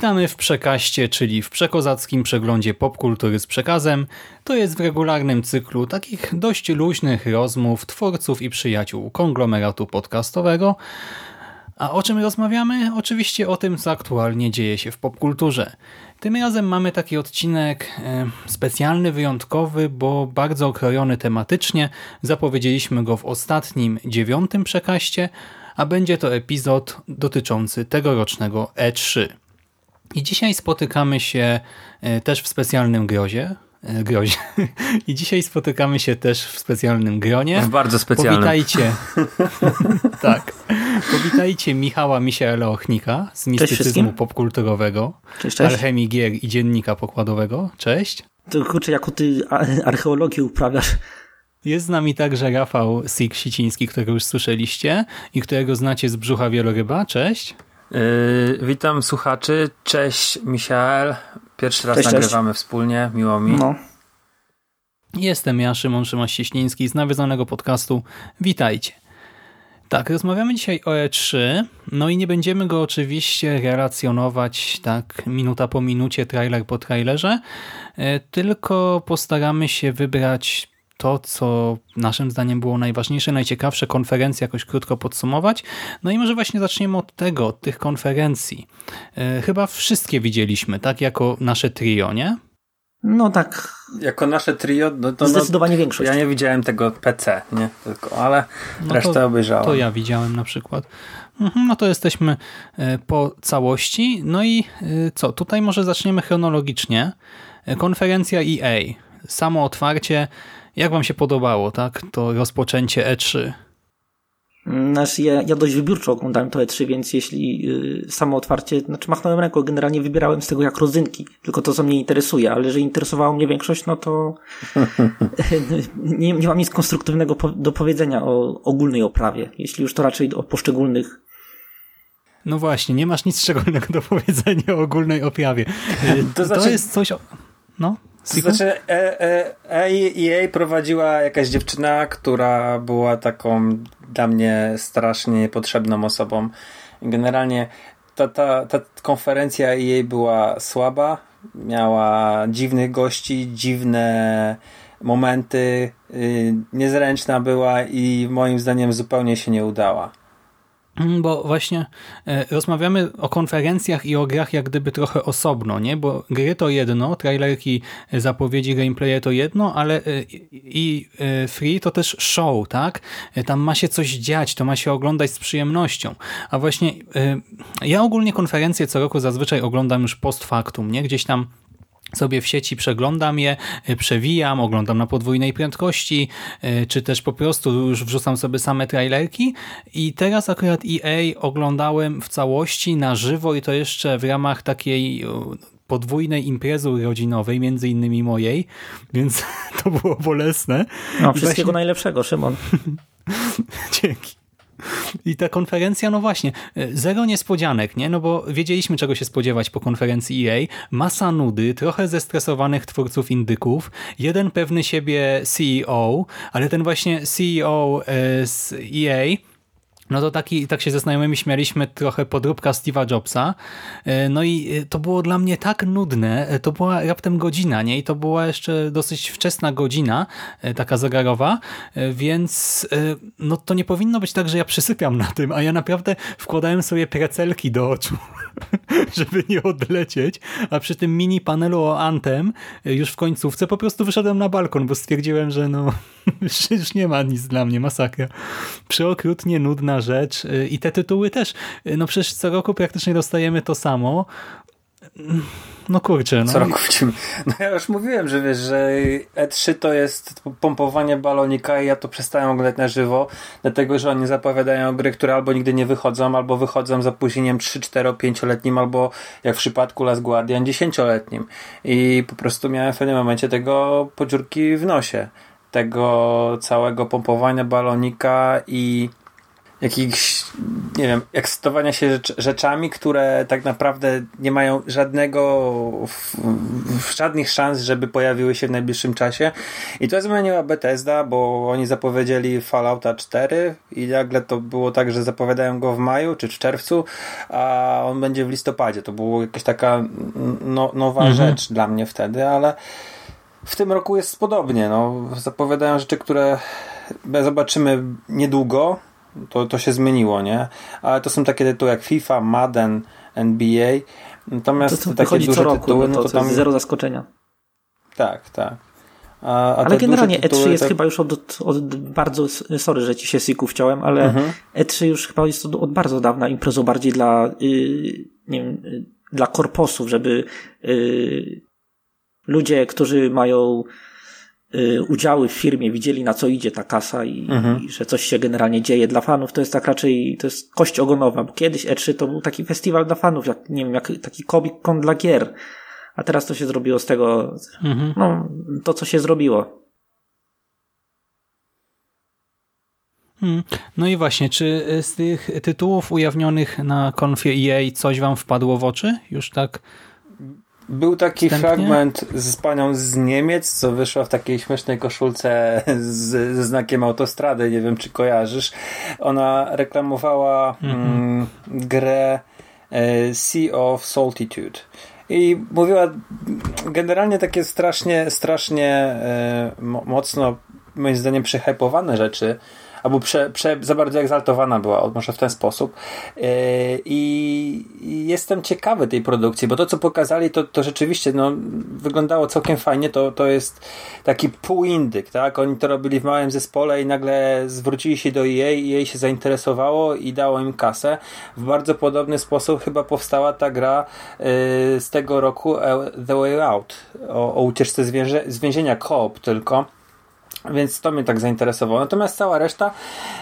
Witamy w Przekaście, czyli w przekozackim przeglądzie popkultury z przekazem. To jest w regularnym cyklu takich dość luźnych rozmów twórców i przyjaciół konglomeratu podcastowego. A o czym rozmawiamy? Oczywiście o tym, co aktualnie dzieje się w popkulturze. Tym razem mamy taki odcinek e, specjalny, wyjątkowy, bo bardzo okrojony tematycznie. Zapowiedzieliśmy go w ostatnim, dziewiątym przekaście, a będzie to epizod dotyczący tegorocznego E3. I dzisiaj spotykamy się e, też w specjalnym grozie. e, grozie. I dzisiaj spotykamy się też w specjalnym gronie. W bardzo specjalnym. Powitajcie. tak. Powitajcie Michała Misiela Ochnika z mistycyzmu popkulturowego, Cześć, cześć. alchemii gier i dziennika pokładowego. Cześć. To kurczę, jako ty a- archeologii uprawiasz. Jest z nami także Rafał Sik-Siciński, którego już słyszeliście i którego znacie z brzucha wieloryba. Cześć. Yy, witam słuchaczy. Cześć, Michael. Pierwszy raz Cześć, cześć. nagrywamy wspólnie. Miło mi. No. Jestem ja, Szymon Szymaś-Cieśliński z nawiązanego podcastu. Witajcie. Tak, rozmawiamy dzisiaj o E3, no i nie będziemy go oczywiście relacjonować tak minuta po minucie, trailer po trailerze, e, tylko postaramy się wybrać to, co naszym zdaniem było najważniejsze, najciekawsze, konferencje jakoś krótko podsumować. No i może właśnie zaczniemy od tego, od tych konferencji. E, Chyba wszystkie widzieliśmy, tak, jako nasze trio, nie? no tak, Jako nasze trio, no to zdecydowanie no, większość. ja nie widziałem tego PC, nie? Tylko, ale No resztę to- obejrzałem. To ja widziałem na przykład. Mhm, No to jesteśmy e, po całości. No i e, co? Tutaj może zaczniemy chronologicznie. Konferencja EA. Samo otwarcie. Jak wam się podobało, tak? To rozpoczęcie E E3. Znaczy, ja, ja dość wybiórczo oglądałem to E3, więc jeśli y, samo otwarcie, znaczy machnąłem ręką, generalnie wybierałem z tego jak rodzynki, tylko to, co mnie interesuje, ale jeżeli interesowała mnie większość, no to nie, nie mam nic konstruktywnego po, do powiedzenia o ogólnej oprawie. Jeśli już to raczej o poszczególnych No właśnie, nie masz nic szczególnego do powiedzenia o ogólnej oprawie. To, znaczy- jest coś... O... No? Siku? znaczy, e, e, EA prowadziła jakaś dziewczyna, która była taką dla mnie strasznie niepotrzebną osobą. Generalnie ta, ta, ta konferencja EA była słaba, miała dziwnych gości, dziwne momenty, y, niezręczna była i moim zdaniem zupełnie się nie udała. Mm, Bo właśnie e, rozmawiamy o konferencjach i o grach jak gdyby trochę osobno, nie? Bo gry to jedno, trailerki, e, zapowiedzi, gameplaye to jedno, ale e, i free to też show, tak? Tam ma się coś dziać, to ma się oglądać z przyjemnością. A właśnie ja ogólnie konferencje co roku zazwyczaj oglądam już post factum, nie? Gdzieś tam sobie w sieci przeglądam je, y, przewijam, oglądam na podwójnej prędkości, y, czy też po prostu już wrzucam sobie same trailerki i teraz akurat EA oglądałem w całości na żywo i to jeszcze w ramach takiej o, podwójnej imprezy urodzinowej, między innymi mojej, więc to było bolesne. No, wszystkiego właśnie- najlepszego, Szymon. Dzięki. I ta konferencja, no właśnie, zero niespodzianek, nie? No bo wiedzieliśmy, czego się spodziewać po konferencji EA. Masa nudy, trochę zestresowanych twórców indyków, jeden pewny siebie CEO, ale ten właśnie CEO e, z EA no to taki, tak się ze znajomymi śmialiśmy trochę podróbka Steve'a Jobsa. E, No i e, to było dla mnie tak nudne. E, To była raptem godzina, nie? I to była jeszcze dosyć wczesna godzina, taka zegarowa, więc no to nie powinno być tak, że ja przysypiam na tym, a ja naprawdę wkładałem sobie precelki do oczu, żeby nie odlecieć, a przy tym mini panelu o Antem e, już w końcówce po prostu wyszedłem na balkon, bo stwierdziłem, że no już- nie ma nic dla mnie, masakra. Przeokrutnie nudna rzecz y, i te tytuły też. Y, No przecież co roku praktycznie dostajemy to samo. No kurczę, no. Co roku. No ja już mówiłem, że wiesz, że E3 to jest pompowanie balonika i ja to przestałem oglądać na żywo, dlatego, że oni zapowiadają gry, które albo nigdy nie wychodzą, albo wychodzą z opóźnieniem 3, 4, 5-letnim, albo jak w przypadku Last Guardian 10-letnim. I po prostu miałem w pewnym momencie tego podziurki w nosie. Tego całego pompowania balonika i jakichś, nie wiem, ekscytowania się rzecz, rzeczami, które tak naprawdę nie mają żadnego, w, w, żadnych szans, żeby pojawiły się w najbliższym czasie. I to zmieniła Bethesda, bo oni zapowiedzieli Fallouta 4 i nagle to było tak, że zapowiadają go w maju czy w czerwcu, a on będzie w listopadzie. To była jakaś taka no, nowa mhm. rzecz dla mnie wtedy, ale w tym roku jest podobnie. No, zapowiadają rzeczy, które zobaczymy niedługo, to, to się zmieniło, nie? Ale to są takie tytuły jak FIFA, Madden, NBA. Natomiast to, to takie duże roku, tytuły, no to, to tam... zero zaskoczenia. Tak, tak. A, a ale generalnie tytuły, E3 jest chyba już od, od, bardzo, sorry, że ci się siku wciąłem, ale mhm. E3 już chyba jest od, od bardzo dawna imprezą bardziej dla, yy, nie wiem, yy, dla korposów, żeby yy, ludzie, którzy mają Y, udziały w firmie, widzieli na co idzie ta kasa i, mhm. i, że coś się generalnie dzieje dla fanów, to jest tak raczej, to jest kość ogonowa, bo kiedyś E3 to był taki festiwal dla fanów, jak, nie wiem, jak taki Comic Con dla gier, a teraz to się zrobiło z tego, mhm. no, to co się zrobiło. Hmm. No i właśnie, czy z tych tytułów ujawnionych na konfie EA coś wam wpadło w oczy? Już tak był taki Wstępnie? fragment z panią z Niemiec, co wyszła w takiej śmiesznej koszulce z, ze znakiem autostrady, nie wiem czy kojarzysz. Ona reklamowała mm -hmm. mm, grę e, Sea of Solitude. I mówiła generalnie takie strasznie, strasznie e, mocno, moim zdaniem, przehypowane rzeczy albo prze, prze, za bardzo egzaltowana była, może w ten sposób. Yy, I jestem ciekawy tej produkcji, bo to, co pokazali, to, to rzeczywiście no, wyglądało całkiem fajnie. To, to jest taki półindyk, tak? Oni to robili w małym zespole i nagle zwrócili się do EA i jej się zainteresowało i dało im kasę. W bardzo podobny sposób chyba powstała ta gra yy, z tego roku e, The Way Out o, o ucieczce z więzienia Coop tylko więc to mnie tak zainteresowało. Natomiast cała reszta,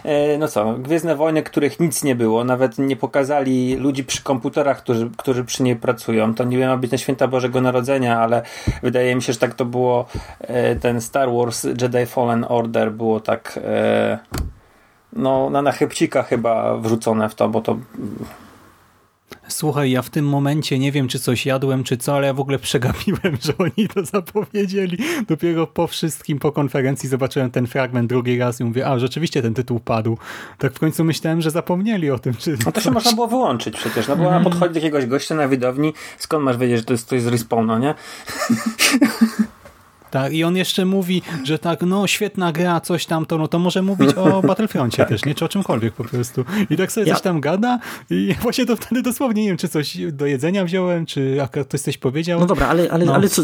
e, no co, Gwiezdne Wojny, których nic nie było, nawet nie pokazali ludzi przy komputerach, którzy, którzy przy niej pracują. To nie ma być na święta Bożego Narodzenia, ale wydaje mi się, że tak to było. E, ten Star Wars Jedi Fallen Order było tak e, no na nachybcika chyba wrzucone w to, bo to Słuchaj, ja w tym momencie nie wiem, czy coś jadłem, czy co, ale ja w ogóle przegapiłem, że oni to zapowiedzieli. Dopiero po wszystkim, po konferencji zobaczyłem ten fragment drugi raz i mówię, a rzeczywiście ten tytuł padł. Tak w końcu myślałem, że zapomnieli o tym. Czy no to się można było wyłączyć przecież, no bo mm. podchodzi do jakiegoś gościa na widowni, skąd masz wiedzieć, że to jest ktoś z respawna, nie? Tak, i on jeszcze mówi, że tak, no świetna gra, coś tam, to, no to może mówić o Battlefroncie tak. też, nie? Czy o czymkolwiek po prostu. I tak sobie ja. coś tam gada i właśnie to wtedy dosłownie nie wiem, czy coś do jedzenia wziąłem, czy ktoś coś powiedział. No dobra, ale, ale, no. ale co...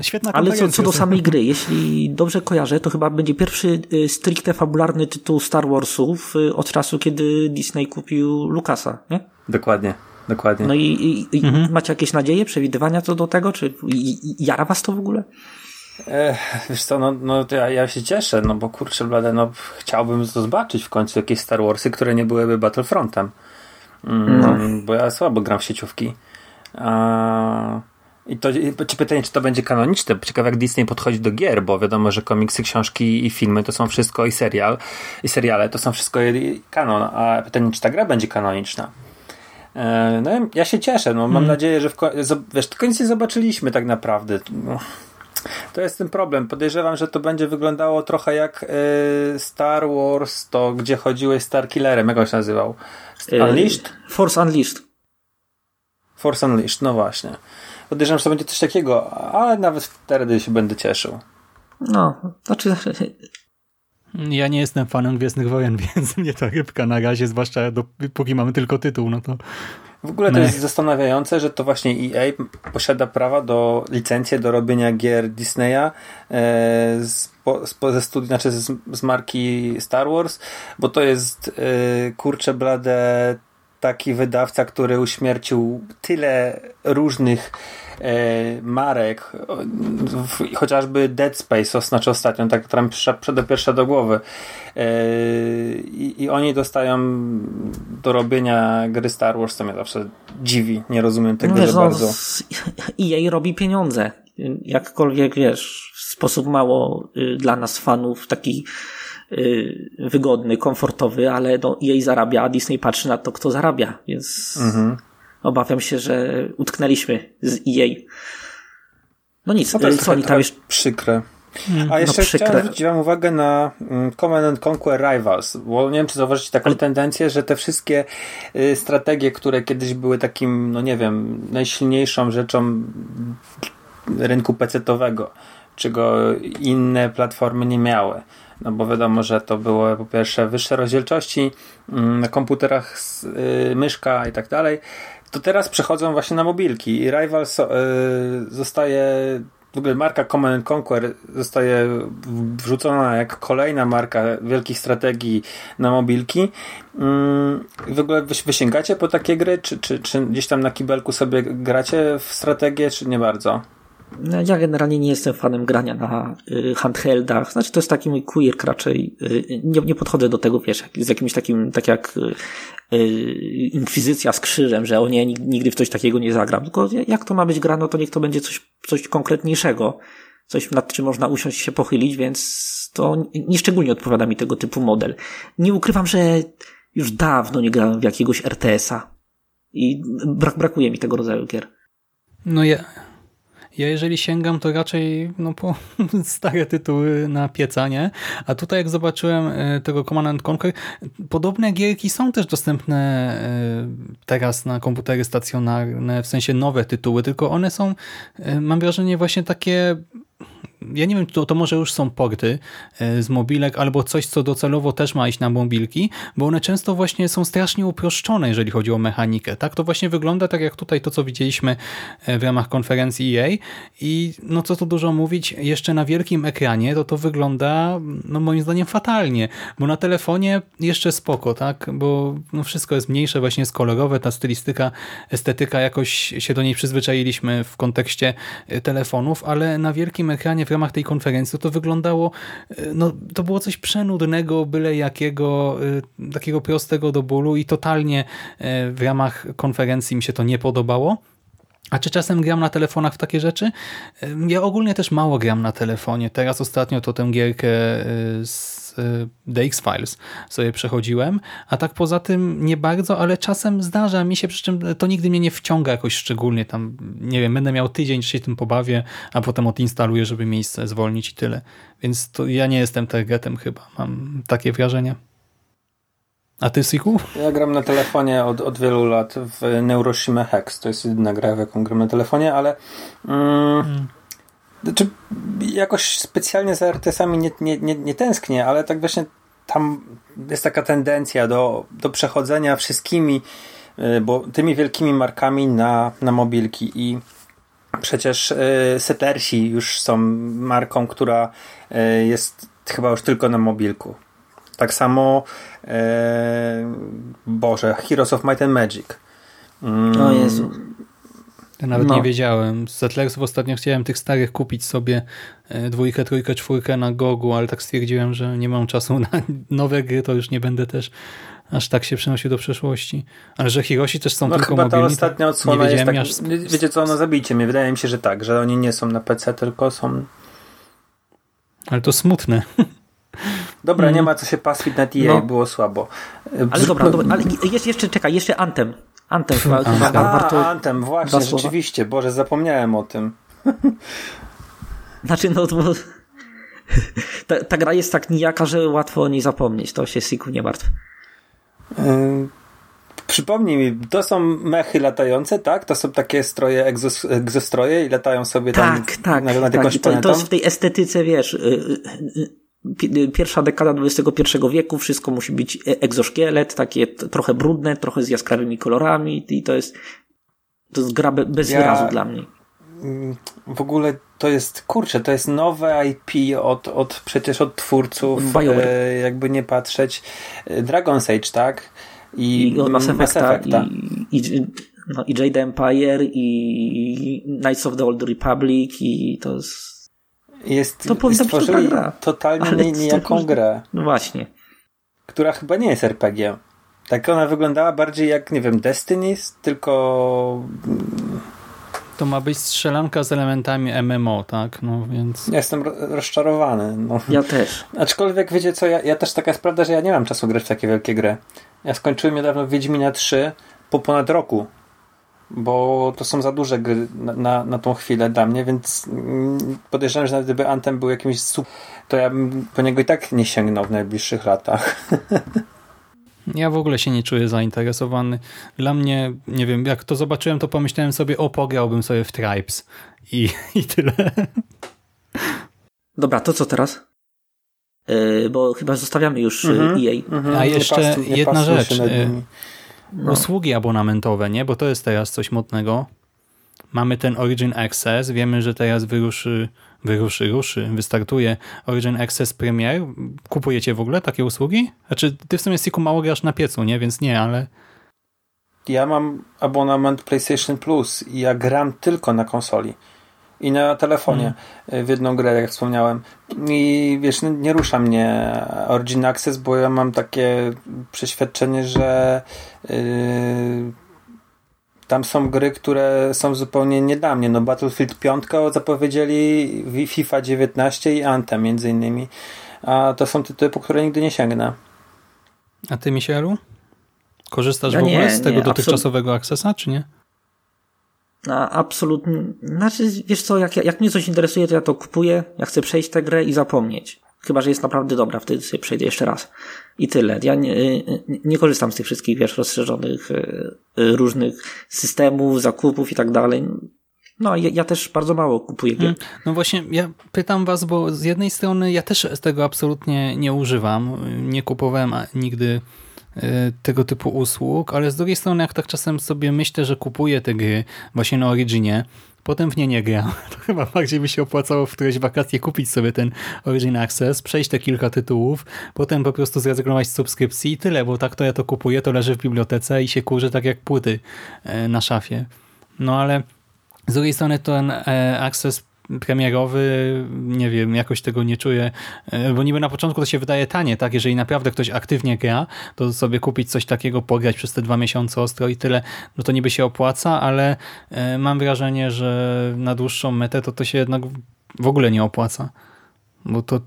Świetna Ale co, co do samej gry, jeśli dobrze kojarzę, to chyba będzie pierwszy y, stricte fabularny tytuł Star Warsów y, od czasu, kiedy Disney kupił Lucasa, nie? Dokładnie. Dokładnie. No i, i, i mhm. macie jakieś nadzieje, przewidywania co do tego? Czy jara was to w ogóle? Wiesz co, no, no to ja, ja się cieszę, no bo kurczę blade, no chciałbym zobaczyć w końcu jakieś Star Warsy, które nie byłyby Battlefrontem. Mm, no. Bo ja słabo gram w sieciówki. A... I to, czy pytanie, czy to będzie kanoniczne? Ciekawe, jak Disney podchodzi do gier, bo wiadomo, że komiksy, książki i filmy to są wszystko i serial, i seriale to są wszystko kanon, a pytanie, czy ta gra będzie kanoniczna? E, no ja się cieszę, no mam hmm. nadzieję, że w, wiesz, tylko nic nie zobaczyliśmy tak naprawdę. No to jest ten problem. Podejrzewam, że to będzie wyglądało trochę jak y, Star Wars, to gdzie chodziłeś Star Killerem, jak on się nazywał? Y, Unleashed? Force Unleashed. Force Unleashed, no właśnie. Podejrzewam, że to będzie coś takiego, ale nawet wtedy się będę cieszył. No, znaczy... Ja nie jestem fanem Gwiezdnych Wojen, więc mnie ta rybka na razie, zwłaszcza dopóki mamy tylko tytuł, no to w ogóle to jest zastanawiające, że to właśnie EA posiada prawa do licencję do robienia gier Disneya e, z, z, ze studii, znaczy z, z, marki Star Wars, bo to jest e, kurcze blade taki wydawca, który uśmiercił tyle różnych marek, o, w, chociażby Dead Space, znaczy ostatnio, tak, która mi przyszła pierwsza do głowy. E, i, I oni dostają do robienia gry Star Wars, co mnie zawsze dziwi, nie rozumiem tego No wiesz, no, bardzo. z- EA robi pieniądze. Jakkolwiek, wiesz, w sposób mało y, dla nas fanów taki y, wygodny, komfortowy, ale no, EA zarabia, a Disney patrzy na to, kto zarabia, więc Mhm. Obawiam się, że utknęliśmy z EA. No nic, No to y, jest co oni trochę tam jeszcze... przykre. A jeszcze no przykre. chciałem zwrócić wam uwagę na mm, Command and Conquer Rivals, bo nie wiem, czy zauważycie taką tendencję, że te wszystkie y, strategie, które kiedyś były takim, no nie wiem, najsilniejszą rzeczą rynku PC-owego, czego inne platformy nie miały. No bo wiadomo, że to było po pierwsze wyższe rozdzielczości mm, na komputerach, y, myszka i tak dalej. To teraz przechodzą właśnie na mobilki i Rivals y, zostaje w ogóle marka Command and Conquer zostaje wrzucona jak kolejna marka wielkich strategii na mobilki. Mm, W ogóle wy, wy sięgacie po takie gry, czy, czy, czy gdzieś tam na kibelku sobie gracie w strategię, czy nie bardzo? No, ja generalnie nie jestem fanem grania na y, handheldach. Znaczy, to jest taki mój quirk raczej. Y, nie, nie podchodzę do tego, wiesz, z jakimś takim, tak jak y, y, Inkwizycja z krzyżem, że o nie, nig- nigdy w coś takiego nie zagram. Tylko jak to ma być grano, to niech to będzie coś, coś konkretniejszego. Coś, nad czym można usiąść się pochylić, więc to nieszczególnie odpowiada mi tego typu model. Nie ukrywam, że już dawno nie grałem w jakiegoś RTS-a. I brak, brakuje mi tego rodzaju gier. No ja, ja jeżeli sięgam, to raczej no, po stare tytuły na pieca, nie? A tutaj jak zobaczyłem e, tego Command and Conquer, podobne gierki są też dostępne e, teraz na komputery stacjonarne, w sensie nowe tytuły, tylko one są, e, mam wrażenie, właśnie takie ja nie wiem, to, to może już są porty e, z mobilek albo coś, co docelowo też ma iść na mobilki, bo one często właśnie są strasznie uproszczone, jeżeli chodzi o mechanikę. Tak, to właśnie wygląda tak jak tutaj to, co widzieliśmy e, w ramach konferencji EA i no co tu dużo mówić, jeszcze na wielkim ekranie to to wygląda no moim zdaniem fatalnie, bo na telefonie jeszcze spoko, tak, bo no wszystko jest mniejsze, właśnie jest kolorowe, ta stylistyka, estetyka, jakoś się do niej przyzwyczailiśmy w kontekście e, telefonów, ale na wielkim ekranie w ramach tej konferencji to wyglądało, e, no to było coś przenudnego, byle jakiego, e, takiego prostego do bólu i totalnie e, w ramach konferencji mi się to nie podobało. A czy czasem gram na telefonach w takie rzeczy? Ja ogólnie też mało gram na telefonie. Teraz ostatnio to tę gierkę z y, The X-Files sobie przechodziłem, a tak poza tym nie bardzo, ale czasem zdarza mi się, przy czym to nigdy mnie nie wciąga jakoś szczególnie. Tam, nie wiem, będę miał tydzień, czy się tym pobawię, a potem odinstaluję, żeby miejsce zwolnić i tyle. Więc to ja nie jestem targetem chyba. Mam takie wrażenie. A ty, Siku? Ja gram na telefonie od, od wielu lat w Neuroshima Hex. To jest jedyna gra, w jaką gram na telefonie, ale mm, znaczy, jakoś specjalnie za RTS-ami nie, nie, nie, nie tęsknię, ale tak właśnie tam jest taka tendencja do, do przechodzenia wszystkimi, y, bo tymi wielkimi markami na, na mobilki i przecież y, Settlersi już są marką, która y, jest chyba już tylko na mobilku. Tak samo Boże, Heroes of Might and Magic. Mm, O Jezu. Ja nawet No. nie wiedziałem. Z Settlersów ostatnio chciałem tych starych kupić sobie e, dwójkę, trójkę, czwórkę na Gogu, ale tak stwierdziłem, że nie mam czasu na nowe gry, to już nie będę też aż tak się przenosił do przeszłości. Ale że Hiroshi też są No tylko chyba ta mobilni, ostatnia to odsłona jest tak... aż... Wiecie co, no zabijcie mnie. Wydaje mi się, że tak, że oni nie są na PC, tylko są... Ale to smutne. Dobra, nie ma co się pastwić na EA, No. było słabo. Ale dobra, dobra, ale jeszcze, jeszcze czekaj, jeszcze Anthem. Anthem chyba, chyba warto... Anthem, właśnie, rzeczywiście. Boże, zapomniałem o tym. Znaczy, no bo... Ta, ta gra jest tak nijaka, że łatwo o niej zapomnieć. To się Siku nie martw. Ym, Przypomnij mi, to są mechy latające, tak? To są takie stroje, egzos, egzostroje i latają sobie tam Tak, tak. na, nad tak. jakąś to, to jest w tej estetyce, wiesz... y, y, y, pi- Pierwsza dekada XXI wieku, wszystko musi być e- egzoszkielet, takie trochę brudne, trochę z jaskrawymi kolorami i to jest, to jest gra be, bez Ja- wyrazu dla mnie. Mm, w ogóle to jest, kurczę, to jest nowe IP od, od przecież od twórców, e, jakby nie patrzeć. E, Dragon's Age, tak? i, I Mass Effecta, Effecta. i, i, no, i Jade Empire, i Knights of the Old Republic, i to jest... Jest, To powinna być dobra stworzyli gra. totalnie Ale nie- to nijaką różne. grę, No właśnie. która chyba nie jest RPG. Tak ona wyglądała bardziej jak, nie wiem, Destiny, tylko To ma być strzelanka z elementami MMO, tak? No więc... ja jestem ro- rozczarowany. No. Ja też. Aczkolwiek wiecie co, ja, ja też taka jest prawda, że ja nie mam czasu grać w takie wielkie gry. Ja skończyłem niedawno Wiedźmina 3 po ponad roku, bo to są za duże gry na, na, na tą chwilę dla mnie, więc podejrzewam, że nawet gdyby Anthem był jakimś sup, to ja bym po niego i tak nie sięgnął w najbliższych latach. Ja w ogóle się nie czuję zainteresowany. Dla mnie, nie wiem, jak to zobaczyłem, to pomyślałem sobie, o, pograłbym sobie w Tribes. I, i tyle. Dobra, to co teraz? Yy, bo chyba zostawiamy już Mhm. mhm. EA. Mhm, A nie jeszcze pastuj- nie jedna rzecz, No. Usługi abonamentowe, nie? Bo to jest teraz coś modnego. Mamy ten Origin Access. Wiemy, że teraz wyruszy, wyruszy, ruszy, wystartuje Origin Access Premier. Kupujecie w ogóle takie usługi? Znaczy, ty w sumie Siku mało grasz na piecu, nie? Więc nie, ale Ja mam abonament PlayStation Plus i ja gram tylko na konsoli i na telefonie y, w jedną grę, jak wspomniałem. I wiesz, no, nie rusza mnie Origin Access, bo ja mam takie przeświadczenie, że yy, tam są gry, które są zupełnie nie dla mnie. No Battlefield 5 zapowiedzieli, Wi- FIFA 19 i Anthem między innymi. A to są tytuły, po które nigdy nie sięgnę. a ty, Michelu? Korzystasz Ja w ogóle nie, z tego nie, dotychczasowego Accessa, czy nie? Absolutnie. Znaczy, wiesz co, jak, jak mnie coś interesuje, to ja to kupuję, ja chcę przejść tę grę i zapomnieć. Chyba, że jest naprawdę dobra, wtedy sobie przejdę jeszcze raz. I tyle. Ja nie, nie- nie korzystam z tych wszystkich, wiesz, rozszerzonych y, y, różnych systemów, zakupów i tak dalej. No, ja, ja też bardzo mało kupuję gier. No właśnie, ja pytam was, bo z jednej strony ja też tego absolutnie nie używam. Nie kupowałem nigdy y, tego typu usług, ale z drugiej strony jak tak czasem sobie myślę, że kupuję te gry właśnie na Originie, potem w nie nie gram, to chyba bardziej by się opłacało w któreś wakacje kupić sobie ten Origin Access, przejść te kilka tytułów, potem po prostu zrezygnować z subskrypcji i tyle, bo tak to ja to kupuję, to leży w bibliotece i się kurzy tak jak płyty e, na szafie. No ale z drugiej strony ten e, Access premierowy, nie wiem, jakoś tego nie czuję, e, bo niby na początku to się wydaje tanie, tak? Jeżeli naprawdę ktoś aktywnie gra, to sobie kupić coś takiego, pograć przez te dwa miesiące ostro i tyle, no to niby się opłaca, ale e, mam wrażenie, że na dłuższą metę to to się jednak w ogóle nie opłaca, bo to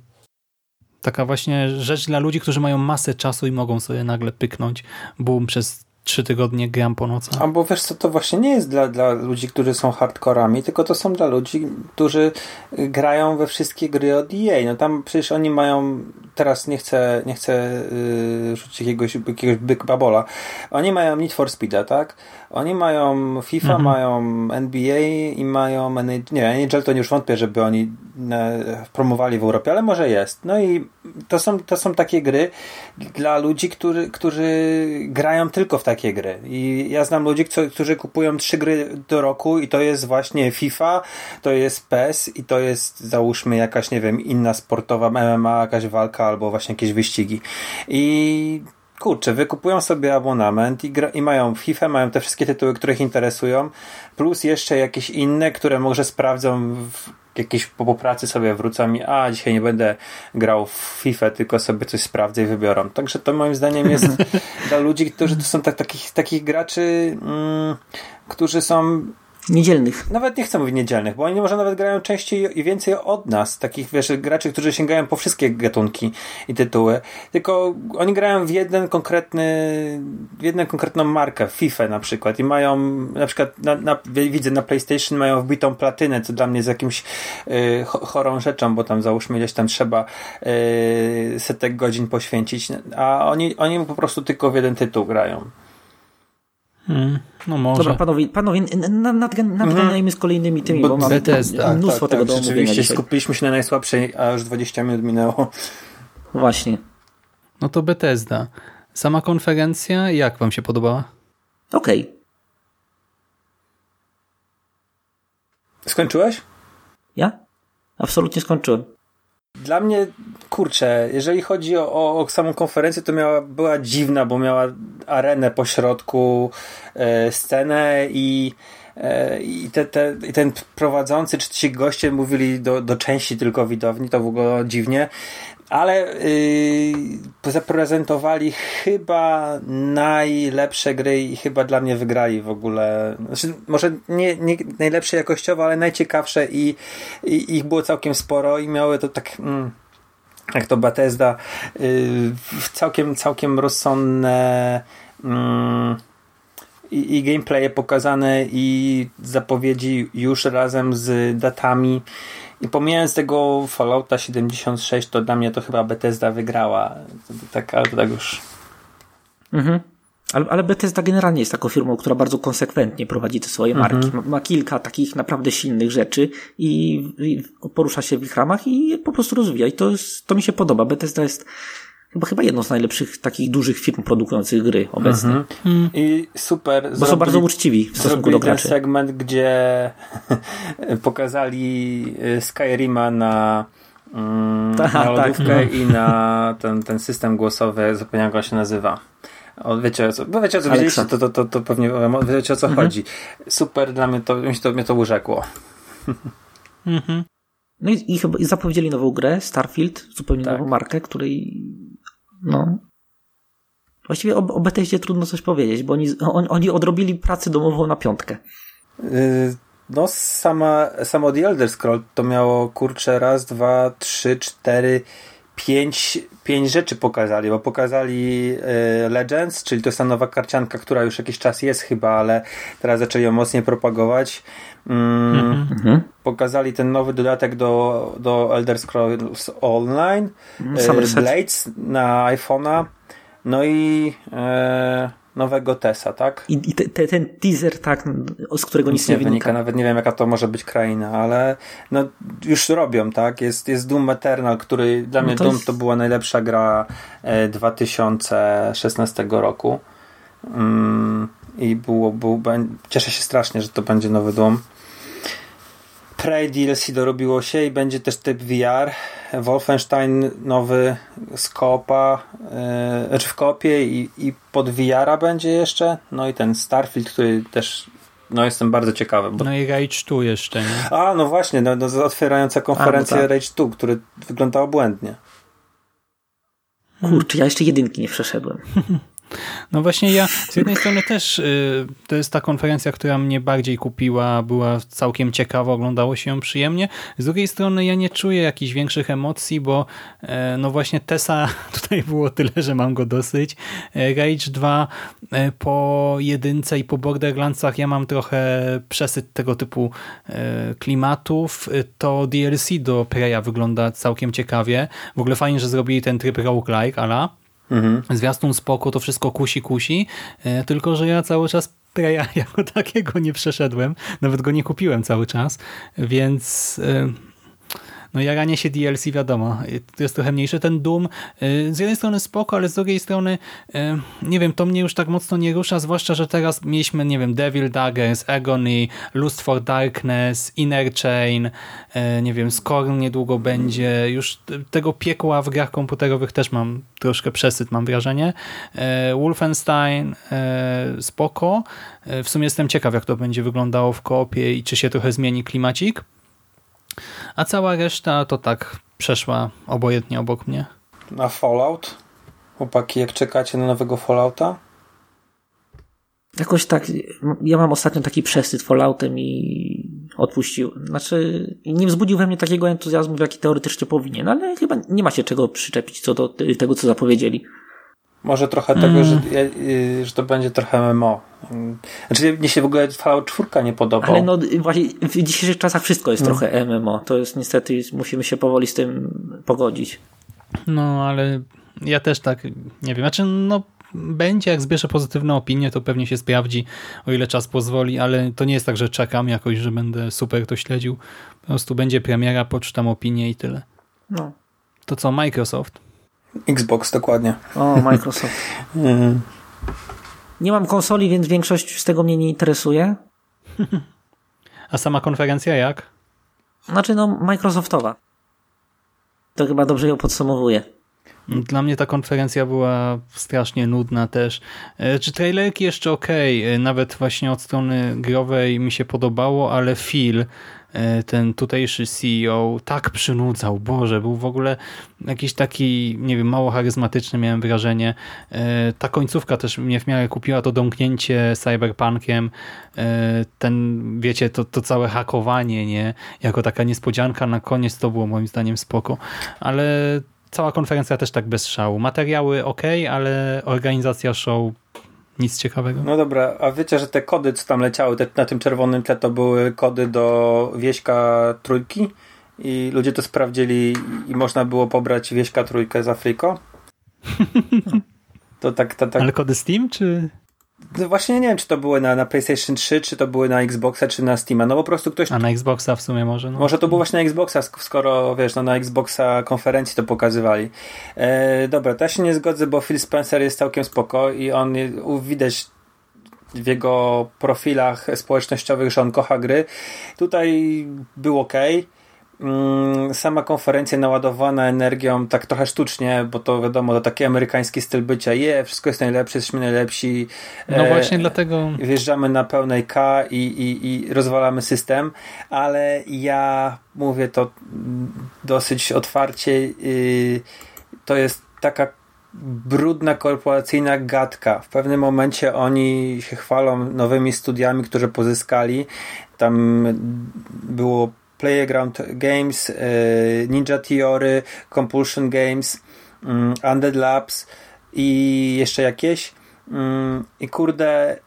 taka właśnie rzecz dla ludzi, którzy mają masę czasu i mogą sobie nagle pyknąć, boom, przez trzy tygodnie gram po nocach. A bo wiesz co, to właśnie nie jest dla, dla ludzi, którzy są hardkorami, tylko to są dla ludzi, którzy grają we wszystkie gry od EA. No tam przecież oni mają, teraz nie chcę, nie chcę yy, rzucić jakiegoś, jakiegoś byk babola. Oni mają Need for Speeda, tak? Oni mają FIFA, Mhm. mają NBA i mają. Nie, NHL to nie już wątpię, żeby oni promowali w Europie, ale może jest. No i to są, to są takie gry dla ludzi, którzy, którzy grają tylko w takie gry. I ja znam ludzi, którzy kupują trzy gry do roku i to jest właśnie FIFA, to jest PES i to jest załóżmy jakaś, nie wiem, inna sportowa MMA, jakaś walka albo właśnie jakieś wyścigi. I kurczę, wykupują sobie abonament i, gra, i mają FIFA, mają te wszystkie tytuły, które ich interesują, plus jeszcze jakieś inne, które może sprawdzą w jakieś po, po pracy sobie wrócą i a, dzisiaj nie będę grał w FIFA, tylko sobie coś sprawdzę i wybiorą. Także to moim zdaniem jest dla ludzi, którzy to są tak, takich, takich graczy, mm, którzy są Niedzielnych. nawet nie chcę mówić niedzielnych, bo oni może nawet grają częściej i więcej od nas, takich wiesz, graczy, którzy sięgają po wszystkie gatunki i tytuły, tylko oni grają w jeden konkretny, w jedną konkretną markę, FIFA na przykład i mają, na przykład na, na, widzę na PlayStation mają wbitą platynę, co dla mnie jest jakimś y, cho- chorą rzeczą, bo tam załóżmy gdzieś tam trzeba y, setek godzin poświęcić, a oni, oni po prostu tylko w jeden tytuł grają. Hmm, no może. Dobra, panowie, panowie nadganiajmy z kolejnymi tymi, Bo bo, mam Bethesda, mnóstwo tego do omówienia tak, Rzeczywiście dzisiaj. skupiliśmy się na najsłabszej, a już 20 minut minęło. Właśnie. No to Bethesda. Sama konferencja, jak wam się podobała? Okej. Skończyłeś? Ja? Absolutnie skończyłem. Dla mnie kurczę, jeżeli chodzi o, o, samą konferencję, to miała, była dziwna, bo miała arenę po środku, e, scenę i e, i, te, te, I ten prowadzący, czy ci goście mówili do, do części tylko widowni, to w ogóle dziwnie, ale yy, zaprezentowali chyba najlepsze gry i chyba dla mnie wygrali w ogóle. Znaczy, może nie, nie najlepsze jakościowo, ale najciekawsze i, i ich było całkiem sporo i miały to tak. Mm, jak to Bethesda, yy, całkiem, całkiem rozsądne. Mm, i, i gameplaye pokazane i zapowiedzi już razem z datami. I pomijając tego Fallouta 76, to dla mnie to chyba Bethesda wygrała. Tak, ale to tak już. Mhm. Ale, ale Bethesda generalnie jest taką firmą, która bardzo konsekwentnie prowadzi te swoje marki. Mhm. Ma, ma kilka takich naprawdę silnych rzeczy i, i porusza się w ich ramach i po prostu rozwija. I to, jest, to mi się podoba. Bethesda jest chyba, chyba jedną z najlepszych takich dużych firm produkujących gry obecnie. Mhm. I super. Bo są bardzo uczciwi w stosunku do ten graczy. segment, gdzie pokazali y, Skyrima na, mm, Tak, na tak, lodówkę no. i na ten, ten system głosowy, zapomniałem jak on się nazywa. O, wiecie, o co, bo wiecie o co wiedzieliście, to, to, to, to pewnie wiecie o co Mhm. chodzi. Super, dla mnie to, mi się to, mnie to urzekło. Mhm. No i, i chyba i zapowiedzieli nową grę, Starfield, zupełnie Tak. nową markę, której no właściwie o, o Bethesdzie trudno coś powiedzieć, bo oni, on, oni odrobili pracę domową na piątkę. Y, No, sama, samo The Elder Scroll to miało kurczę raz, dwa, trzy, cztery, pięć, pięć rzeczy pokazali, bo pokazali y, Legends, czyli to jest ta nowa karcianka, która już jakiś czas jest chyba, ale teraz zaczęli ją mocniej propagować. Mm, Mhm. Pokazali ten nowy dodatek do, do Elder Scrolls Online, y, Somerset. Blades na iPhone'a, no i e, nowego Tesa, tak? I, i te, te, ten teaser, tak, z którego nic, nie wynika. Nawet nie wiem, jaka to może być kraina, ale no, już robią, tak? Jest, jest Doom Eternal, który dla No mnie to Doom jest- to była najlepsza gra e, 2016 roku. Mm, I było, bę- cieszę się strasznie, że to będzie nowy Doom. Prey DLC dorobiło się i będzie też typ VR. Wolfenstein nowy z koopa, yy, znaczy w kopie i, i pod VR-a będzie jeszcze. No i ten Starfield, który też no jestem bardzo ciekawy. Bo... No i Rage 2 jeszcze, nie? A, no właśnie, no, no, otwierająca konferencję A, no tak. Rage 2, który wyglądał błędnie. Kurczę, ja jeszcze jedynki nie przeszedłem. No właśnie ja z jednej strony też y, to jest ta konferencja, która mnie bardziej kupiła, była całkiem ciekawa, oglądało się ją przyjemnie. Z drugiej strony ja nie czuję jakichś większych emocji, bo e, no właśnie Tesa tutaj było tyle, że mam go dosyć. E, Rage 2 e, po jedynce i po Borderlandsach ja mam trochę przesyt tego typu klimatów. To DLC do Preya wygląda całkiem ciekawie. W ogóle fajnie, że zrobili ten tryb roguelike, ala Mhm. zwiastun spoko, to wszystko kusi, kusi, e, tylko że ja cały czas Preya jako takiego nie przeszedłem, nawet go nie kupiłem cały czas, więc e, no jaranie się DLC wiadomo, to jest trochę mniejsze. Ten Doom e, z jednej strony spoko, ale z drugiej strony e, nie wiem, to mnie już tak mocno nie rusza, zwłaszcza, że teraz mieliśmy, nie wiem, Devil Daggers, Agony, Lust for Darkness, Inner Chain, e, nie wiem, Scorn niedługo będzie, już tego piekła w grach komputerowych też mam troszkę przesyt, mam wrażenie. Wolfenstein spoko, w sumie jestem ciekaw, jak to będzie wyglądało w koopie i czy się trochę zmieni klimacik. A cała reszta to tak przeszła obojętnie obok mnie. Na Fallout? Chłopaki, jak czekacie na nowego Fallouta? Jakoś tak, ja mam ostatnio taki przesyt Falloutem i odpuścił. Znaczy, nie wzbudził we mnie takiego entuzjazmu, jaki teoretycznie powinien, ale chyba nie ma się czego przyczepić co do tego, co zapowiedzieli. Może trochę tego, że, y, że to będzie trochę MMO. Mm. Znaczy, mnie się w ogóle Fallout 4 nie podobał. Ale no właśnie w dzisiejszych czasach wszystko jest No. trochę MMO. To jest niestety, musimy się powoli z tym pogodzić. No, ale ja też tak, nie wiem, znaczy no będzie, jak zbierze pozytywne opinie, to pewnie się sprawdzi, o ile czas pozwoli, ale to nie jest tak, że czekam jakoś, że będę super to śledził. Po prostu będzie premiera, poczytam opinię i tyle. No. To co, Microsoft? Xbox, dokładnie. O, Microsoft. Mhm. Nie mam konsoli, więc większość z tego mnie nie interesuje. A sama konferencja jak? Znaczy, no, Microsoftowa. To chyba dobrze ją podsumowuje. Dla mnie ta konferencja była strasznie nudna też. E, Czy trailerki jeszcze ok, nawet właśnie od strony growej mi się podobało, ale Phil, e, ten tutejszy CEO, tak przynudzał, Boże, był w ogóle jakiś taki, nie wiem, mało charyzmatyczny, miałem wrażenie. E, Ta końcówka też mnie w miarę kupiła, to domknięcie cyberpunkiem, e, ten, wiecie, to, to całe hakowanie, nie? Jako taka niespodzianka na koniec to było moim zdaniem spoko, ale cała konferencja też tak bez szału. Materiały ok, ale organizacja show nic ciekawego. No dobra, a wiecie, że te kody, co tam leciały te, na tym czerwonym tle, to były kody do wieśka trójki i ludzie to sprawdzili i można było pobrać wieśka trójkę z Afriko? To tak, to, tak. Ale kody Steam, czy... No właśnie nie wiem, czy to były na, na PlayStation 3, czy to były na Xboxa, czy na Steama. No po prostu ktoś A na Xboxa w sumie może? No. Może to było właśnie na Xboxa, sk- skoro wiesz, no na Xboxa konferencji to pokazywali. E, dobra, to ja się nie zgodzę, bo Phil Spencer jest całkiem spoko i on widać w jego profilach społecznościowych, że on kocha gry. Tutaj był ok. Mm, Sama konferencja naładowana energią tak trochę sztucznie, bo to wiadomo, to taki amerykański styl bycia. Je, wszystko jest najlepsze, jesteśmy najlepsi. No E, właśnie dlatego... wjeżdżamy na pełnej K i, i, i rozwalamy system, ale ja mówię to dosyć otwarcie. Yy, to jest taka brudna korporacyjna gadka. W pewnym momencie oni się chwalą nowymi studiami, które pozyskali. Tam było Playground Games, yy, Ninja Theory, Compulsion Games, mm, Undead Labs i jeszcze jakieś. Mm, I kurde,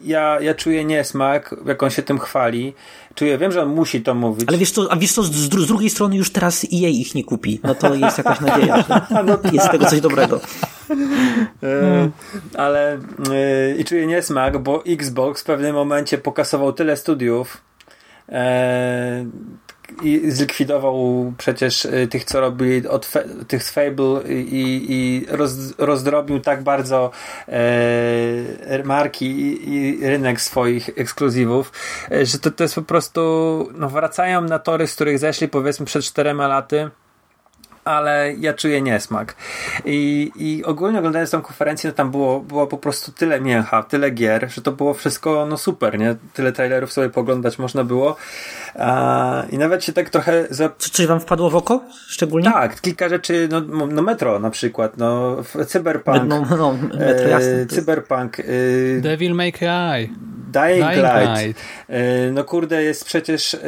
ja, ja czuję niesmak, jak on się tym chwali. Czuję, wiem, że on musi to mówić. Ale wiesz co, a wiesz co, z, dru- z drugiej strony już teraz EA ich nie kupi. No to jest jakaś nadzieja, że jest z tego coś dobrego. E, ale e, i czuję niesmak, bo Xbox w pewnym momencie pokasował tyle studiów e, i zlikwidował przecież e, tych, co robili od fe, tych z Fable i, i roz, rozdrobił tak bardzo e, marki i, i rynek swoich ekskluzywów, e, że to, to jest po prostu no, wracają na tory, z których zeszli powiedzmy przed czterema laty ale ja czuję niesmak. I, i ogólnie oglądając tą konferencję, no tam było, było po prostu tyle mięcha, tyle gier, że to było wszystko no super, nie? Tyle trailerów sobie poglądać można było. A, I nawet się tak trochę... Za... Co, coś wam wpadło w oko szczególnie? Tak, kilka rzeczy, no, no Metro na przykład, no Cyberpunk, No, no, metro jasne. e, To- Cyberpunk, e, Devil May Cry. Dying, Dying Light. Light. E, No kurde, jest przecież e,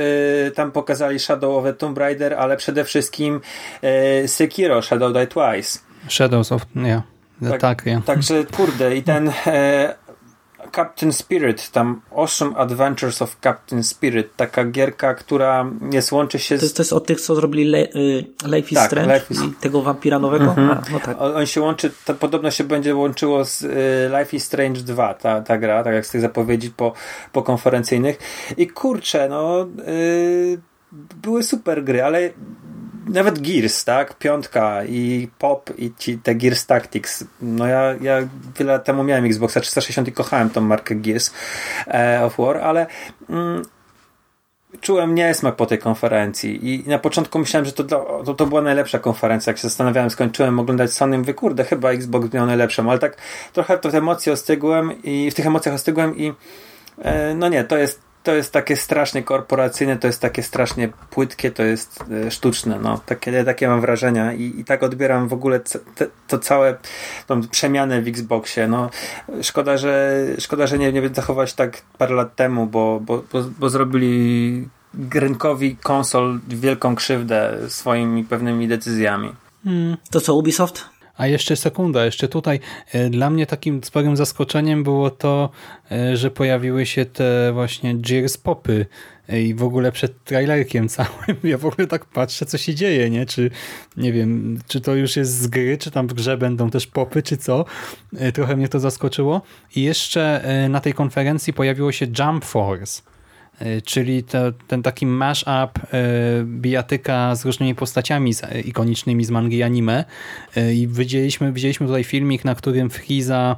tam pokazali Shadow of the Tomb Raider, ale przede wszystkim e, Sekiro Shadow Die Twice. Shadows of... Nie. Tak. Tak, ja. Także kurde, i ten e, Captain Spirit, tam Awesome Adventures of Captain Spirit, taka gierka, która jest łączy się To z jest, to jest od tych, co zrobili Le, y, Life is Tak, Strange Life is- i tego wampira nowego? A, no tak. On on się łączy, to podobno się będzie łączyło z y, Life is Strange 2, ta, ta gra, tak jak z tych zapowiedzi po, po konferencyjnych. I kurczę, no y, były super gry, ale nawet Gears, tak? Piątka i Pop i ci, te Gears Tactics. No ja, ja wiele lat temu miałem Xboxa 360 i kochałem tą markę Gears e, of War, ale mm, czułem niesmak po tej konferencji i na początku myślałem, że to, to, to była najlepsza konferencja. Jak się zastanawiałem, skończyłem oglądać Sony, mówię, kurde, chyba Xbox miał najlepszą, ale tak trochę to te emocje ostygłem i w tych emocjach ostygłem i e, no nie, to jest to jest takie strasznie korporacyjne, to jest takie strasznie płytkie, to jest e, sztuczne, no. Takie, takie mam wrażenia i, i tak odbieram w ogóle te, to całe tą przemianę w Xboxie, no. Szkoda, że szkoda, że nie, nie zachować tak parę lat temu, bo, bo, bo, bo zrobili rynkowi konsol wielką krzywdę swoimi pewnymi decyzjami. Hmm. To co, Ubisoft? A jeszcze sekunda, jeszcze tutaj. e, Dla mnie takim sporym zaskoczeniem było to, e, że pojawiły się te właśnie Gears Popy e, i w ogóle przed trailerkiem całym. Ja w ogóle tak patrzę, co się dzieje, nie? Czy, nie wiem, czy to już jest z gry, czy tam w grze będą też popy, czy co. Trochę mnie to zaskoczyło. I jeszcze na tej konferencji pojawiło się Jump Force. E, czyli to, ten taki mash-up e, bijatyka z różnymi postaciami e, ikonicznymi z mangi i anime. I widzieliśmy, widzieliśmy tutaj filmik, na którym Frieza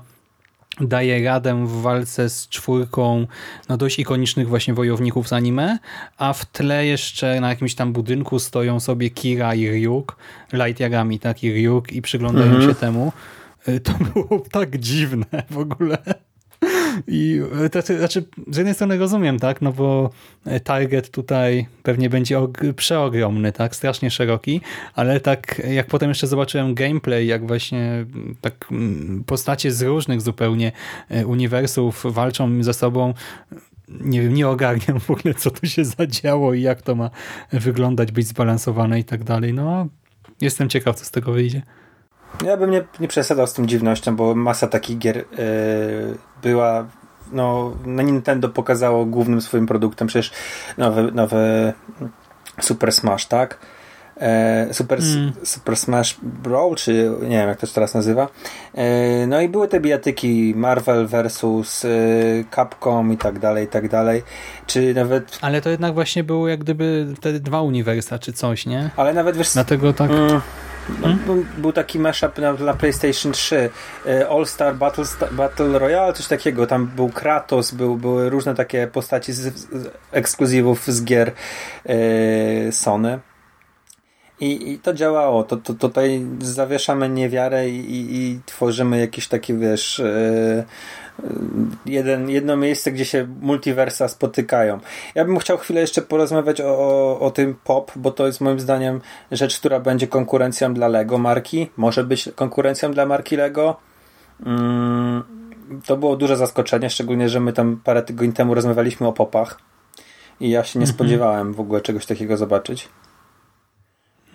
daje radę w walce z czwórką no dość ikonicznych właśnie wojowników z anime, a w tle jeszcze na jakimś tam budynku stoją sobie Kira i Ryuk, Light Yagami, tak, i Ryuk i przyglądają Mhm. się temu. To było tak dziwne w ogóle. I y, to, to, znaczy, z jednej strony rozumiem, tak, no bo y, target tutaj pewnie będzie og- przeogromny, tak, strasznie szeroki, ale tak jak potem jeszcze zobaczyłem gameplay, jak właśnie mm, tak mm, postacie z różnych zupełnie y, uniwersów walczą ze sobą, nie wiem, nie ogarniam w ogóle, co tu się zadziało i jak to ma wyglądać, być zbalansowane i tak dalej. No, jestem ciekaw, co z tego wyjdzie. Ja bym nie, nie przesadzał z tą dziwnością, bo masa takich gier yy, była. No, na Nintendo pokazało głównym swoim produktem przecież nowy, nowy Super Smash, tak? E, Super, Mm. Super Smash Brawl, czy nie wiem jak to się teraz nazywa. E, no i były te bijatyki Marvel versus e, Capcom i tak dalej, i tak dalej. Czy nawet, Ale to jednak właśnie było jak gdyby te dwa uniwersa, czy coś, nie? ale nawet wiesz, Dlatego tak... Mm, no, był, taki mashup na, na PlayStation 3 e, All Star Battle, Battle Royale, coś takiego. Tam był Kratos, był, były różne takie postaci z, z ekskluzywów z gier e, Sony. I, I to działało. To, to, tutaj zawieszamy niewiarę i, i, i tworzymy jakieś takie, wiesz, e, jeden, jedno miejsce, gdzie się multiversa spotykają. Ja bym chciał chwilę jeszcze porozmawiać o, o, o tym pop, bo to jest moim zdaniem rzecz, która będzie konkurencją dla Lego marki. Może być konkurencją dla marki Lego. Mm, to było duże zaskoczenie, szczególnie, że my tam parę tygodni temu rozmawialiśmy o popach. I ja się nie spodziewałem w ogóle czegoś takiego zobaczyć.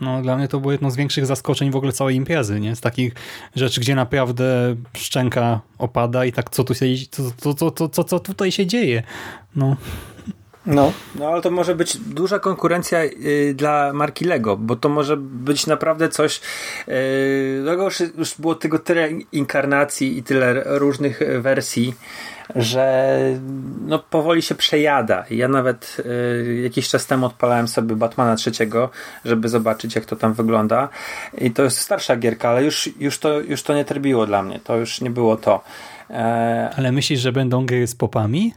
No, dla mnie to było jedno z większych zaskoczeń w ogóle całej imprezy, nie? Z takich rzeczy, gdzie naprawdę szczęka opada i tak co tu się, co, co, co, co, co, tutaj się dzieje? No, No, no ale to może być duża konkurencja y, dla marki Lego, bo to może być naprawdę coś. Y, Lego już, już było tego tyle inkarnacji i tyle różnych y, wersji, że no, powoli się przejada. Ja nawet y, jakiś czas temu odpalałem sobie Batmana trzeciego, żeby zobaczyć, jak to tam wygląda. I to jest starsza gierka, ale już, już, to, już to nie trybiło dla mnie. To już nie było to. E, ale myślisz, że będą gry z popami?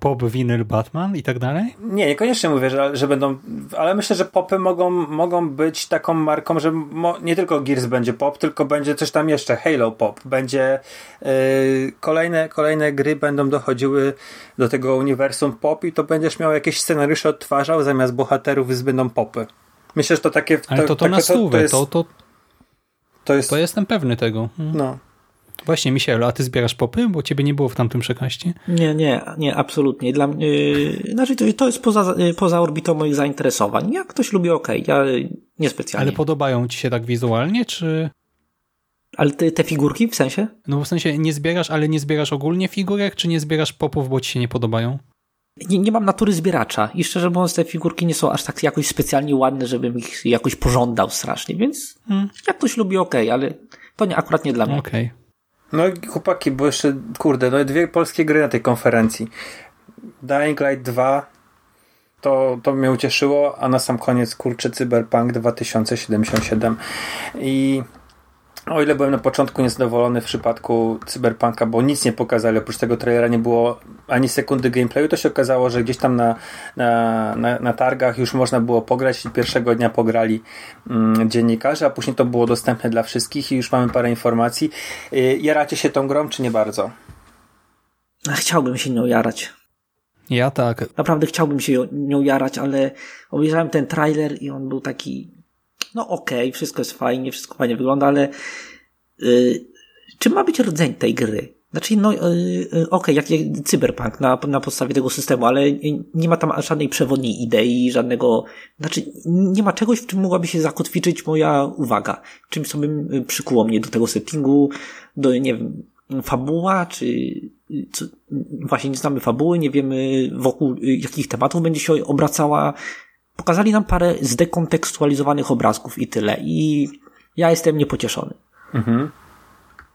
Pop, vinyl, Batman i tak dalej? Nie, niekoniecznie mówię, że, że będą, ale myślę, że popy mogą, mogą być taką marką, że mo, nie tylko Gears będzie pop, tylko będzie coś tam jeszcze, Halo pop, będzie yy, kolejne, kolejne gry będą dochodziły do tego uniwersum pop i to będziesz miał jakieś scenariusze odtwarzał, zamiast bohaterów będą popy. Myślę, że to takie... Ale to to, takie- na stówę, to, jest, to, to, to jest, to jestem pewny tego. Mm. no. Właśnie, Michelu, a ty zbierasz popy? Bo ciebie nie było w tamtym przekaście. Nie, nie, nie, absolutnie. Dla mnie, yy, znaczy to, to jest poza, yy, poza orbitą moich zainteresowań. Jak ktoś lubi, okej, ja yy, niespecjalnie. Ale podobają ci się tak wizualnie, czy... Ale te, te figurki w sensie? No w sensie nie zbierasz, ale nie zbierasz ogólnie figurek, czy nie zbierasz popów, bo ci się nie podobają? Nie, nie mam natury zbieracza i szczerze mówiąc te figurki nie są aż tak jakoś specjalnie ładne, żebym ich jakoś pożądał strasznie, więc Hmm. jak ktoś lubi, okej, ale to nie, akurat nie dla mnie. Okej. No i chłopaki, bo jeszcze, kurde, no dwie polskie gry na tej konferencji. Dying Light 2 to, to mnie ucieszyło, a na sam koniec, kurczę, Cyberpunk 2077 i o ile byłem na początku niezadowolony w przypadku Cyberpunka, bo nic nie pokazali, oprócz tego trailera nie było ani sekundy gameplayu, to się okazało, że gdzieś tam na, na, na, na targach już można było pograć i pierwszego dnia pograli mm, dziennikarze, a później to było dostępne dla wszystkich i już mamy parę informacji. Y, Jaracie się tą grą, czy nie bardzo? Chciałbym się nią jarać. Ja tak. Naprawdę chciałbym się nią jarać, ale obejrzałem ten trailer i on był taki, no okej, wszystko jest fajnie, wszystko fajnie wygląda, ale yy, czym ma być rdzeń tej gry? Znaczy, no yy, okej, jak, jak cyberpunk na, na podstawie tego systemu, ale nie ma tam żadnej przewodniej idei, żadnego, znaczy nie ma czegoś, w czym mogłaby się zakotwiczyć moja uwaga. Czymś, co by y, przykuło mnie do tego settingu, do, nie wiem, fabuła, czy y, co, właśnie nie znamy fabuły, nie wiemy wokół jakich tematów będzie się obracała. Pokazali nam parę zdekontekstualizowanych obrazków i tyle. I ja jestem niepocieszony. Mhm.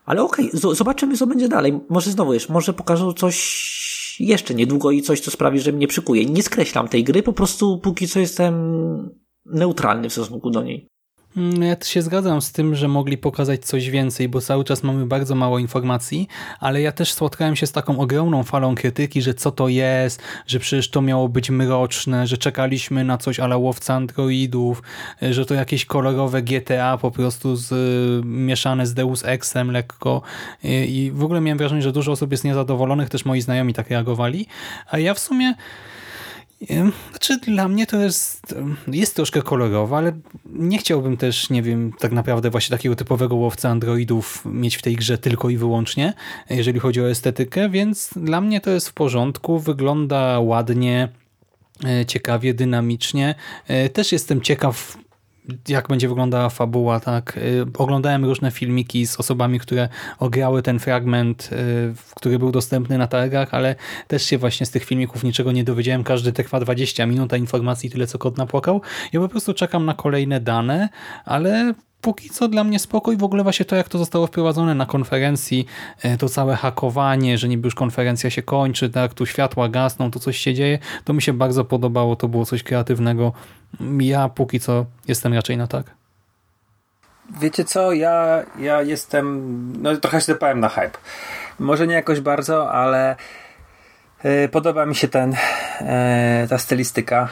Ale okej, z- zobaczymy co będzie dalej. Może znowu wiesz, może pokażą coś jeszcze niedługo i coś, co sprawi, że mnie przykuje. Nie skreślam tej gry, po prostu póki co jestem neutralny w stosunku do niej. Mm, Ja też się zgadzam z tym, że mogli pokazać coś więcej, bo cały czas mamy bardzo mało informacji, ale ja też spotkałem się z taką ogromną falą krytyki, że co to jest, że przecież to miało być mroczne, że czekaliśmy na coś ala łowca androidów, że to jakieś kolorowe GTA po prostu z, mieszane z Deus Exem lekko. I i w ogóle miałem wrażenie, że dużo osób jest niezadowolonych, też moi znajomi tak reagowali, a ja w sumie Znaczy dla mnie to jest, jest troszkę kolorowo, ale nie chciałbym też, nie wiem, tak naprawdę właśnie takiego typowego łowca androidów mieć w tej grze tylko i wyłącznie, jeżeli chodzi o estetykę, więc dla mnie to jest w porządku, wygląda ładnie, e, ciekawie, dynamicznie. E, Też jestem ciekaw, jak będzie wyglądała fabuła, tak. Y, Oglądałem różne filmiki z osobami, które ograły ten fragment, y, który był dostępny na targach, ale też się właśnie z tych filmików niczego nie dowiedziałem. Każdy trwa 20 minut, a informacji tyle, co kot napłakał. Ja po prostu czekam na kolejne dane, ale póki co dla mnie spokój. W ogóle właśnie to, jak to zostało wprowadzone na konferencji, e, to całe hakowanie, że niby już konferencja się kończy, tak, tu światła gasną, tu coś się dzieje, to mi się bardzo podobało, to było coś kreatywnego. Ja póki co jestem raczej na tak. Wiecie co, ja, ja jestem, no trochę się dopałem na hype. Może nie jakoś bardzo, ale e, podoba mi się ten, e, ta stylistyka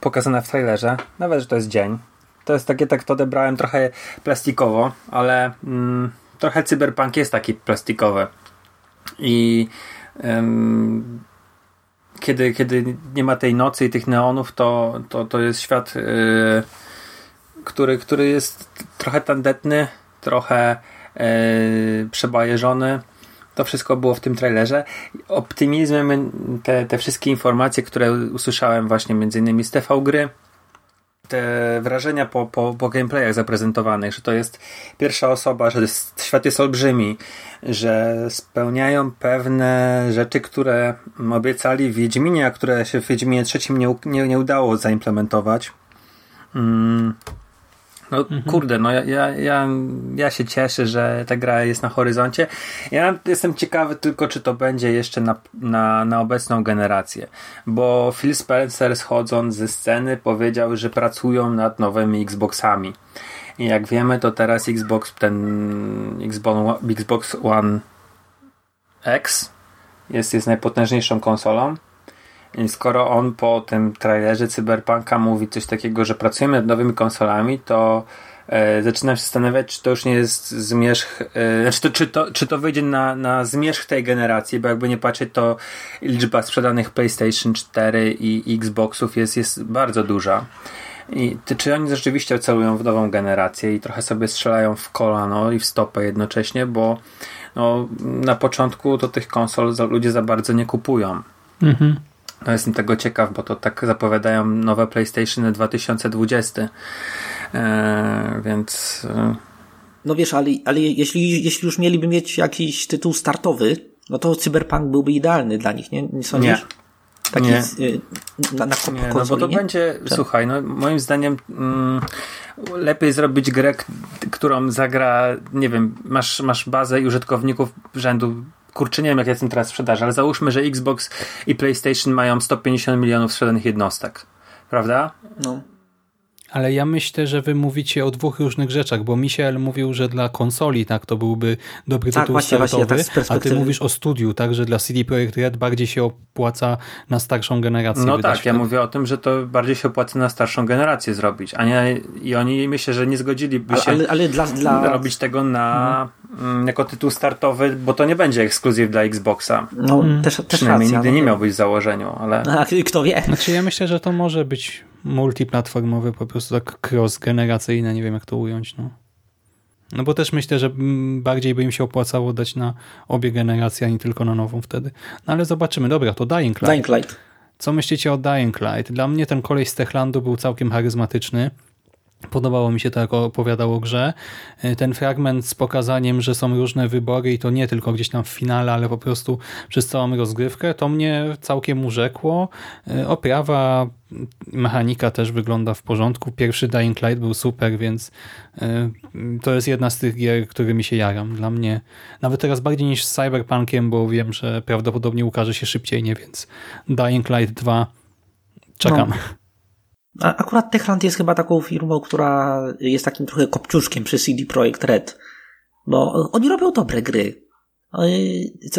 pokazana w trailerze. Nawet, że to jest dzień. To jest takie, tak to odebrałem trochę plastikowo, ale mm, trochę cyberpunk jest taki plastikowy. I em, kiedy, kiedy nie ma tej nocy i tych neonów, to, to, to jest świat e, który, który jest trochę tandetny, trochę e, przebajeżony. To wszystko było w tym trailerze. Optymizmem te, te wszystkie informacje, które usłyszałem właśnie między innymi z TV gry, te wrażenia po, po, po gameplayach zaprezentowanych, że to jest pierwsza osoba, że jest, świat jest olbrzymi, że spełniają pewne rzeczy, które obiecali w Wiedźminie, a które się w Wiedźminie trzecim nie, nie, nie udało zaimplementować. Mm. No kurde, no ja, ja, ja, ja się cieszę, że ta gra jest na horyzoncie. Ja jestem ciekawy tylko, czy to będzie jeszcze na, na, na obecną generację, bo Phil Spencer schodząc ze sceny powiedział, że pracują nad nowymi Xboxami. I jak wiemy, to teraz Xbox, ten Xbox One X jest, jest najpotężniejszą konsolą. Skoro on po tym trailerze Cyberpunka mówi coś takiego, że pracujemy nad nowymi konsolami, to e, zaczynam się zastanawiać, czy to już nie jest zmierzch, e, znaczy to, czy, to, czy to wyjdzie na, na zmierzch tej generacji, bo jakby nie patrzeć, to liczba sprzedanych PlayStation 4 i Xboxów jest, jest bardzo duża. I ty, czy oni rzeczywiście celują w nową generację i trochę sobie strzelają w kolano i w stopę jednocześnie, bo no, na początku to tych konsol ludzie za bardzo nie kupują. Mhm. No jestem tego ciekaw, bo to tak zapowiadają nowe PlayStation 2020. Eee, więc e, No wiesz, ale, ale jeśli, jeśli już mieliby mieć jakiś tytuł startowy, no to Cyberpunk byłby idealny dla nich, nie? Nie sądzisz? Nie. Taki Nie. y, na, na nie, no bo to nie? będzie, Tak. słuchaj, no moim zdaniem mm, lepiej zrobić grę, którą zagra, nie wiem, masz, masz bazę i użytkowników rzędu kurczę, nie wiem jak jest ten teraz sprzedaż, ale załóżmy, że Xbox i PlayStation mają 150 milionów sprzedanych jednostek. Prawda? No. Ale ja myślę, że wy mówicie o dwóch różnych rzeczach, bo Michel mówił, że dla konsoli tak to byłby dobry Tak, tytuł właśnie, właśnie, startowy, tak z a ty perspektywy- mówisz o studiu, tak, że dla CD Projekt Red bardziej się opłaca na starszą generację No tak, ja wtedy. mówię o tym, że to bardziej się opłaca na starszą generację zrobić, a nie i oni myślę, że nie zgodziliby Ale, się ale, ale dla, dla robić tego na mm, jako tytuł startowy, bo to nie będzie ekskluzyw dla Xboxa. no, też, też Przynajmniej racja. nigdy no, nie miał być w założeniu, ale A, kto wie? Znaczy ja myślę, że to może być multiplatformowy, po prostu tak cross-generacyjne, nie wiem jak to ująć, no. No bo też myślę, że bardziej by im się opłacało dać na obie generacje, a nie tylko na nową wtedy. No ale zobaczymy. Dobra, to Dying Light. Dying Light. Co myślicie o Dying Light? Dla mnie ten koleś z Techlandu był całkiem charyzmatyczny. Podobało mi się to, jak opowiadał o grze. Y, Ten fragment z pokazaniem, że są różne wybory i to nie tylko gdzieś tam w finale, ale po prostu przez całą rozgrywkę, to mnie całkiem urzekło. Y, Oprawa, mechanika też wygląda w porządku. Pierwszy Dying Light był super, więc y, to jest jedna z tych gier, którymi się jaram. Dla mnie nawet teraz bardziej niż z Cyberpunkiem, bo wiem, że prawdopodobnie ukaże się szybciej, nie? Więc Dying Light 2 czekam. No. Akurat Techland jest chyba taką firmą, która jest takim trochę kopciuszkiem przy CD Projekt Red. Bo oni robią dobre gry.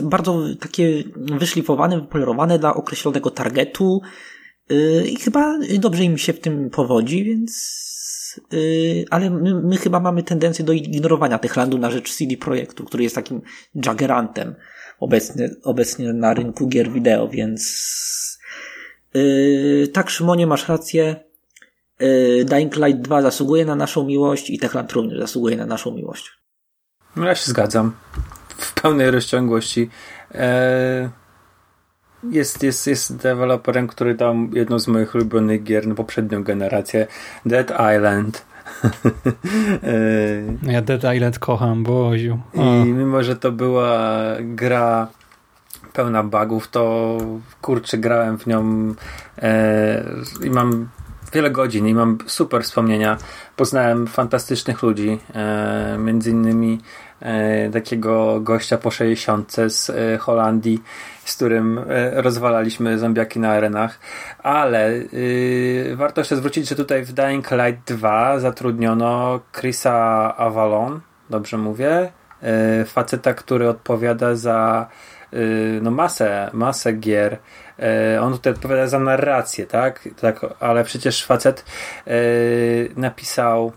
Bardzo takie wyszlifowane, wypolerowane dla określonego targetu. Yy, I chyba dobrze im się w tym powodzi, więc. yy, Ale my, my chyba mamy tendencję do ignorowania Techlandu na rzecz CD Projektu, który jest takim Jaggerantem obecnie, obecnie na rynku gier wideo, więc. Yy, tak, Szymonie, masz rację. Yy, Dying Light 2 zasługuje na naszą miłość i Techland również zasługuje na naszą miłość. No ja się zgadzam. W pełnej rozciągłości. Eee, jest, jest, jest deweloperem, który dał jedną z moich ulubionych gier na poprzednią generację. Dead Island. eee, Ja Dead Island kocham, Boziu. O. I mimo, że to była gra pełna bugów, to kurczę, grałem w nią e, i mam wiele godzin i mam super wspomnienia. Poznałem fantastycznych ludzi, e, między innymi e, takiego gościa po 60 z e, Holandii, z którym rozwalaliśmy zombiaki na arenach, ale y, warto jeszcze zwrócić, że tutaj w Dying Light 2 zatrudniono Chrisa Avalon, dobrze mówię, faceta, który odpowiada za y, no masę, masę gier. E, On tutaj odpowiada za narrację, tak? tak ale przecież facet e, napisał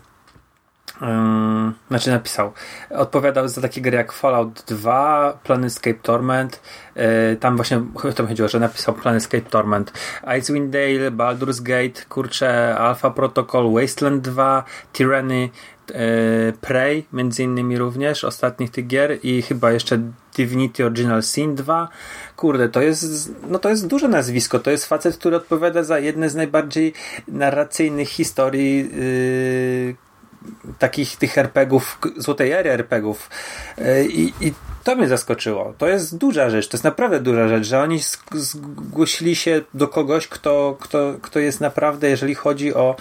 Ym, znaczy napisał, odpowiadał za takie gry jak Fallout 2, Planescape Torment, yy, tam właśnie o to mi chodziło, że napisał Planescape Torment, Icewind Dale, Baldur's Gate, kurczę, Alpha Protocol, Wasteland 2, Tyranny, Prey, między innymi również, ostatnich tych gier i chyba jeszcze Divinity Original Sin 2. Kurde, to jest, no to jest duże nazwisko. To jest facet, który odpowiada za jedne z najbardziej narracyjnych historii yy, takich tych RPGów, złotej ery RPGów. Yy, I, to mnie zaskoczyło. To jest duża rzecz, to jest naprawdę duża rzecz, że oni zgłosili się do kogoś, kto, kto, kto jest naprawdę, jeżeli chodzi o,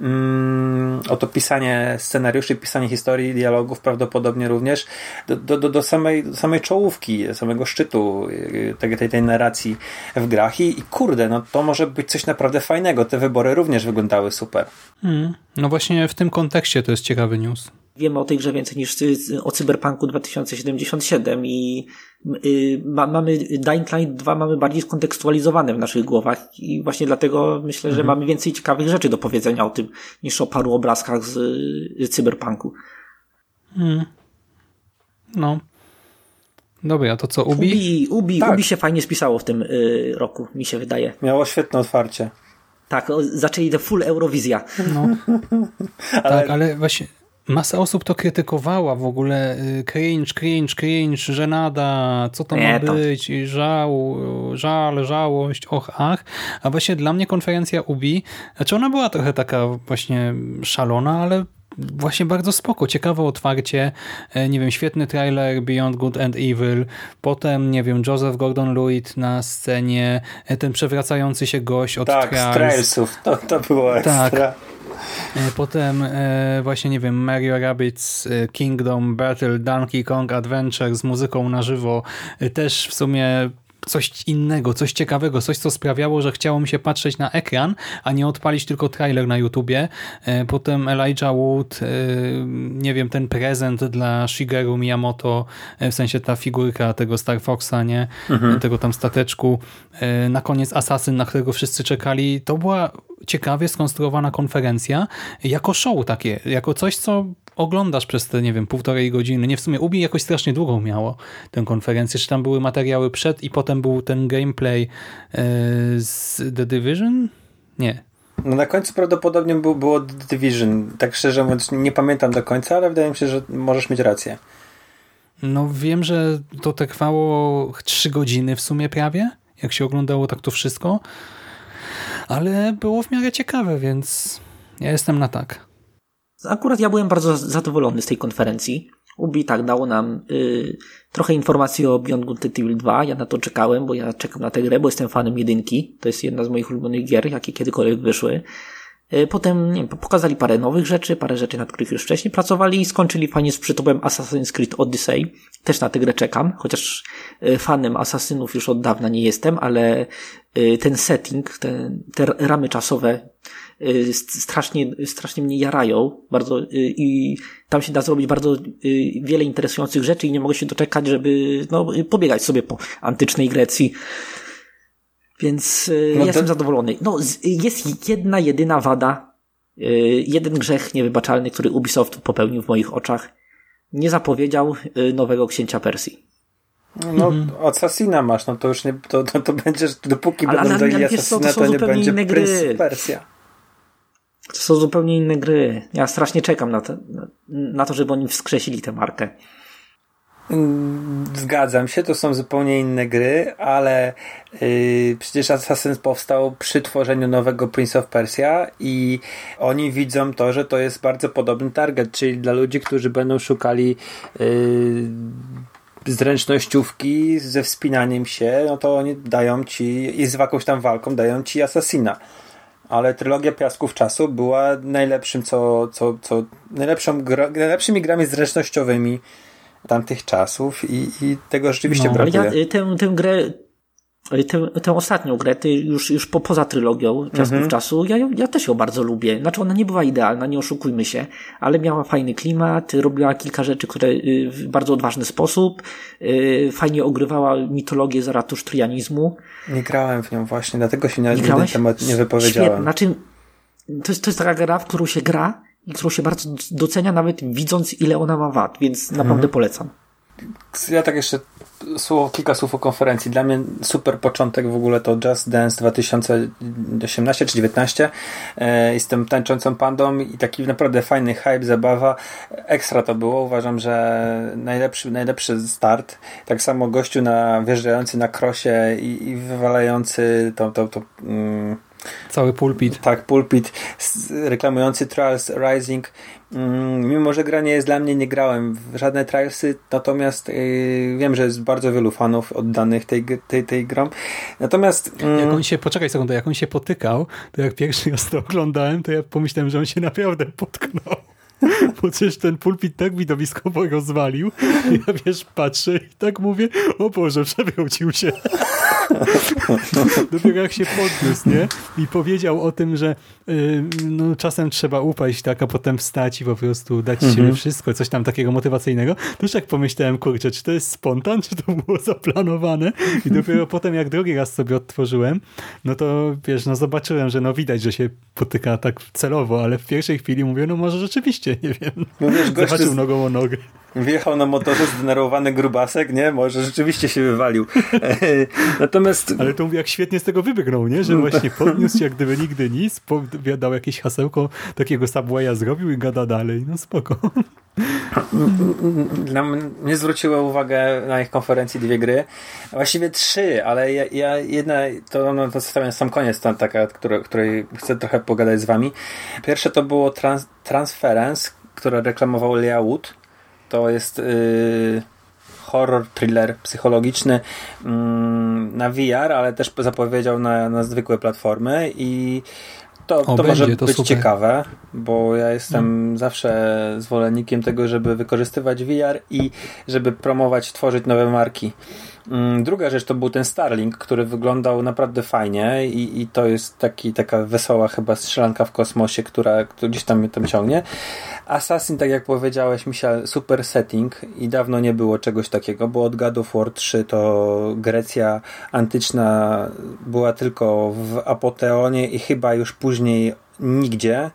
mm, o to pisanie scenariuszy, pisanie historii, dialogów, prawdopodobnie również do, do, do, samej, do samej czołówki, samego szczytu yy, tej, tej, tej narracji w grach. I, I kurde, no to może być coś naprawdę fajnego. Te wybory również wyglądały super. Mm. No właśnie w tym kontekście to jest ciekawy news. Wiemy o tej grze więcej niż o Cyberpunku 2077 i y, ma, mamy Dying Light 2 mamy bardziej skontekstualizowane w naszych głowach i właśnie dlatego myślę, że mamy więcej ciekawych rzeczy do powiedzenia o tym niż o paru obrazkach z, z Cyberpunku. Mm. No. Dobra, to co, Ubi? Ubi, Ubi, Tak. Ubi się fajnie spisało w tym y, roku, mi się wydaje. Miało świetne otwarcie. Tak, zaczęli te full Eurowizja. No. Tak, ale właśnie masa osób to krytykowała w ogóle y, cringe, cringe, cringe, żenada, co to Nie, ma być, i żał, żal, żałość, och, ach. A właśnie dla mnie konferencja Ubi, znaczy ona była trochę taka właśnie szalona, ale właśnie bardzo spoko, ciekawe otwarcie, e, nie wiem, świetny trailer Beyond Good and Evil, potem, nie wiem, Joseph Gordon-Lewitt na scenie, ten przewracający się gość od Tak, Trials. Trailsów. To, to było ekstra. Tak. E, Potem e, właśnie, nie wiem, Mario Rabbids e, Kingdom Battle Donkey Kong Adventure z muzyką na żywo. Też w sumie coś innego, coś ciekawego, coś co sprawiało, że chciało mi się patrzeć na ekran, a nie odpalić tylko trailer na YouTubie. E, Potem Elijah Wood, e, nie wiem, ten prezent dla Shigeru Miyamoto, e, w sensie ta figurka tego Star Foxa, nie? Tego tam stateczku. Na koniec Assassin, na którego wszyscy czekali. To była ciekawie skonstruowana konferencja, jako show takie, jako coś, co oglądasz przez te, nie wiem, półtorej godziny. Nie, w sumie Ubi jakoś strasznie długą miało tę konferencję, czy tam były materiały przed i potem był ten gameplay e, z The Division? Nie. No na końcu prawdopodobnie było, było The Division. Tak szczerze mówiąc, nie pamiętam do końca, ale wydaje mi się, że możesz mieć rację. No wiem, że to trwało trzy godziny w sumie prawie, jak się oglądało tak to wszystko, ale było w miarę ciekawe, więc ja jestem na tak. Akurat ja byłem bardzo zadowolony z tej konferencji. Ubi tak dało nam y, trochę informacji o Beyond Good Evil 2. Ja na to czekałem, bo ja czekam na tę grę, bo jestem fanem jedynki. To jest jedna z moich ulubionych gier, jakie kiedykolwiek wyszły. Y, Potem nie wiem, pokazali parę nowych rzeczy, parę rzeczy, nad których już wcześniej pracowali i skończyli fajnie z przytupem Assassin's Creed Odyssey. Też na tę grę czekam, chociaż y, fanem Asasynów już od dawna nie jestem, ale y, ten setting, te, te ramy czasowe strasznie, strasznie mnie jarają bardzo y, i tam się da zrobić bardzo y, wiele interesujących rzeczy i nie mogę się doczekać, żeby no, y, pobiegać sobie po antycznej Grecji. Więc y, No to- jestem zadowolony. No, jest jedna, jedyna wada, y, jeden grzech niewybaczalny, który Ubisoft popełnił w moich oczach. Nie zapowiedział y, nowego księcia Persji. No, Assassina masz, no to już nie, to, to, to będziesz, dopóki Ale- będą ale- dali to Assassina, są to nie zupełnie będzie inne gry. Persja. To są zupełnie inne gry. Ja strasznie czekam na to, na, to żeby oni wskrzesili tę markę. Mm, Zgadzam się, to są zupełnie inne gry, ale yy, przecież Assassin powstał przy tworzeniu nowego Prince of Persia i oni widzą to, że to jest bardzo podobny target, czyli dla ludzi, którzy będą szukali yy, zręcznościówki ze wspinaniem się, no to oni dają ci i z jakąś tam walką dają ci Assassina. Ale trylogia Piasków Czasu była najlepszym, co, co, co najlepszą gra, najlepszymi grami zręcznościowymi tamtych czasów i, i tego rzeczywiście No, brakuje. ja tę, tę grę, tę, tę ostatnią grę, ty już, już po, poza trylogią Piasków Mhm. Czasu, ja, ją- ja też ją bardzo lubię. Znaczy ona nie była idealna, nie oszukujmy się, ale miała fajny klimat, robiła kilka rzeczy, które y, w bardzo odważny sposób, y, fajnie ogrywała mitologię zaratusztrianizmu. Nie grałem w nią właśnie, dlatego się na ten temat nie wypowiedziałem. Znaczy, to jest, to jest taka gra, w którą się gra i którą się bardzo docenia, nawet widząc, ile ona ma wad, więc Mhm. naprawdę polecam. Ja tak jeszcze słowo, kilka słów o konferencji. Dla mnie super początek w ogóle to Just Dance 2018 czy 19. E, jestem tańczącą pandą i taki naprawdę fajny hype, zabawa. Ekstra to było. Uważam, że najlepszy, najlepszy start. Tak samo gościu na, wjeżdżający na krosie i, i wywalający to, to, to mm, Cały pulpit. tak, pulpit reklamujący Trials Rising. Mm, mimo, że gra nie jest dla mnie, nie grałem w żadne Trialsy, natomiast yy, wiem, że jest bardzo wielu fanów oddanych tej, tej, tej grom. Natomiast mm, Jak on się, poczekaj sekundę, jak on się potykał, to jak pierwszy raz to oglądałem, to ja pomyślałem, że on się naprawdę potknął. Bo przecież ten pulpit tak widowiskowo rozwalił. Ja wiesz, patrzę i tak mówię, o Boże, przewrócił się. Dopiero jak się podniósł, nie? I powiedział o tym, że y, no, czasem trzeba upaść, tak, a potem wstać i po prostu dać z siebie wszystko, coś tam takiego motywacyjnego. To już tak pomyślałem, kurczę, czy to jest spontan, czy to było zaplanowane? I dopiero potem, jak drugi raz sobie odtworzyłem, no to wiesz, no zobaczyłem, że no widać, że się potyka tak celowo, ale w pierwszej chwili mówię, no może rzeczywiście, nie wiem. no wiesz, gościu Zahaczył z- nogą o nogę. Wjechał na motorze zdenerwowany grubasek, nie? Może rzeczywiście się wywalił. Natomiast Ale to mówię, jak świetnie z tego wybrnął, nie? Że właśnie podniósł się jak gdyby nigdy nic, dał jakieś hasełko, takiego Subwaya zrobił i gada dalej. No spoko. Na mnie zwróciły uwagę na ich konferencji dwie gry. Właściwie trzy, ale ja, ja jedna, to, no, to sam koniec, ta, taka, która, której chcę trochę pogadać z wami. Pierwsze to było trans, Transference, które reklamował Lea Wood. To jest yy, horror, thriller psychologiczny mm, na VR, ale też zapowiedział na, na zwykłe platformy i to, O, to może będzie, to być super. ciekawe, bo ja jestem zawsze zwolennikiem tego, żeby wykorzystywać VR i żeby promować, tworzyć nowe marki. Mm, Druga rzecz to był ten Starlink, który wyglądał naprawdę fajnie i, i to jest taki, taka wesoła chyba strzelanka w kosmosie, która, która gdzieś tam mnie tam ciągnie. Assassin, tak jak powiedziałeś, Misia, super setting i dawno nie było czegoś takiego, bo od God of War 3 to Grecja antyczna była tylko w Apoteonie i chyba już później nigdzie.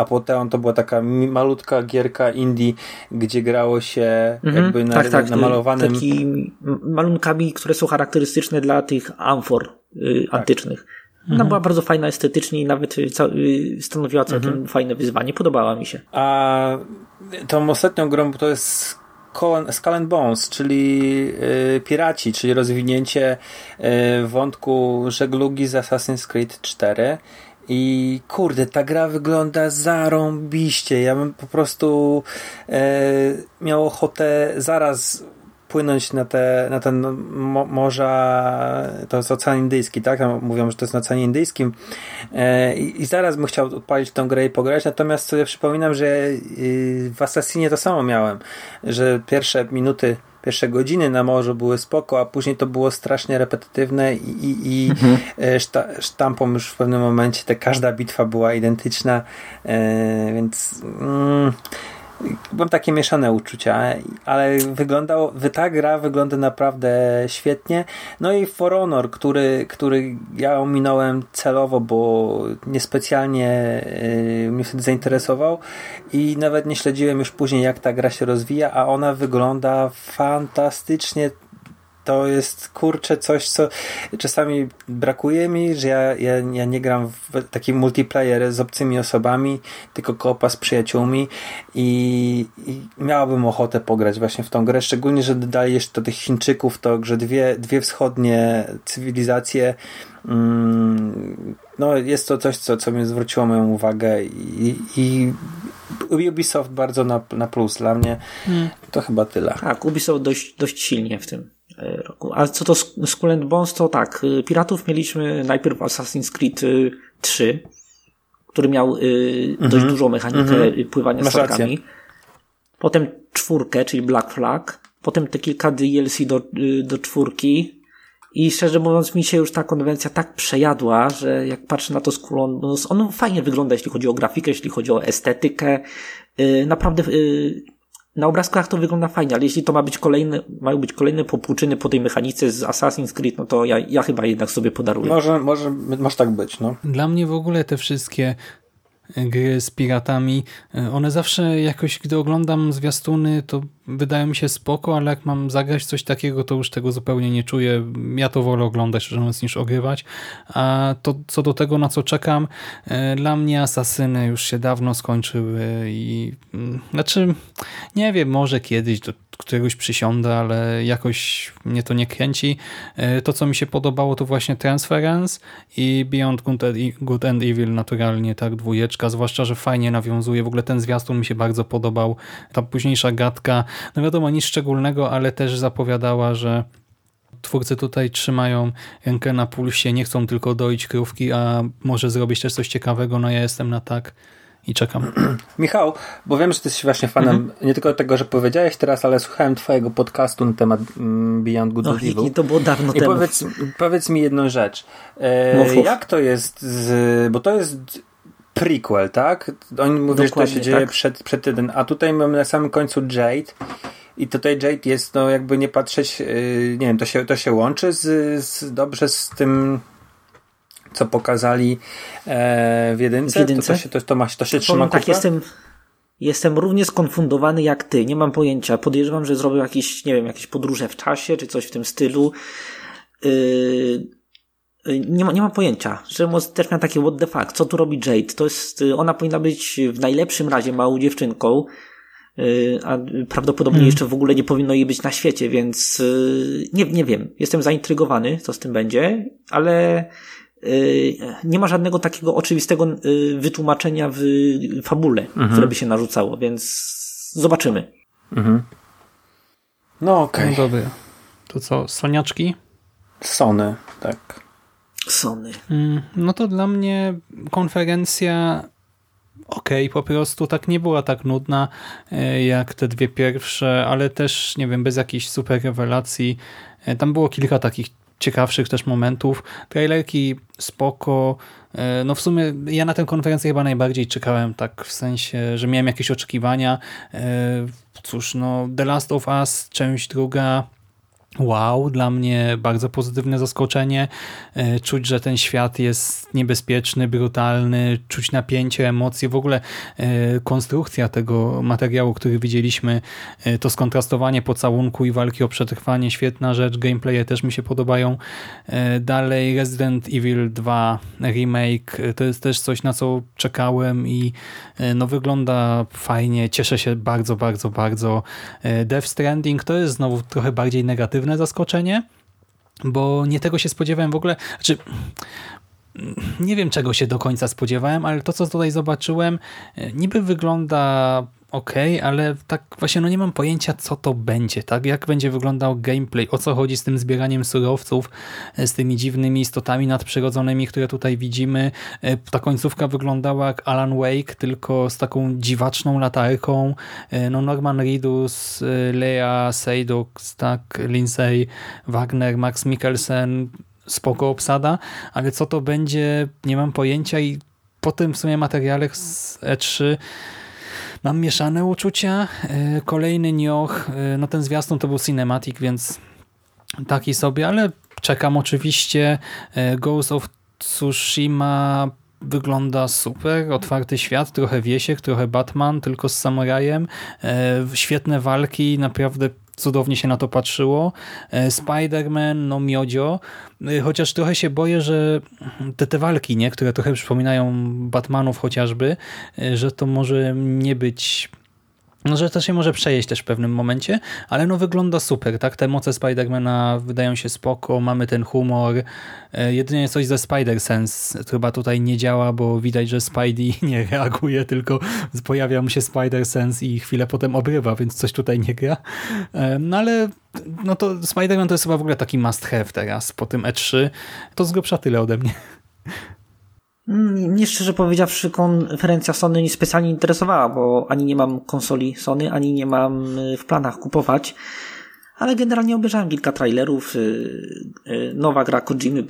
Apoteon to była taka malutka gierka indie, gdzie grało się Mhm. jakby na, tak, tak, namalowanym... Takimi malunkami, które są charakterystyczne dla tych amfor y, Tak. antycznych. Ona była bardzo fajna estetycznie i nawet y, y, stanowiła całkiem Mhm. fajne wyzwanie. Podobała mi się. A tą ostatnią grą to jest Skull and Bones, czyli y, piraci, czyli rozwinięcie y, wątku żeglugi z Assassin's Creed 4. I kurde, ta gra wygląda zarąbiście. Ja bym po prostu y, miał ochotę zaraz płynąć na te, na ten mo, morza, to jest Ocean Indyjski, tak? Mówią, że to jest na Oceanie Indyjskim. E, i, zaraz bym chciał odpalić tę grę i pograć, natomiast sobie przypominam, że y, w Assassinie to samo miałem, że pierwsze minuty pierwsze godziny na morzu były spoko, a później to było strasznie repetytywne i, i, i e, szta, sztampą już w pewnym momencie te, każda bitwa była identyczna, e, więc mm, mam takie mieszane uczucia, ale wyglądał, ta gra wygląda naprawdę świetnie. No i For Honor, który, który ja ominąłem celowo, bo niespecjalnie yy, mnie wtedy zainteresował i nawet nie śledziłem już później jak ta gra się rozwija, a ona wygląda fantastycznie to jest kurczę coś, co czasami brakuje mi, że ja, ja, ja nie gram w taki multiplayer z obcymi osobami, tylko kopa z przyjaciółmi i, i miałbym ochotę pograć właśnie w tą grę, szczególnie, że dodali jeszcze do tych Chińczyków to, że dwie, dwie wschodnie cywilizacje mm, no jest to coś, co, co mi zwróciło moją uwagę i, i Ubisoft bardzo na, na plus dla mnie. Hmm. To chyba tyle. Tak, Ubisoft dość, dość silnie w tym roku. A co to Skull and Bones, to tak, y, piratów mieliśmy najpierw Assassin's Creed 3, y, który miał y, dość mhm. dużą mechanikę mhm. pływania Masz statkami. Potem czwórkę, czyli Black Flag. Potem te kilka DLC do, do czwórki. I szczerze mówiąc, mi się już ta konwencja tak przejadła, że jak patrzę na to Skull Bones, on fajnie wygląda, jeśli chodzi o grafikę, jeśli chodzi o estetykę. Naprawdę na obrazkach to wygląda fajnie, ale jeśli to ma być kolejne, mają być kolejne popłuczyny po tej mechanice z Assassin's Creed, no to ja, ja chyba jednak sobie podaruję. Może, może, może tak być, no. Dla mnie w ogóle te wszystkie gry z piratami, e, one zawsze jakoś, gdy oglądam zwiastuny, to wydają mi się spoko, ale jak mam zagrać coś takiego, to już tego zupełnie nie czuję. Ja to wolę oglądać, szczerze mówiąc, niż ogrywać. A to, co do tego, na co czekam, e, dla mnie Asasyny już się dawno skończyły i mm, znaczy, nie wiem, może kiedyś któregoś przysiądę, ale jakoś mnie to nie kręci. E, to, co mi się podobało, to właśnie Transference i Beyond Good and Evil naturalnie, tak, dwójeczka, zwłaszcza, że fajnie nawiązuje. W ogóle ten zwiastun mi się bardzo podobał. Ta późniejsza gadka, no wiadomo, nic szczególnego, ale też zapowiadała, że twórcy tutaj trzymają rękę na pulsie, nie chcą tylko doić krówki, a może zrobić też coś ciekawego, no ja jestem na tak i czekam. Michał, bo wiem, że ty jesteś właśnie fanem mhm. nie tylko tego, że powiedziałeś teraz, ale słuchałem twojego podcastu na temat mm, Beyond Good and Evil. I to było dawno I temu. Powiedz, powiedz mi jedną rzecz. E, jak to jest z, bo to jest prequel, tak? Oni mówią, że to się dzieje tak. przed, przed jeden, a tutaj mamy na samym końcu Jade i tutaj Jade jest, no jakby nie patrzeć, yy, nie wiem, to się, to się łączy z, z, dobrze z tym co pokazali e, w jedynce, w jedynce? To, to, się, to, to, ma, to się trzyma tak, jestem, jestem równie skonfundowany jak ty, nie mam pojęcia. Podejrzewam, że zrobił jakieś, nie wiem, jakieś podróże w czasie, czy coś w tym stylu. Yy, nie, ma, nie mam pojęcia. Że też miał takie what the fuck, co tu robi Jade? To jest, y, ona powinna być w najlepszym razie małą dziewczynką, y, a prawdopodobnie hmm. jeszcze w ogóle nie powinno jej być na świecie, więc y, nie, nie wiem. Jestem zaintrygowany, co z tym będzie, ale nie ma żadnego takiego oczywistego wytłumaczenia w fabule, mhm. które by się narzucało, więc zobaczymy. Mhm. No okej. Okay. No dobra. To co, soniaczki? Sony, tak. Sony. Mm, no to dla mnie konferencja okej, okay, po prostu tak nie była tak nudna e, jak te dwie pierwsze, ale też, nie wiem, bez jakichś super rewelacji. E, tam było kilka takich ciekawszych też momentów. Trailerki spoko. E, no w sumie ja na tę konferencję chyba najbardziej czekałem, tak w sensie, że miałem jakieś oczekiwania. Cóż, no The Last of Us, część druga, wow, dla mnie bardzo pozytywne zaskoczenie. E, czuć, że ten świat jest niebezpieczny, brutalny, czuć napięcie, emocje. W ogóle e, konstrukcja tego materiału, który widzieliśmy, e, to skontrastowanie pocałunku i walki o przetrwanie, świetna rzecz. Gameplaye też mi się podobają. Dalej Resident Evil 2 remake, to jest też coś, na co czekałem i no wygląda fajnie. Cieszę się bardzo, bardzo, bardzo. Death Stranding to jest znowu trochę bardziej negatywne zaskoczenie, bo nie tego się spodziewałem w ogóle. Znaczy, nie wiem czego się do końca spodziewałem, ale to co tutaj zobaczyłem niby wygląda ok, ale tak właśnie no nie mam pojęcia, co to będzie, tak? Jak będzie wyglądał gameplay, o co chodzi z tym zbieraniem surowców, e, z tymi dziwnymi istotami nadprzyrodzonymi, które tutaj widzimy. E, Ta końcówka wyglądała jak Alan Wake, tylko z taką dziwaczną latarką. E, No Norman Reedus, Lea Seydoux, tak, Lindsay Wagner, Max Mikkelsen, spoko obsada, ale co to będzie, nie mam pojęcia i po tym w sumie materiale z E3 mam mieszane uczucia. E, Kolejny nioch, e, no ten zwiastun to był cinematic, więc taki sobie, ale czekam oczywiście. E, Ghost of Tsushima wygląda super, otwarty świat, trochę Wiesiek, trochę Batman, tylko z samurajem. Świetne walki, naprawdę cudownie się na to patrzyło. E, Spider-Man, no miodzio, E, chociaż trochę się boję, że te, te walki, nie, które trochę przypominają Batmanów chociażby, e, że to może nie być że to się może przejeść też w pewnym momencie, ale no wygląda super, tak? Te moce Spidermana wydają się spoko, mamy ten humor. E, Jedynie coś ze Spider-Sense chyba tutaj nie działa, bo widać, że Spidey nie reaguje, tylko pojawia mu się Spider-Sense i chwilę potem obrywa, więc coś tutaj nie gra. E, No ale no to Spider-Man to jest chyba w ogóle taki must have teraz po tym E3. To z grubsza tyle ode mnie. Mm, Mnie szczerze powiedziawszy konferencja Sony nie specjalnie interesowała, bo ani nie mam konsoli Sony, ani nie mam y, w planach kupować. Ale generalnie obejrzałem kilka trailerów. y, y, Nowa gra Kojimy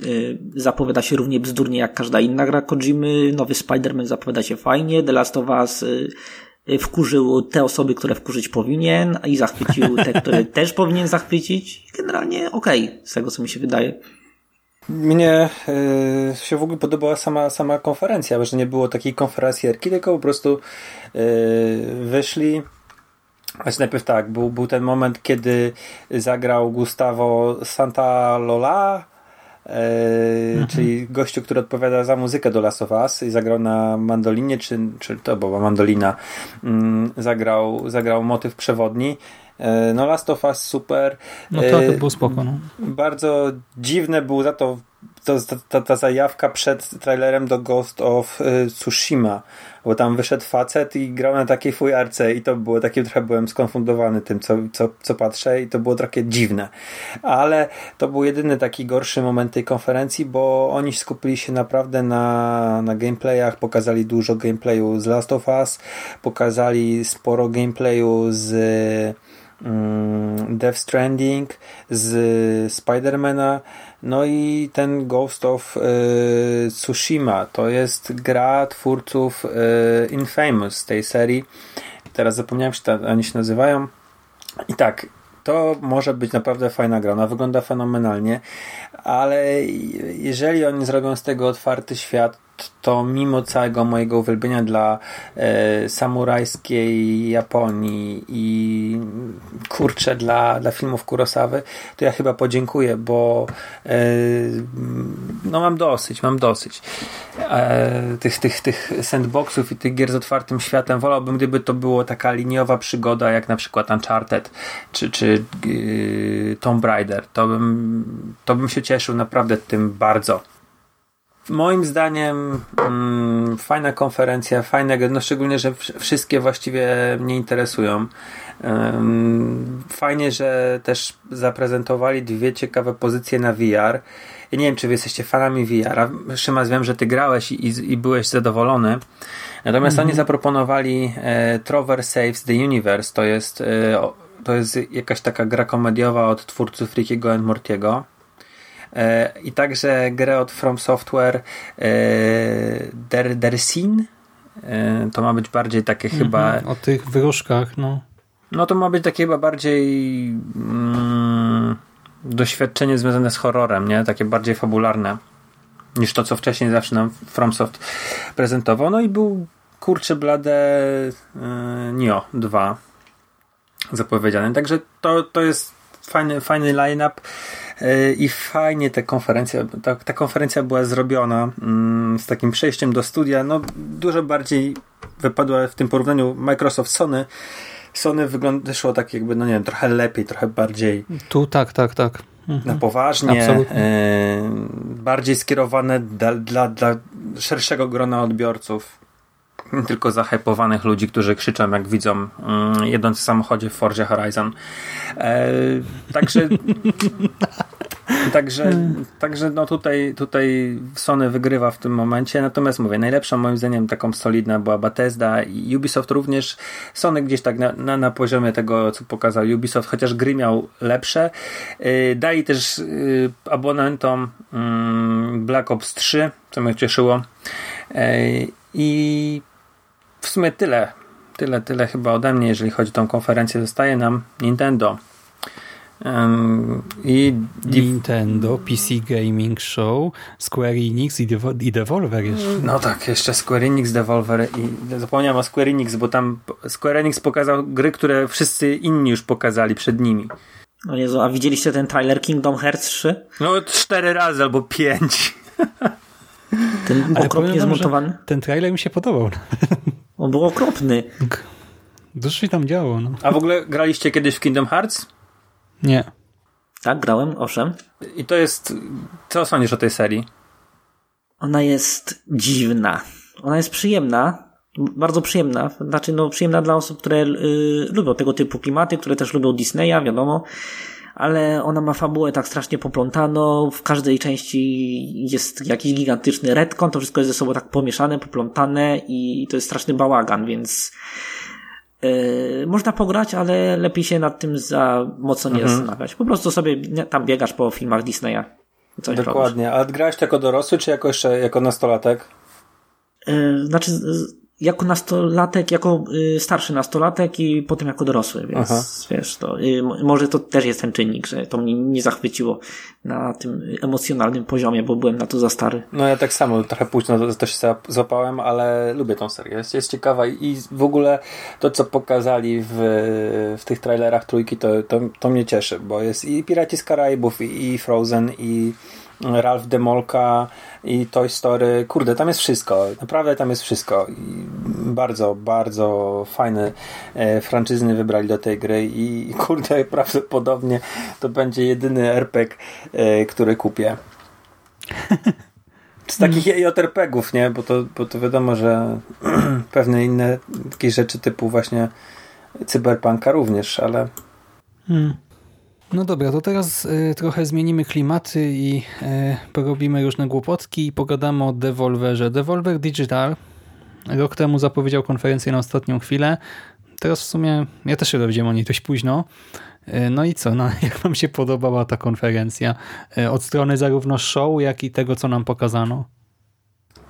zapowiada się równie bzdurnie jak każda inna gra Kojimy. Nowy Spider-Man zapowiada się fajnie. The Last of Us wkurzył te osoby, które wkurzyć powinien i zachwycił te, które też powinien zachwycić. Generalnie okej, z tego co mi się wydaje. Mnie y, się w ogóle podobała sama, sama konferencja, że nie było takiej konferencjerki, tylko po prostu y, wyszli. Znaczy najpierw tak, był, był ten moment, kiedy zagrał Gustavo Santalola, y, czyli gościu, który odpowiada za muzykę do Last of Us i zagrał na mandolinie, czy, czy to była mandolina, mm, zagrał, zagrał motyw przewodni. Y, No Last of Us super. No to, to było spoko. No. bardzo dziwne był za to, to ta, ta zajawka przed trailerem do Ghost of y, Tsushima, bo tam wyszedł facet i grał na takiej fujarce i to było takie, trochę byłem skonfundowany tym, co, co, co patrzę i to było takie dziwne. Ale to był jedyny taki gorszy moment tej konferencji, bo oni skupili się naprawdę na, na gameplayach, pokazali dużo gameplayu z Last of Us, pokazali sporo gameplayu z Death Stranding, z Spidermana, no i ten Ghost of y, Tsushima. To jest gra twórców y, Infamous tej serii. Teraz zapomniałem, czy oni się nazywają. I tak, to może być naprawdę fajna gra. Ona wygląda fenomenalnie, ale jeżeli oni zrobią z tego otwarty świat, to mimo całego mojego uwielbienia dla e, samurajskiej Japonii i kurczę dla, dla filmów Kurosawy, to ja chyba podziękuję, bo e, no mam dosyć, mam dosyć e, tych, tych, tych sandboxów i tych gier z otwartym światem. Wolałbym, gdyby to było taka liniowa przygoda, jak na przykład Uncharted czy, czy yy, Tomb Raider. To bym, to bym się cieszył naprawdę tym bardzo. Moim zdaniem mm, fajna konferencja, fajne no szczególnie, że wsz- wszystkie właściwie mnie interesują. Fajnie, że też zaprezentowali dwie ciekawe pozycje na VR. Ja nie wiem, czy wy jesteście fanami VR-a. Szymas, wiem, że ty grałeś i, i byłeś zadowolony. Natomiast oni zaproponowali e, Trover Saves the Universe. To jest, e, to jest jakaś taka gra komediowa od twórców Rickiego and Mortiego. E, I także grę od From Software e, Der, Der Sin. E, to ma być bardziej takie chyba Mhm, O tych wyróżkach, no. no to ma być takie chyba bardziej mm, doświadczenie związane z horrorem, nie? Takie bardziej fabularne niż to, co wcześniej zawsze nam FromSoft prezentował. No i był kurczę blade y, Nio 2 zapowiedziany. Także to, to jest fajny, fajny line-up i fajnie ta konferencja, ta, ta konferencja była zrobiona mm, z takim przejściem do studia. No dużo bardziej wypadła w tym porównaniu Microsoft Sony. Sony wygląda, szło tak jakby, no nie wiem, trochę lepiej, trochę bardziej Tu tak, tak, tak. Mhm. na poważnie, e, bardziej skierowane dla, dla, dla szerszego grona odbiorców. tylko zahypowanych ludzi, którzy krzyczą jak widzą mm, jedąc w samochodzie w Forzie Horizon. E, także Także, także no tutaj, tutaj Sony wygrywa w tym momencie, natomiast mówię, najlepszą moim zdaniem taką solidna była Bethesda i Ubisoft również. Sony gdzieś tak na, na, na poziomie tego, co pokazał Ubisoft, chociaż gry miał lepsze. Yy, dali też yy, abonentom yy, Black Ops 3, co mnie cieszyło. I w sumie tyle. Tyle, tyle chyba ode mnie, jeżeli chodzi o tą konferencję. Zostaje nam Nintendo. Um, i Nintendo, PC Gaming Show, Square Enix i, Devo i Devolver jeszcze. No tak, jeszcze Square Enix, Devolver i zapomniałem o Square Enix, bo tam Square Enix pokazał gry, które wszyscy inni już pokazali przed nimi. No Jezu, a widzieliście ten trailer Kingdom Hearts 3? No cztery razy albo pięć. Ten okropnie zmontowany. Ten trailer mi się podobał. On był okropny. Dużo się tam działo. No. A w ogóle graliście kiedyś w Kingdom Hearts? Nie. Tak, grałem, owszem. I to jest... Co sądzisz o tej serii? Ona jest dziwna. Ona jest przyjemna. Bardzo przyjemna. Znaczy, no, przyjemna dla osób, które y, lubią tego typu klimaty, które też lubią Disneya, wiadomo. Ale ona ma fabułę tak strasznie poplątaną. W każdej części jest jakiś gigantyczny retcon. To wszystko jest ze sobą tak pomieszane, poplątane i to jest straszny bałagan, więc Yy, można pograć, ale lepiej się nad tym za mocno nie Mhm. zastanawiać. Po prostu sobie tam biegasz po filmach Disneya. Coś robisz. Dokładnie. A grałeś jako dorosły, czy jako jeszcze jako nastolatek? Yy, znaczy, jako nastolatek, jako y, starszy nastolatek i potem jako dorosły, więc Aha. wiesz, to y, może to też jest ten czynnik, że to mnie nie zachwyciło na tym emocjonalnym poziomie, bo byłem na to za stary. No ja tak samo, trochę późno to, to się złapałem, ale lubię tą serię. Jest, jest ciekawa i w ogóle to, co pokazali w, w tych trailerach trójki, to, to, to mnie cieszy, bo jest i Piraci z Karaibów, i Frozen, i Ralph Demolka, i Toy Story. Kurde, tam jest wszystko. Naprawdę tam jest wszystko. I bardzo, bardzo fajne e, franczyzny wybrali do tej gry i, kurde, prawdopodobnie to będzie jedyny RPG, e, który kupię. Z takich JRPG-ów, nie? Bo to, bo to wiadomo, że pewne inne takie rzeczy typu właśnie cyberpunka również, ale Hmm. No dobra, to teraz y, trochę zmienimy klimaty i y, porobimy różne głupotki i pogadamy o Devolverze. Devolver Digital rok temu zapowiedział konferencję na ostatnią chwilę. Teraz w sumie ja też się dowiedziałem o niej dość późno. Y, no i co, no, jak wam się podobała ta konferencja? Od strony zarówno show, jak i tego, co nam pokazano.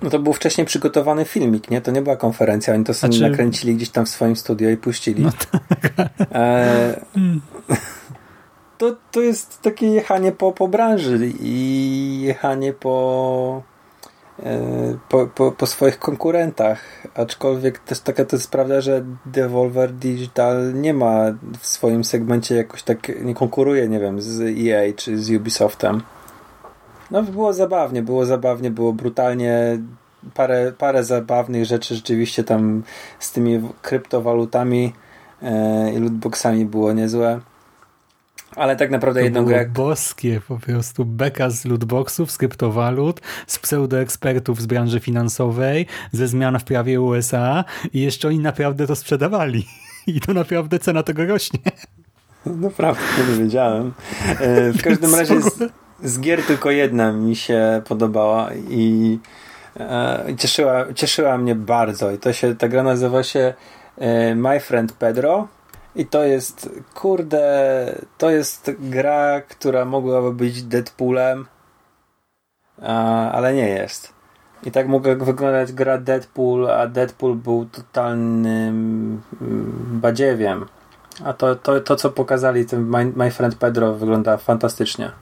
no to był wcześniej przygotowany filmik, nie? To nie była konferencja, oni to sobie Znaczy- nakręcili gdzieś tam w swoim studio i puścili. No e, to, to jest takie jechanie po, po branży i jechanie po, e, po, po, po swoich konkurentach. Aczkolwiek też taka to jest że Devolver Digital nie ma w swoim segmencie jakoś tak, nie konkuruje, nie wiem, z EA czy z Ubisoftem. No było zabawnie, było zabawnie, było brutalnie. Parę, parę zabawnych rzeczy rzeczywiście tam z tymi kryptowalutami e, i lootboxami było niezłe. Ale tak naprawdę To jedną grę. boskie po prostu. Beka z lootboxów, z kryptowalut, z pseudoekspertów z branży finansowej, ze zmian w prawie USA i jeszcze oni naprawdę to sprzedawali. I to naprawdę cena tego rośnie. Naprawdę nie wiedziałem. E, w każdym razie z, z gier tylko jedna mi się podobała i e, cieszyła, cieszyła mnie bardzo. I to się, ta gra nazywa się e, My Friend Pedro. I to jest, kurde, to jest gra, która mogłaby być Deadpoolem, ale nie jest. I tak mogła wyglądać gra Deadpool, a Deadpool był totalnym mm, badziewiem. A to, to, to co pokazali tym My, My Friend Pedro wygląda fantastycznie.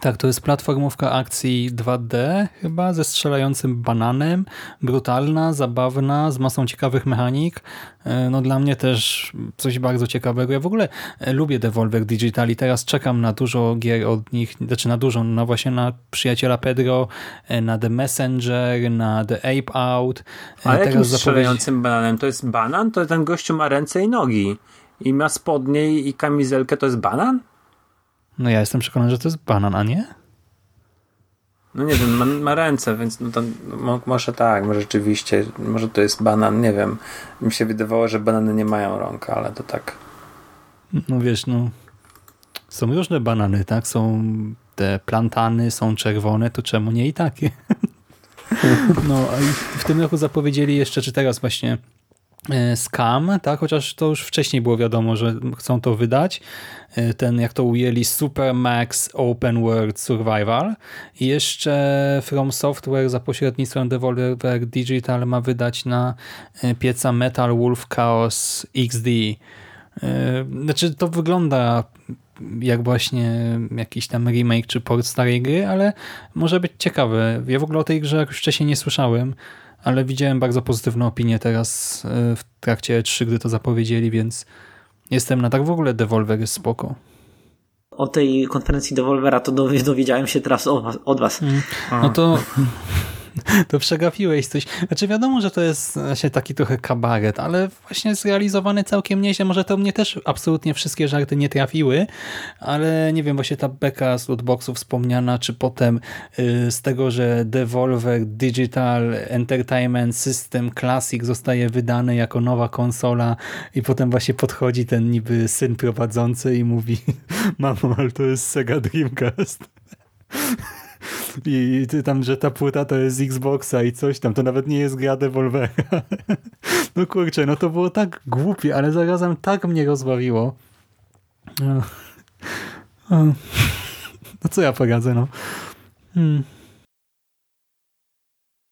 Tak, to jest platformówka akcji 2D chyba, ze strzelającym bananem. Brutalna, zabawna, z masą ciekawych mechanik. E, No dla mnie też coś bardzo ciekawego. Ja w ogóle e, lubię Devolver Digital i teraz czekam na dużo gier od nich, znaczy na dużo, no właśnie na Przyjaciela Pedro, e, na The Messenger, na The Ape Out. A jakim zapowiedź- strzelającym bananem? To jest banan? To ten gościu ma ręce i nogi. I ma spodnie i kamizelkę. To jest banan? No ja jestem przekonany, że to jest banan, a nie? No nie wiem, ma, ma ręce, więc no to mo, może tak, może rzeczywiście, może to jest banan, nie wiem. Mi się wydawało, że banany nie mają rąk, ale to tak. No wiesz, no są różne banany, tak? Są te plantany, są czerwone, to czemu nie i takie? No, i w tym roku zapowiedzieli jeszcze, czy teraz właśnie Scam, tak? Chociaż to już wcześniej było wiadomo, że chcą to wydać. E, Ten, jak to ujęli, Super Max Open World Survival. I jeszcze From Software za pośrednictwem Devolver Digital ma wydać na e, pieca Metal Wolf Chaos XD. E, Znaczy, to wygląda jak właśnie jakiś tam remake czy port starej gry, ale może być ciekawe. Ja w ogóle o tej grze już wcześniej nie słyszałem, ale widziałem bardzo pozytywne opinie teraz e, w trakcie 3 gdy to zapowiedzieli, więc jestem na tak w ogóle Devolver jest spoko. O tej konferencji Devolvera to dowi- dowiedziałem się teraz o was, od was. No to to przegapiłeś coś. Znaczy wiadomo, że to jest właśnie taki trochę kabaret, ale właśnie zrealizowany całkiem nieźle. Może to mnie też absolutnie wszystkie żarty nie trafiły, ale nie wiem, właśnie ta beka z lootboxów wspomniana, czy potem y, z tego, że Devolver Digital Entertainment System Classic zostaje wydany jako nowa konsola i potem właśnie podchodzi ten niby syn prowadzący i mówi mamo, ale to jest Sega Dreamcast. I ty tam, że ta płyta to jest Xboxa i coś tam, to nawet nie jest gra Devolvera. No kurczę, no to było tak głupie, ale zarazem tak mnie rozbawiło. No, no co ja poradzę, no. Hmm.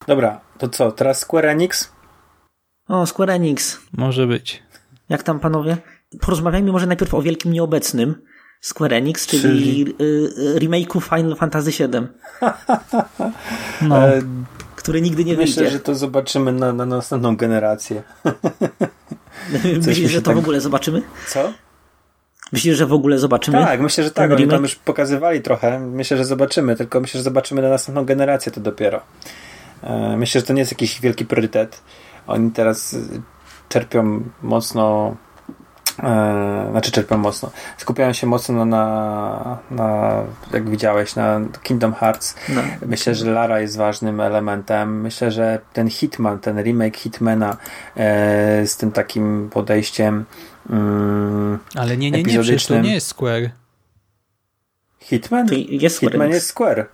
Dobra, to co, teraz Square Enix? O, Square Enix. Może być. Jak tam panowie? Porozmawiajmy może najpierw o wielkim nieobecnym. Square Enix, czyli, Czyli? y, y, remake'u Final Fantasy VII, No, E, który nigdy nie wyjdzie. myślę, że to zobaczymy na, na następną generację. Myślisz, że to tak- w ogóle zobaczymy? Co? Myślisz, że w ogóle zobaczymy? Tak, myślę, że tak. Oni tam już pokazywali trochę. Myślę, że zobaczymy, tylko myślę, że zobaczymy na następną generację to dopiero. E, Myślę, że to nie jest jakiś wielki priorytet. Oni teraz y, czerpią mocno e, znaczy czerpią mocno. Skupiają się mocno na, na jak widziałeś, na Kingdom Hearts. No. Myślę, że Lara jest ważnym elementem. Myślę, że ten Hitman, ten remake Hitmana e, z tym takim podejściem mm, ale nie, nie, nie, przecież to nie jest Square. Hitman? To jest Square Hitman Enix. jest Square.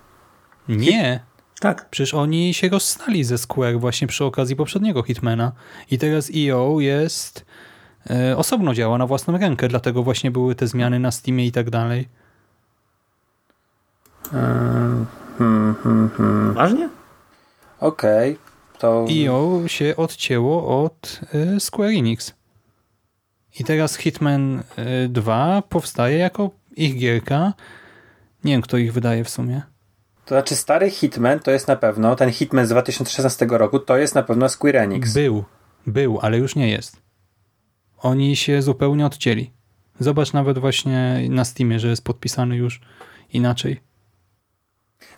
Nie. Tak. Przecież oni się rozstali ze Square właśnie przy okazji poprzedniego Hitmana. I teraz EO jest osobno działa na własną rękę, dlatego właśnie były te zmiany na Steamie i tak dalej. Hmm, hmm, hmm, hmm. Ważnie? Okej, to EO się odcięło od e, Square Enix. I teraz Hitman e, 2 powstaje jako ich gierka. Nie wiem, kto ich wydaje w sumie. to znaczy stary Hitman to jest na pewno, ten Hitman z 2016 roku to jest na pewno Square Enix. Był, był, ale już nie jest. Oni się zupełnie odcięli. Zobacz nawet właśnie na Steamie, że jest podpisany już inaczej.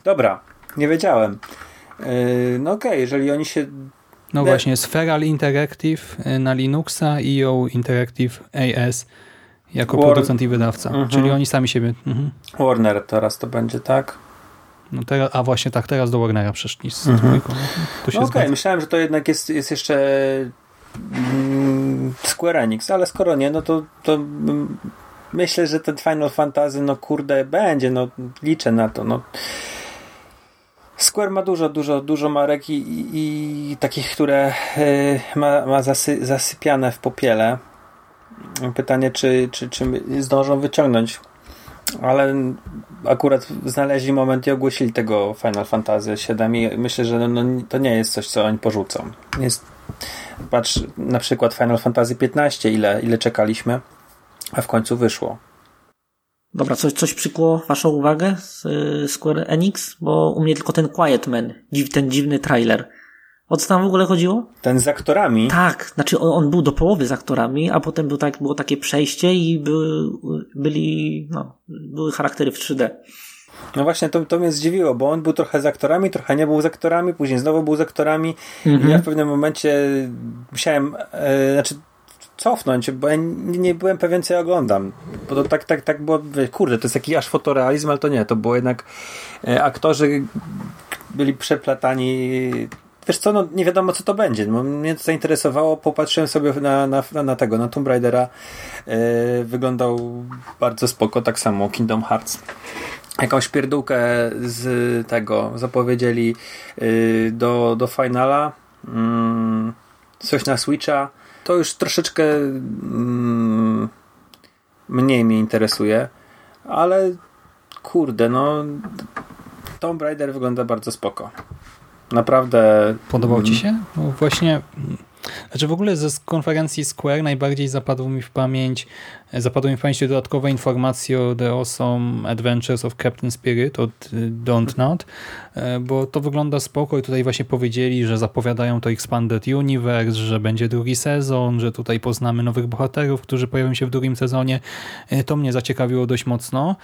Dobra, nie wiedziałem. Yy, no okej, jeżeli oni się No Ne- właśnie, Sferal Interactive y, na Linuxa, EO Interactive AS jako War- producent i wydawca. Mhm. Czyli oni sami siebie. Mhm. Warner teraz to będzie, tak? No teraz, a właśnie tak, teraz do Warnera przeszli z Mhm. To się No okej, zgadza. myślałem, że to jednak jest, jest jeszcze Square Enix, ale skoro nie, no to, to mm, myślę, że ten Final Fantasy, no kurde, będzie, no liczę na to, no. Square ma dużo, dużo, dużo marek i, i, i takich, które y, ma, ma zasy, zasypiane w popiele. Pytanie, czy, czy, czy zdążą wyciągnąć. Ale akurat znaleźli moment i ogłosili tego Final Fantasy VII i myślę, że no, to nie jest coś, co oni porzucą. Jest, patrz na przykład Final Fantasy XV, ile, ile czekaliśmy, a w końcu wyszło. Dobra, coś, coś przykuło waszą uwagę z y, Square Enix? Bo u mnie tylko ten Quiet Man, ten dziwny trailer. O co tam w ogóle chodziło? Ten z aktorami, Tak, znaczy on, on był do połowy z aktorami, a potem był tak, było takie przejście i były, byli, no, były charaktery w 3D. no właśnie to, to mnie zdziwiło, bo on był trochę z aktorami, trochę nie był z aktorami, później znowu był z aktorami i ja w pewnym momencie musiałem, e, znaczy co cofnąć, bo ja nie, nie byłem pewien, co ja oglądam. Bo to tak, tak, tak było, kurde, to jest jakiś aż fotorealizm, ale to nie, to było jednak e, aktorzy byli przeplatani Wiesz co, no nie wiadomo co to będzie. No, mnie to zainteresowało, popatrzyłem sobie na, na, na tego, na Tomb Raidera. Yy, wyglądał bardzo spoko, tak samo Kingdom Hearts. Jakąś pierdółkę z tego zapowiedzieli yy, do, do finala. Yy, coś na Switcha. To już troszeczkę mm, mniej mnie interesuje, ale kurde, no Tomb Raider wygląda bardzo spoko. Naprawdę. Podobał ci się? No właśnie. Znaczy w ogóle ze konferencji Square najbardziej zapadło mi w pamięć zapadły mi w pamięci dodatkowe informacje o The Awesome Adventures of Captain Spirit od y, Don't Not, e, bo to wygląda spoko i tutaj właśnie powiedzieli, że zapowiadają to Expanded Universe, że będzie drugi sezon, że tutaj poznamy nowych bohaterów, którzy pojawią się w drugim sezonie. E, to mnie zaciekawiło dość mocno.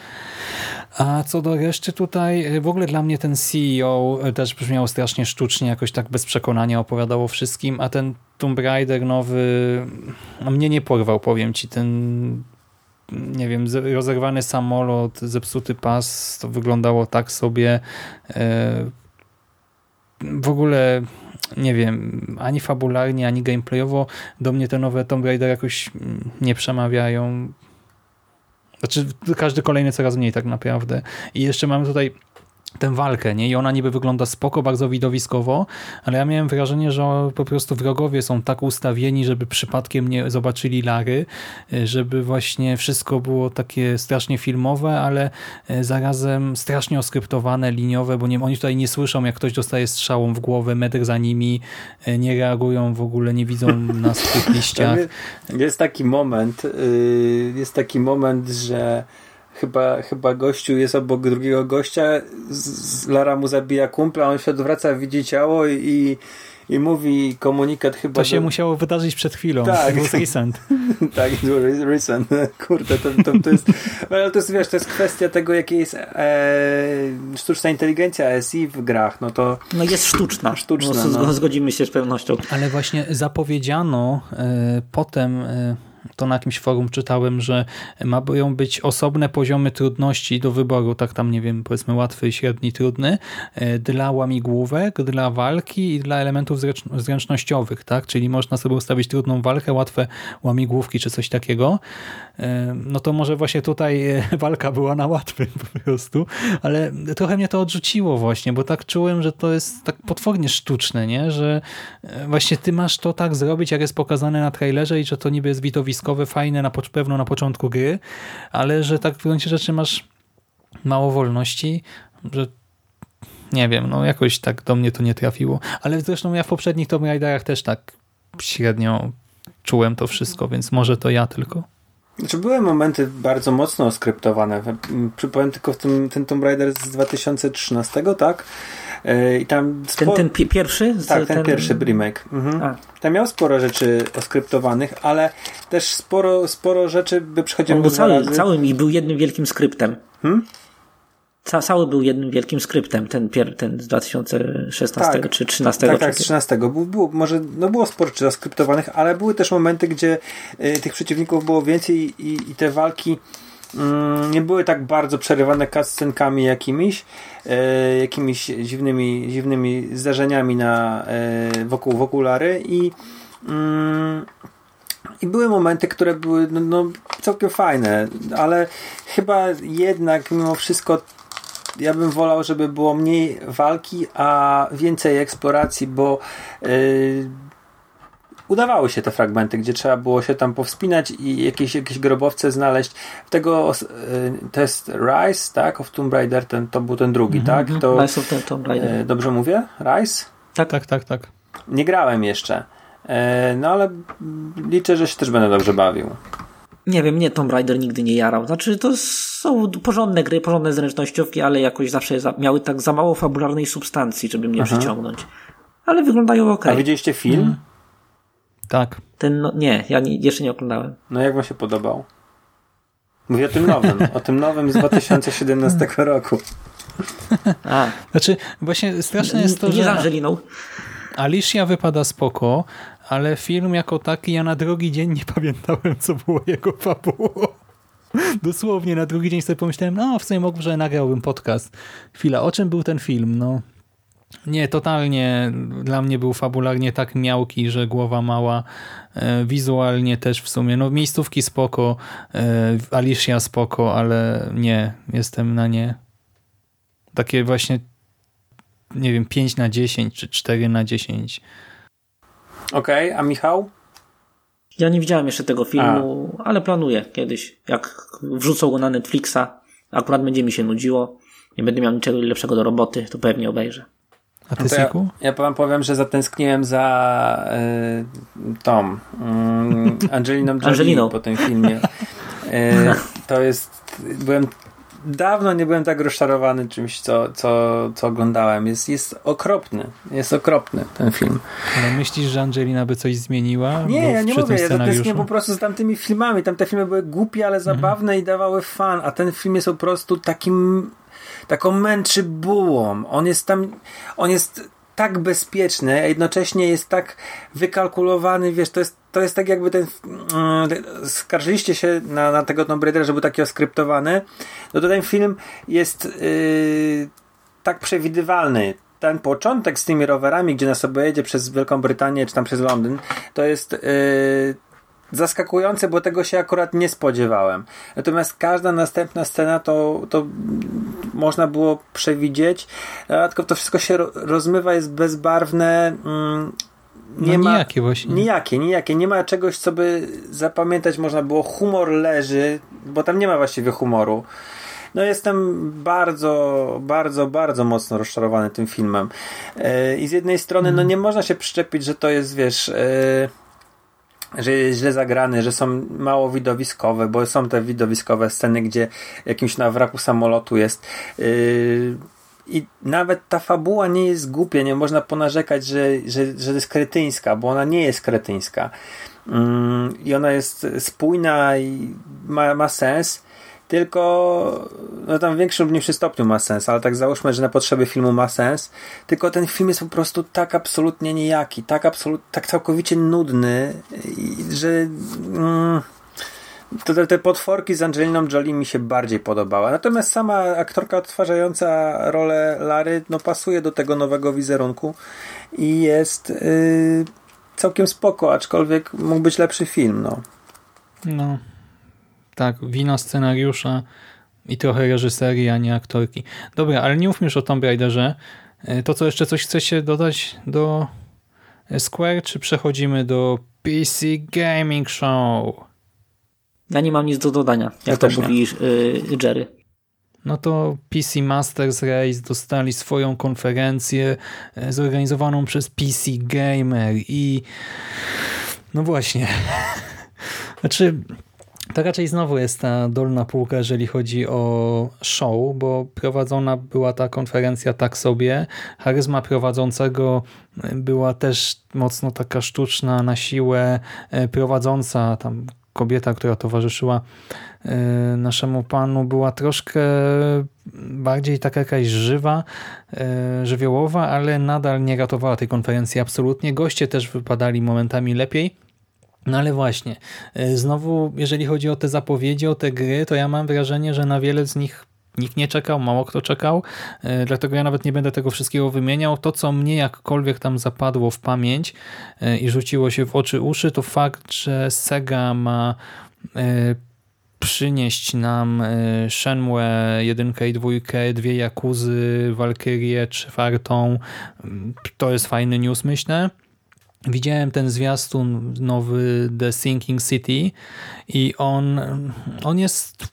A co do reszty tutaj, e, w ogóle dla mnie ten CEO też brzmiał strasznie sztucznie, jakoś tak bez przekonania opowiadało wszystkim, a ten Tomb Raider nowy no, mnie nie porwał, powiem ci, ten nie wiem, rozerwany samolot, zepsuty pas, to wyglądało tak sobie. E, w ogóle nie wiem, ani fabularnie, ani gameplayowo do mnie te nowe Tomb Raider jakoś nie przemawiają. Znaczy, każdy kolejny coraz mniej tak naprawdę. I jeszcze mamy tutaj tę walkę, nie? I ona niby wygląda spoko, bardzo widowiskowo, ale ja miałem wrażenie, że po prostu wrogowie są tak ustawieni, żeby przypadkiem nie zobaczyli Lary, y, żeby właśnie wszystko było takie strasznie filmowe, ale y, zarazem strasznie oskryptowane, liniowe, bo nie, oni tutaj nie słyszą, jak ktoś dostaje strzałą w głowę, metr za nimi, y, nie reagują w ogóle, nie widzą nas w tych liściach. Jest taki moment, jest taki moment, że chyba, chyba gościu jest obok drugiego gościa, z, Lara mu zabija kumpla, on się odwraca, widzi ciało i, i mówi komunikat chyba... To się do... musiało wydarzyć przed chwilą. Tak. Był recent. tak, recent. Kurde, to, to, to jest... Ale to jest, wiesz, to jest kwestia tego, jakiej jest e, sztuczna inteligencja SI w grach. No to... No jest sztuczna. Sztuczna, no, no. Zgodzimy się z pewnością. Ale właśnie zapowiedziano e, potem... E, to na jakimś forum czytałem, że mają być osobne poziomy trudności do wyboru, tak tam nie wiem, powiedzmy łatwy, średni, trudny, e, dla łamigłówek, dla walki i dla elementów zręcznościowych, tak? Czyli można sobie ustawić trudną walkę, łatwe łamigłówki czy coś takiego. E, no to może właśnie tutaj e, walka była na łatwym po prostu, ale trochę mnie to odrzuciło właśnie, bo tak czułem, że to jest tak potwornie sztuczne, nie? Że właśnie ty masz to tak zrobić, jak jest pokazane na trailerze i że to niby jest widowiskowe, fajne na pewno na początku gry, ale że tak w gruncie rzeczy masz mało wolności, że nie wiem, no jakoś tak do mnie to nie trafiło. Ale zresztą ja w poprzednich Tomb Raiderach też tak średnio czułem to wszystko, więc może to ja tylko. Znaczy były momenty bardzo mocno skryptowane. Przypowiem tylko w tym ten Tomb Raider z 2013, tak? E, I tam ten, ten pierwszy? Tak, ten, ten, pierwszy remake. Mhm. Tam miał sporo rzeczy oskryptowanych, ale też sporo, sporo rzeczy by przychodziło On był cały, całym i był jednym wielkim skryptem. Hmm? Cały był jednym wielkim skryptem, ten, pier, ten z 2016 tak, czy 13. Tak, tak, z 13. Było, było, może, no było sporo rzeczy zaskryptowanych, ale były też momenty, gdzie y, tych przeciwników było więcej i, i te walki Mm, nie były tak bardzo przerywane cutscenkami jakimiś, e, jakimiś dziwnymi, dziwnymi zdarzeniami na, e, wokół, wokół Lary i mm, i były momenty, które były no, no, całkiem fajne, ale chyba jednak mimo wszystko ja bym wolał, żeby było mniej walki, a więcej eksploracji, bo yy, udawały się te fragmenty, gdzie trzeba było się tam powspinać i jakieś, jakieś grobowce znaleźć. Tego e, to jest Rise, tak? Of Tomb Raider, ten, to był ten drugi, mm -hmm. tak? To, Rise of Tomb Raider. E, dobrze mówię? Rise? Tak, tak, tak, tak. Nie grałem jeszcze. E, no ale liczę, że się też będę dobrze bawił. Nie wiem, mnie Tomb Raider nigdy nie jarał. Znaczy, to są porządne gry, porządne zręcznościówki, ale jakoś zawsze miały tak za mało fabularnej substancji, żeby mnie Aha. przyciągnąć. Ale wyglądają ok. A widzieliście film? Hmm. Tak. Ten, no, nie, ja nie, jeszcze nie oglądałem. No jak wam się podobał? Mówię o tym nowym, o tym nowym z 2017 roku. A. Znaczy, właśnie straszne jest to, nie że... z Angeliną. Alicia wypada spoko, ale film jako taki, ja na drugi dzień nie pamiętałem, co było jego fabułą. Dosłownie na drugi dzień sobie pomyślałem, no w sumie może nagrałbym podcast. Chwila, o czym był ten film? No nie, totalnie dla mnie był fabularnie tak miałki, że głowa mała. E, wizualnie też w sumie. No miejscówki spoko, e, Alicia spoko, ale nie, jestem na nie. Takie właśnie nie wiem, 5 na 10 czy 4 na 10. Okej, okay, a Michał? Ja nie widziałem jeszcze tego filmu, a. ale planuję kiedyś. Jak wrzucą go na Netflixa, akurat będzie mi się nudziło, nie będę miał niczego lepszego do roboty, to pewnie obejrzę. A ty, no ja, ja wam powiem, że zatęskniłem za y, Tom, y, Angeliną Jolie Angeliną. po tym filmie. Y, to jest, byłem dawno nie byłem tak rozczarowany czymś, co, co, co oglądałem. Jest, jest okropny. Jest okropny ten film. Ale myślisz, że Angelina by coś zmieniła? Nie, ja nie mówię. Ja zatęsknię po prostu z tamtymi filmami. Tamte filmy były głupie, ale zabawne mhm. i dawały fan, a ten film jest po prostu takim taką męczy bułą. On jest tam, on jest tak bezpieczny, a jednocześnie jest tak wykalkulowany, wiesz, to jest, to jest tak jakby ten yy, skarżyliście się na, na tego Tomb Raidera, że był taki oskryptowany, no to ten film jest yy, tak przewidywalny, ten początek z tymi rowerami, gdzie nas sobie jedzie przez Wielką Brytanię czy tam przez Londyn, to jest yy, zaskakujące, bo tego się akurat nie spodziewałem. Natomiast każda następna scena to, to można było przewidzieć, tylko to wszystko się rozmywa, jest bezbarwne. Mm, nie no, ma, nijakie właśnie. Nijakie, nijakie. Nie ma czegoś, co by zapamiętać można było. Humor leży, bo tam nie ma właściwie humoru. No jestem bardzo, bardzo, bardzo mocno rozczarowany tym filmem. Yy, I z jednej strony, no mhm. nie można się przyczepić, że to jest, wiesz... Yy, że jest źle zagrany, że są mało widowiskowe, bo są te widowiskowe sceny, gdzie jakimś na wraku samolotu jest. Yy, I nawet ta fabuła nie jest głupia, nie można ponarzekać, że, że, że jest kretyńska, bo ona nie jest kretyńska. Yy, I ona jest spójna i ma, ma sens tylko no tam w większym lub mniejszym stopniu ma sens, ale tak załóżmy, że na potrzeby filmu ma sens, tylko ten film jest po prostu tak absolutnie nijaki, tak, absolut, tak całkowicie nudny, że mm, to, te potworki z Angeliną Jolie mi się bardziej podobała. Natomiast sama aktorka odtwarzająca rolę Lary no, pasuje do tego nowego wizerunku i jest yy, całkiem spoko, aczkolwiek mógł być lepszy film. No. No, tak, wina scenariusza i trochę reżyserii, a nie aktorki. Dobra, ale nie mówmy już o Tomb Raiderze. E, to co jeszcze coś chcecie dodać do Square, czy przechodzimy do PC Gaming Show? Ja nie mam nic do dodania, jak ja to mówi yy, Jerry. No to PC Masters Race dostali swoją konferencję e, zorganizowaną przez PC Gamer i no właśnie. Znaczy to raczej znowu jest ta dolna półka, jeżeli chodzi o show, bo prowadzona była ta konferencja tak sobie. Charyzma prowadzącego była też mocno taka sztuczna, na siłę e, prowadząca tam kobieta, która towarzyszyła e, naszemu panu była troszkę bardziej taka jakaś żywa, e, żywiołowa, ale nadal nie ratowała tej konferencji absolutnie. Goście też wypadali momentami lepiej. No ale właśnie, e, znowu jeżeli chodzi o te zapowiedzi, o te gry, to ja mam wrażenie, że na wiele z nich nikt nie czekał, mało kto czekał, e, dlatego ja nawet nie będę tego wszystkiego wymieniał. To, co mnie jakkolwiek tam zapadło w pamięć e, i rzuciło się w oczy uszy, to fakt, że Sega ma przynieść nam Shenmue 1 i 2, dwie Jakuzy, Valkyrie, czwartą. To jest fajny news, myślę. Widziałem ten zwiastun nowy The Sinking City i on, on jest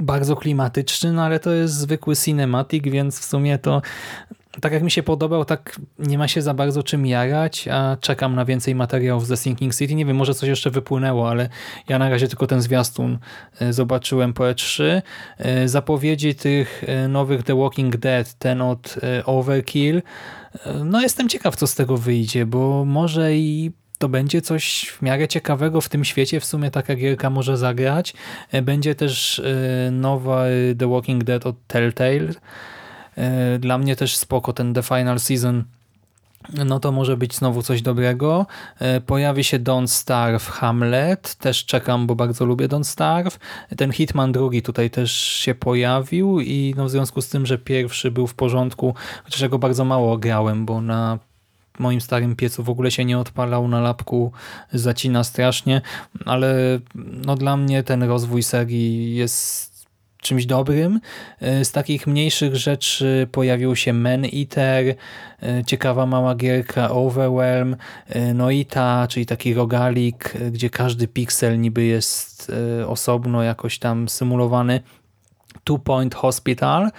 bardzo klimatyczny, no ale to jest zwykły cinematic, więc w sumie to tak jak mi się podobał, tak nie ma się za bardzo czym jarać, a czekam na więcej materiałów z The Sinking City. Nie wiem, może coś jeszcze wypłynęło, ale ja na razie tylko ten zwiastun e, zobaczyłem po E3. E, zapowiedzi tych e, nowych The Walking Dead, ten od Overkill, no jestem ciekaw, co z tego wyjdzie, bo może i to będzie coś w miarę ciekawego w tym świecie. W sumie taka gierka może zagrać. Będzie też nowa The Walking Dead od Telltale, E, dla mnie też spoko ten The Final Season no to może być znowu coś dobrego. E, Pojawi się Don't Starve Hamlet, też czekam, bo bardzo lubię Don't Starve. Ten Hitman drugi tutaj też się pojawił i no w związku z tym, że pierwszy był w porządku, chociaż go bardzo mało grałem, bo na moim starym piecu w ogóle się nie odpalał, na lapku zacina strasznie, ale no dla mnie ten rozwój serii jest czymś dobrym. E, Z takich mniejszych rzeczy pojawił się Man Eater, e, ciekawa mała gierka Overwhelm, e, no i ta, czyli taki rogalik, gdzie każdy piksel niby jest osobno jakoś tam symulowany. Two Point Hospital,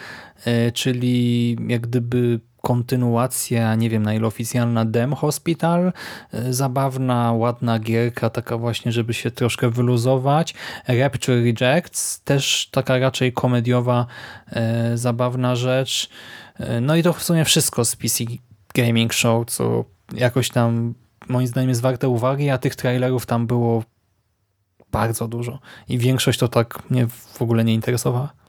czyli jak gdyby kontynuacja, nie wiem na ile oficjalna, Dem Hospital. E, Zabawna, ładna gierka, taka właśnie, żeby się troszkę wyluzować. Rapture Rejects, też taka raczej komediowa, e, zabawna rzecz. E, No i to w sumie wszystko z PC Gaming Show, co jakoś tam moim zdaniem jest warte uwagi, a tych trailerów tam było bardzo dużo. I większość to tak mnie w ogóle nie interesowała.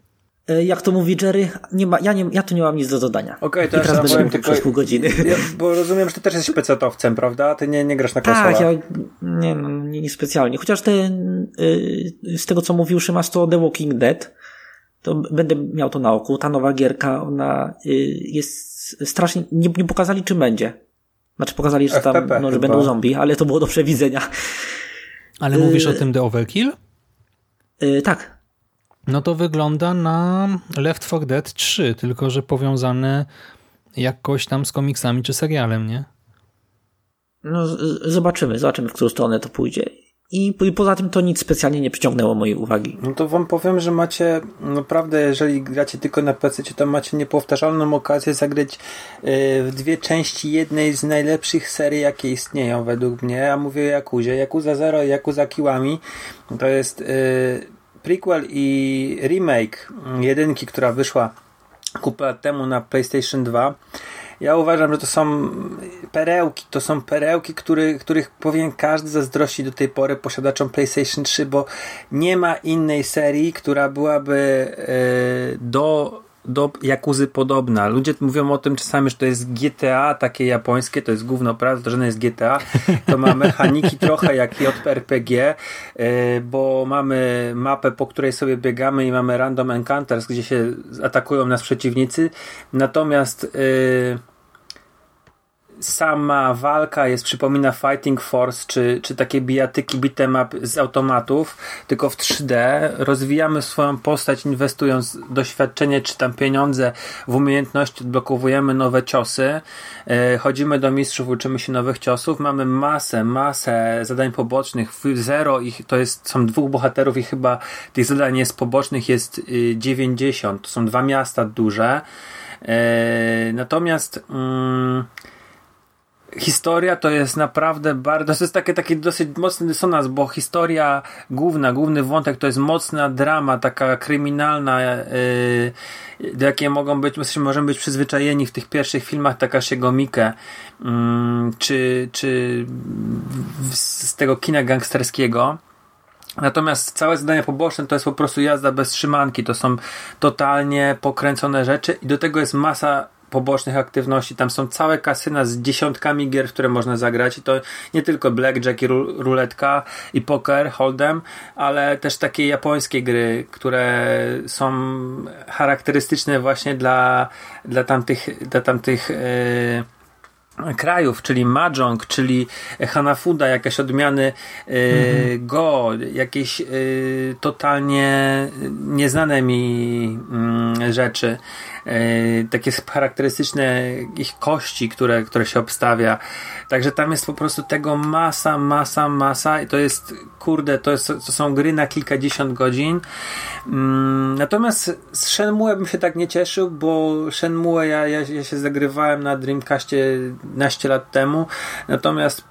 E, Jak to mówi Jerry, nie ma, ja, nie, ja tu nie mam nic do dodania. Okej, to I ja teraz będę mówił tylko- przez pół godziny. Ja, bo rozumiem, że ty też jesteś pecetowcem, prawda? Ty nie, nie grasz na konsolach. Tak, ja nie, no, nie, nie specjalnie. Chociaż ten, y, z tego co mówił Szymas, to The Walking Dead, to będę miał to na oku. Ta nowa gierka, ona y, jest strasznie, nie, nie pokazali czym będzie. Znaczy pokazali, że tam, FPP no, że chyba. będą zombie, ale to było do przewidzenia. Ale Y- mówisz o tym The Overkill? Y, tak, No to wygląda na Left 4 Dead 3, tylko że powiązane jakoś tam z komiksami czy serialem, nie? no, zobaczymy, zobaczymy w którą stronę to pójdzie. I, I poza tym to nic specjalnie nie przyciągnęło mojej uwagi. No to wam powiem, że macie naprawdę, jeżeli gracie tylko na PC, to macie niepowtarzalną okazję zagrać yy, w dwie części jednej z najlepszych serii, jakie istnieją według mnie. Ja mówię o Jakuzie. Yakuza Zero i Yakuza Kiwami to jest yy, prequel i remake jedynki, która wyszła kupę lat temu na PlayStation 2. Ja uważam, że to są perełki, to są perełki, który, których powinien każdy zazdrościć do tej pory posiadaczom PlayStation 3, bo nie ma innej serii, która byłaby e, do, do Jakuzy podobna. Ludzie mówią o tym czasami, że to jest GTA takie japońskie, to jest gówno, prawda, to żadne jest GTA. To ma mechaniki trochę jak JRPG, e, bo mamy mapę, po której sobie biegamy i mamy random encounters, gdzie się atakują nas przeciwnicy. Natomiast e, sama walka jest, przypomina Fighting Force, czy, czy takie bijatyki beat'em up z automatów, tylko w 3D. Rozwijamy swoją postać, inwestując doświadczenie, czy tam pieniądze w umiejętności, odblokowujemy nowe ciosy, e, chodzimy do mistrzów, uczymy się nowych ciosów, mamy masę, masę zadań pobocznych, zero ich, to jest, są dwóch bohaterów i chyba tych zadań jest pobocznych jest y, 90, to są dwa miasta duże. E, natomiast mm, historia to jest naprawdę bardzo, to jest takie, taki dosyć mocny dysonans, bo historia główna, główny wątek to jest mocna drama, taka kryminalna, yy, do jakiej mogą być, my możemy być przyzwyczajeni w tych pierwszych filmach Takashiego Mikę, yy, czy, czy w, z tego kina gangsterskiego. Natomiast całe zadania poboczne to jest po prostu jazda bez trzymanki. To są totalnie pokręcone rzeczy i do tego jest masa pobocznych aktywności. Tam są całe kasyna z dziesiątkami gier, w które można zagrać i to nie tylko blackjack i ru- ruletka i poker, hold'em, ale też takie japońskie gry, które są charakterystyczne właśnie dla, dla tamtych, dla tamtych yy, krajów, czyli Mahjong, czyli Hanafuda, jakieś odmiany y, Go, jakieś y, totalnie nieznane mi mm, rzeczy. Y, takie charakterystyczne ich kości, które, które się obstawia. Także tam jest po prostu tego masa, masa, masa i to jest, kurde, to, jest, to są gry na kilkadziesiąt godzin. Mm, natomiast z Shenmue bym się tak nie cieszył, bo Shenmue ja, ja, ja się zagrywałem na Dreamcastie naście lat temu, natomiast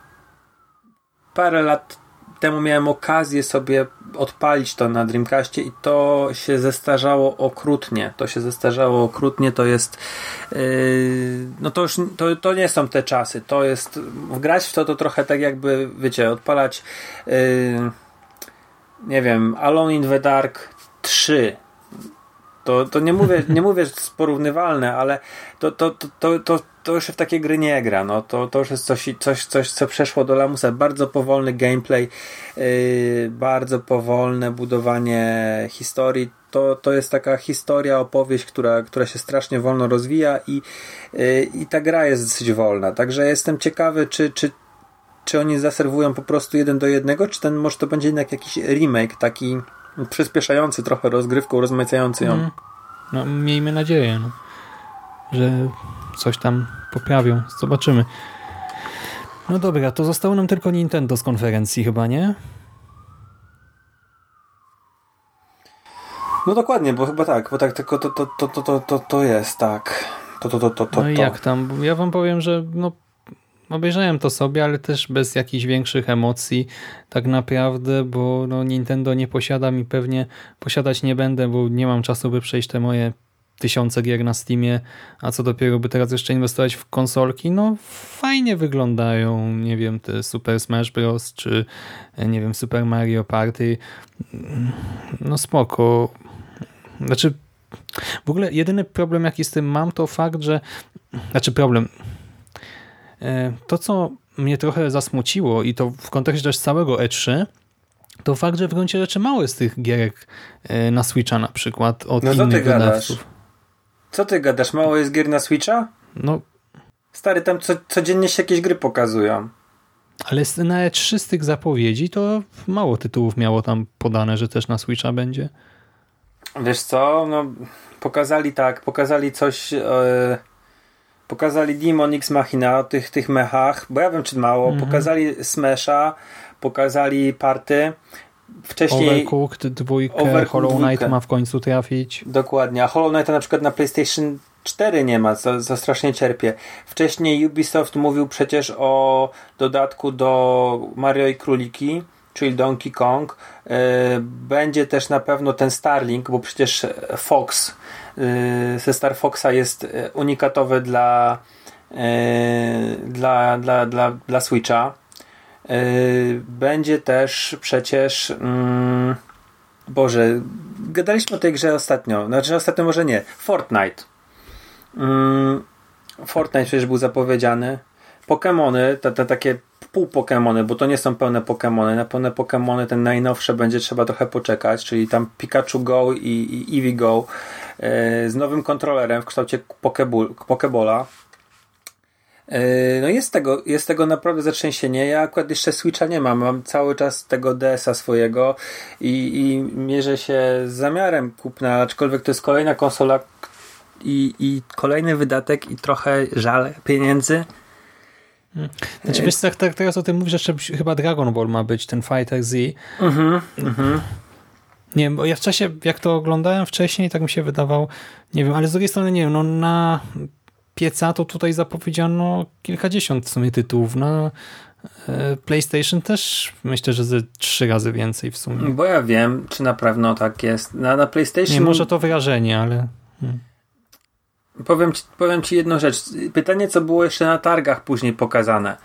parę lat temu miałem okazję sobie odpalić to na Dreamcastie i to się zestarzało okrutnie. To się zestarzało okrutnie, to jest yy, no to już to, to nie są te czasy. To jest wgrać w to to trochę tak jakby, wiecie, odpalać yy, nie wiem, Alone in the Dark 3 to, to nie mówię, nie mówię, że to jest porównywalne, ale to, to, to, to, to to już w takie gry nie gra. No, to, to już jest coś, coś, coś, co przeszło do lamusa. Bardzo powolny gameplay, yy, bardzo powolne budowanie historii. To, to jest taka historia, opowieść, która, która się strasznie wolno rozwija i, yy, i ta gra jest dosyć wolna. Także jestem ciekawy, czy, czy, czy oni zaserwują po prostu jeden do jednego, czy ten może to będzie jednak jakiś remake, taki przyspieszający trochę rozgrywką, rozmacający ją. Mm. No, miejmy nadzieję, no, że coś tam poprawią. Zobaczymy. No dobra, to zostało nam tylko Nintendo z konferencji chyba, nie? No dokładnie, bo chyba tak, bo tak tylko to, to, to, to, to, to, jest, tak. To, to, to, to, to, No i jak tam? Ja wam powiem, że no, obejrzałem to sobie, ale też bez jakichś większych emocji tak naprawdę, bo no, Nintendo nie posiada mi pewnie, posiadać nie będę, bo nie mam czasu, by przejść te moje tysiące gier na Steamie, a co dopiero by teraz jeszcze inwestować w konsolki, no fajnie wyglądają, nie wiem, te Super Smash Bros. czy nie wiem, Super Mario Party, no spoko. Znaczy, w ogóle jedyny problem jaki z tym mam, to fakt, że znaczy problem, E, to, co mnie trochę zasmuciło i to w kontekście też całego E3, to fakt, że w gruncie rzeczy mało jest tych gierek e, na Switcha na przykład od No innych gadasz? Co ty gadasz? Mało jest gier na Switcha? No, Stary, tam co, codziennie się jakieś gry pokazują. ale na E3 z tych zapowiedzi to mało tytułów miało tam podane, że też na Switcha będzie. Wiesz co, no pokazali tak, pokazali coś, e, pokazali Demon X Machina o tych, tych mechach, bo ja wiem czy mało, Mhm. pokazali Smasha, pokazali Party, wcześniej Overcooked dwójkę, Overcooked Hollow Knight dwójkę. ma w końcu trafić. Dokładnie, a Hollow Knighta na przykład na PlayStation 4 nie ma, co, co strasznie cierpię. Wcześniej Ubisoft mówił przecież o dodatku do Mario i Króliki, czyli Donkey Kong. Yy, Będzie też na pewno ten Starlink, bo przecież Fox yy, ze Star Foxa jest yy, unikatowy dla, dla, dla, dla, dla Switcha. Yy, Będzie też przecież mm, Boże, gadaliśmy o tej grze ostatnio. Znaczy ostatnio może nie. Fortnite. Mm, Fortnite przecież był zapowiedziany. Pokemony, te, te takie pół Pokemony, bo to nie są pełne Pokemony. Na pełne Pokemony ten najnowsze będzie trzeba trochę poczekać, czyli tam Pikachu Go i, i Eevee Go e, z nowym kontrolerem w kształcie Pokeball, Pokebola. E, No jest tego, jest tego naprawdę zatrzęsienie. Ja akurat jeszcze Switcha nie mam. Mam cały czas tego DS-a swojego i, i mierzę się z zamiarem kupna, aczkolwiek to jest kolejna konsola i, i kolejny wydatek i trochę żal pieniędzy. Znaczy, wiesz, tak, tak teraz o tym mówisz, jeszcze chyba Dragon Ball ma być, ten Fighter Z. Mhm, mhm. Nie wiem, bo ja w czasie, jak to oglądałem wcześniej, tak mi się wydawało, nie wiem, ale z drugiej strony, nie wiem, no na pieca to tutaj zapowiedziano kilkadziesiąt w sumie tytułów, na e, PlayStation też myślę, że ze trzy razy więcej w sumie. Bo ja wiem, czy na pewno tak jest. Na, na PlayStation. Nie, może to wyrażenie, ale Powiem ci, powiem ci jedną rzecz. Pytanie, co było jeszcze na targach później pokazane.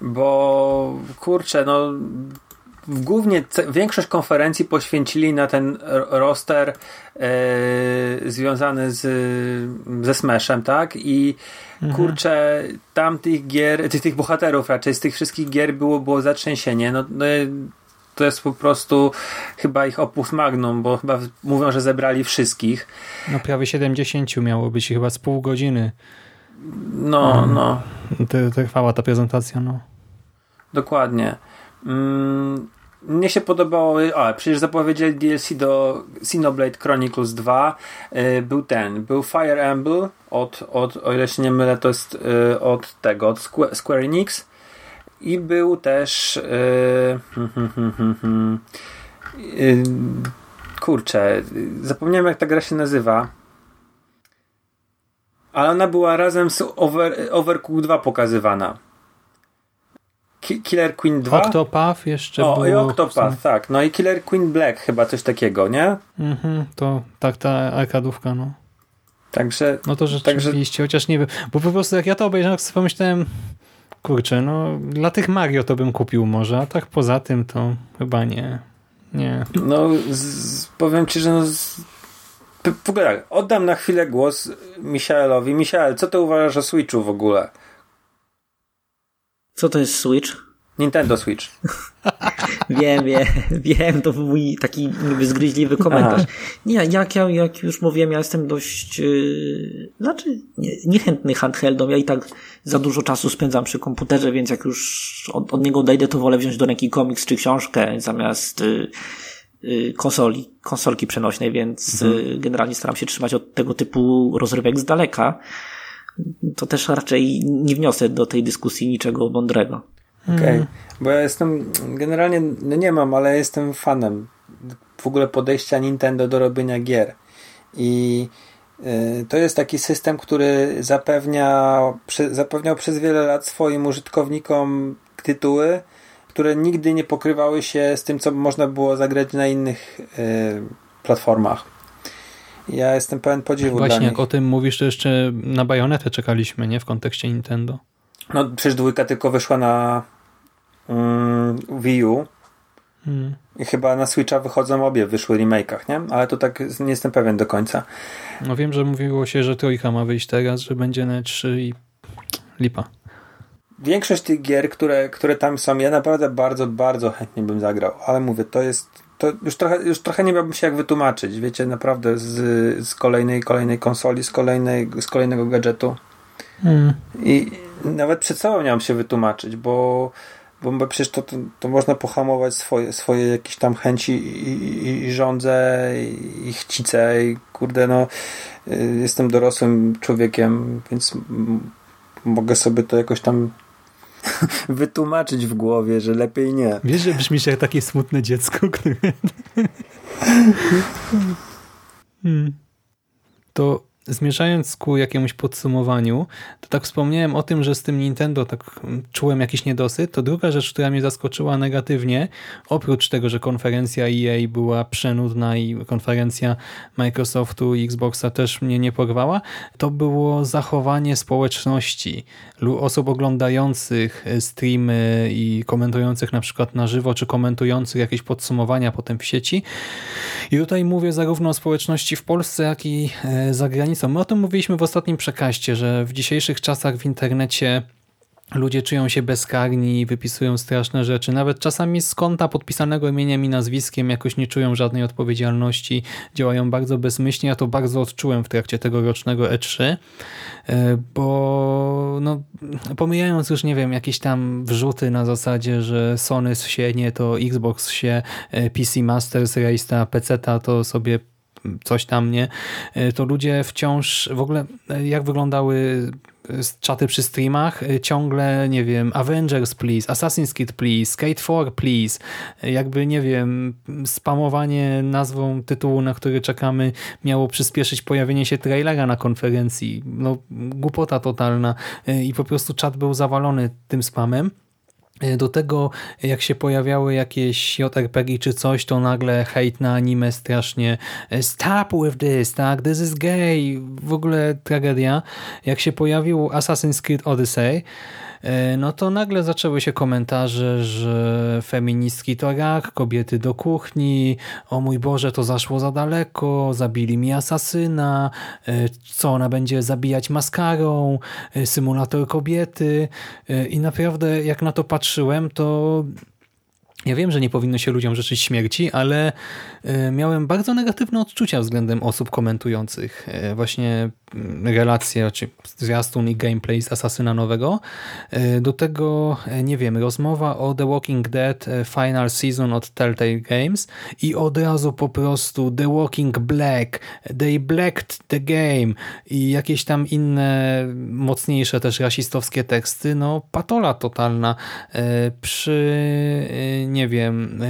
Bo kurczę, no głównie większość konferencji poświęcili na ten roster e, związany z, ze Smashem, tak? I kurczę, tam tych gier, tych, tych bohaterów raczej, z tych wszystkich gier było, było zatrzęsienie. No, no, to jest po prostu chyba ich opus magnum, bo chyba mówią, że zebrali wszystkich. no prawie 70 miało być chyba z pół godziny No, no. te- trwała ta prezentacja, no. Dokładnie. Mm, mnie się podobało, a przecież zapowiedzieli DLC do Xenoblade Chronicles 2. Y, był ten, był Fire Emblem od, od, o ile się nie mylę, to jest y, od tego, od Square, Enix. I był też y, hmm, hmm, hmm, kurczę, zapomniałem jak ta gra się nazywa. Ale ona była razem z Over, Overcooked 2 pokazywana. Ki- Killer Queen 2? Octopath jeszcze o, było. i. Octopath, tak. No i Killer Queen Black chyba coś takiego, nie? Mhm, to tak ta arkadówka, no. Także No to rzeczywiście, chociaż nie wiem, bo po prostu jak ja to obejrzałem, sobie pomyślałem, kurczę, no dla tych Mario to bym kupił może, a tak poza tym to chyba nie. Nie. no z, powiem ci, że no z, w ogóle tak, oddam na chwilę głos Michaelowi. Michael, co ty uważasz o Switchu w ogóle? Co to jest Switch? Nintendo Switch. Wiem, wiem, wiem, to był mój taki zgryźliwy komentarz. Aha. Nie, jak, ja, jak już mówiłem, ja jestem dość, yy, znaczy nie, niechętny handheldom. Ja i tak za dużo czasu spędzam przy komputerze, więc jak już od, od niego odejdę, to wolę wziąć do ręki komiks czy książkę zamiast yy, yy, konsoli, konsolki przenośnej, więc yy, generalnie staram się trzymać od tego typu rozrywek z daleka. To też raczej nie wniosę do tej dyskusji niczego mądrego. Okej, bo ja jestem generalnie, no nie mam, ale jestem fanem w ogóle podejścia Nintendo do robienia gier. I y, to jest taki system, który zapewnia, przy, zapewniał przez wiele lat swoim użytkownikom tytuły, które nigdy nie pokrywały się z tym, co można było zagrać na innych y, platformach. Ja jestem pełen podziwu dla Właśnie nich. jak o tym mówisz, to jeszcze na bajonetę czekaliśmy, nie? W kontekście Nintendo. No przecież dwójka tylko wyszła na mm, Wii U. Hmm. I chyba na Switcha wychodzą obie, wyszły remake'ach, nie? Ale to tak nie jestem pewien do końca. No wiem, że mówiło się, że trójka ma wyjść teraz, że będzie na 3 i lipa. Większość tych gier, które, które tam są, ja naprawdę bardzo, bardzo chętnie bym zagrał, ale mówię, to jest, to już trochę, już trochę nie miałbym się jak wytłumaczyć, wiecie, naprawdę z, z kolejnej, kolejnej konsoli, z, kolejnej, z kolejnego gadżetu. Hmm. I nawet przed sobą nie mam się wytłumaczyć, bo, bo, przecież to, to, to można pohamować swoje, swoje jakieś tam chęci i, i, i żądze i, i chcice i kurde no y, jestem dorosłym człowiekiem, więc mogę sobie to jakoś tam wytłumaczyć w głowie, że lepiej nie. Wiesz, że brzmisz jak takie smutne dziecko, które... hmm. To zmierzając ku jakiemuś podsumowaniu, to tak wspomniałem o tym, że z tym Nintendo tak mm, czułem jakiś niedosyt. To druga rzecz, która mnie zaskoczyła negatywnie, oprócz tego, że konferencja EA była przenudna i konferencja Microsoftu i Xboxa też mnie nie porwała, to było zachowanie społeczności, osób oglądających e, streamy i komentujących na przykład na żywo, czy komentujących jakieś podsumowania potem w sieci. I tutaj mówię zarówno o społeczności w Polsce, jak i e, za. My o tym mówiliśmy w ostatnim przekaście, że w dzisiejszych czasach w internecie ludzie czują się bezkarni wypisują straszne rzeczy. Nawet czasami z konta podpisanego imieniem i nazwiskiem jakoś nie czują żadnej odpowiedzialności. Działają bardzo bezmyślnie. Ja to bardzo odczułem w trakcie tegorocznego E3, e, bo no, pomijając już, nie wiem, jakieś tam wrzuty na zasadzie, że Sony się nie, to Xbox się, e, PC Masters Race, ta PC-ta to sobie coś tam, nie? E, To ludzie wciąż, w ogóle e, jak wyglądały e, czaty przy streamach, ciągle, nie wiem, Avengers please, Assassin's Creed please, Skate 4 please, jakby, nie wiem, spamowanie nazwą tytułu, na który czekamy, miało przyspieszyć pojawienie się trailera na konferencji. No, głupota totalna i po prostu czat był zawalony tym spamem. Do tego, jak się pojawiały jakieś JRPG czy coś, to nagle hejt na anime strasznie stop with this, tak, this is gay, w ogóle tragedia. Jak się pojawił Assassin's Creed Odyssey, e, no to nagle zaczęły się komentarze, że feministki to rak, kobiety do kuchni, o mój Boże, to zaszło za daleko, zabili mi asasyna, e, co ona będzie zabijać maskarą, e, symulator kobiety. E, i naprawdę jak na to patrzyłem, to ja wiem, że nie powinno się ludziom życzyć śmierci, ale e, miałem bardzo negatywne odczucia względem osób komentujących e, właśnie mm, relacje, czy zwiastun i gameplay z Asasyna nowego. E, Do tego, e, nie wiem, rozmowa o The Walking Dead e, Final Season od Telltale Games i od razu po prostu The Walking Black, They Blacked the Game i jakieś tam inne mocniejsze też rasistowskie teksty. No patola totalna. E, Przy, e, nie wiem...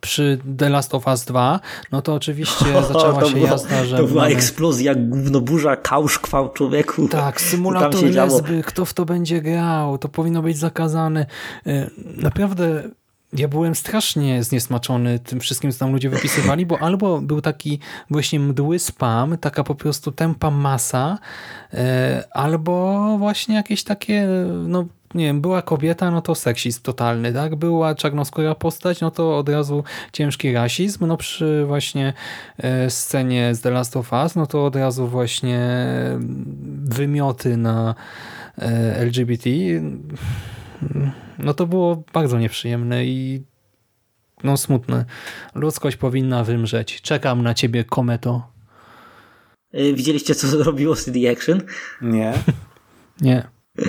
przy The Last of Us 2, no to oczywiście zaczęła się była, jazda, że To była mamy- eksplozja, jak gówno burza, kałsz kwał człowieku. tak, symulator lesby, kto w to będzie grał, to powinno być zakazane. E, Naprawdę ja byłem strasznie zniesmaczony tym wszystkim, co tam ludzie wypisywali, bo albo był taki właśnie mdły spam, taka po prostu tempa masa, e, albo właśnie jakieś takie no, nie wiem, była kobieta, no to seksizm totalny, tak? Była czarnoskóra postać, no to od razu ciężki rasizm, no przy właśnie e, scenie z The Last of Us, no to od razu właśnie wymioty na e, LGBT. No to było bardzo nieprzyjemne i no smutne. Ludzkość powinna wymrzeć. Czekam na ciebie, kometo. Y, Widzieliście, co zrobiło CD Action? Nie. Nie.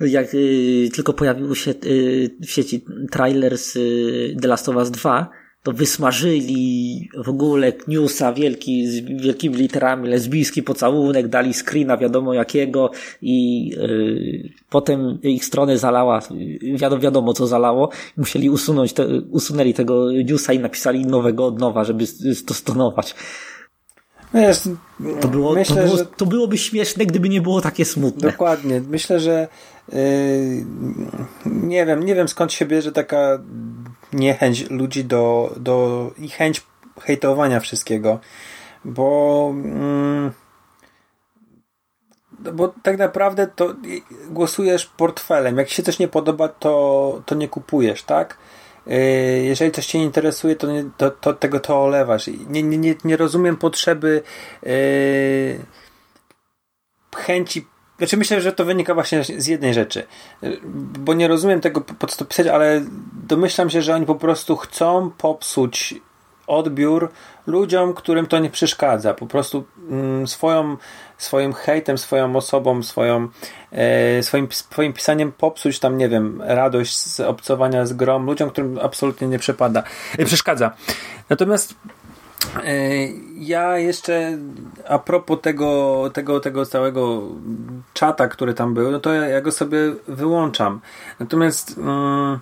Jak y, tylko pojawił się y, w sieci trailer z y, The Last of Us 2, to wysmażyli w ogóle newsa wielki, z wielkimi literami, lesbijski pocałunek, dali screena wiadomo jakiego i y, potem ich stronę zalała, wiadomo, wiadomo co zalało, musieli usunąć, te, usunęli tego newsa i napisali nowego od nowa, żeby stonować. Wiesz, To, było, myślę, to, było, że to byłoby śmieszne, gdyby nie było takie smutne. Dokładnie. Myślę, że yy, nie wiem, nie wiem skąd się bierze taka niechęć ludzi do, do i chęć hejtowania wszystkiego, bo mm, bo tak naprawdę to głosujesz portfelem. Jak się coś nie podoba, to, to nie kupujesz, tak? Yy, Jeżeli coś Cię interesuje, to, nie, to, to tego to olewasz. Nie, nie, nie, rozumiem potrzeby yy, chęci. Znaczy myślę, że to wynika właśnie z jednej rzeczy. Bo nie rozumiem tego, po co pisać, ale domyślam się, że oni po prostu chcą popsuć odbiór ludziom, którym to nie przeszkadza. Po prostu mm, swoją, swoim hejtem, swoją osobą, swoją, e, swoim, swoim pisaniem popsuć tam, nie wiem, radość z obcowania z grom ludziom, którym absolutnie nie przepada, e, przeszkadza. Natomiast E, Ja jeszcze a propos tego, tego, tego całego czata, który tam był, no to ja, ja go sobie wyłączam. Natomiast mm,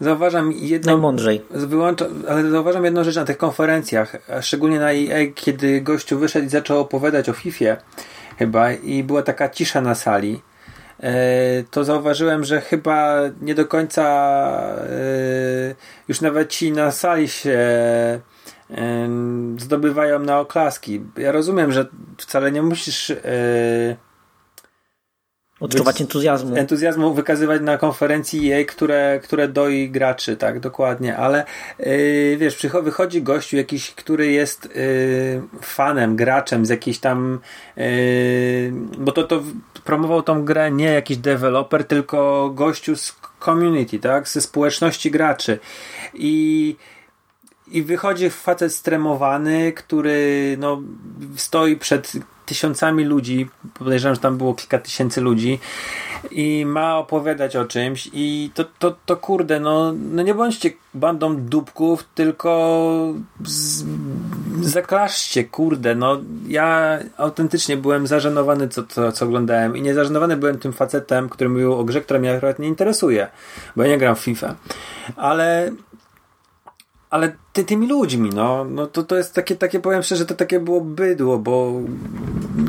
zauważam jedną. Najmądrzej. Wyłącza, ale zauważam jedną rzecz na tych konferencjach, a szczególnie na EA, kiedy gościu wyszedł i zaczął opowiadać o FIFA chyba i była taka cisza na sali. e, To zauważyłem, że chyba nie do końca e, już nawet ci na sali się em, zdobywają na oklaski. Ja rozumiem, że wcale nie musisz e, Odczuwać entuzjazmu. entuzjazmu wykazywać na konferencji EA, które, które doi graczy, tak, dokładnie, ale yy, wiesz, wychodzi gościu jakiś, który jest yy, fanem, graczem z jakiejś tam yy, bo to, to promował tą grę nie jakiś deweloper, tylko gościu z community, tak, ze społeczności graczy i i wychodzi facet stremowany, który no, stoi przed tysiącami ludzi, podejrzewam, że tam było kilka tysięcy ludzi i ma opowiadać o czymś i to, to, to kurde, no, no nie bądźcie bandą dupków, tylko z, zaklaszcie, kurde, no. Ja autentycznie byłem zażenowany co, co, co oglądałem i nie byłem tym facetem, który mówił o grze, która mnie akurat nie interesuje, bo ja nie gram w FIFA, ale ale ty, tymi ludźmi, no, no to, to jest takie, takie, powiem szczerze, to takie było bydło, bo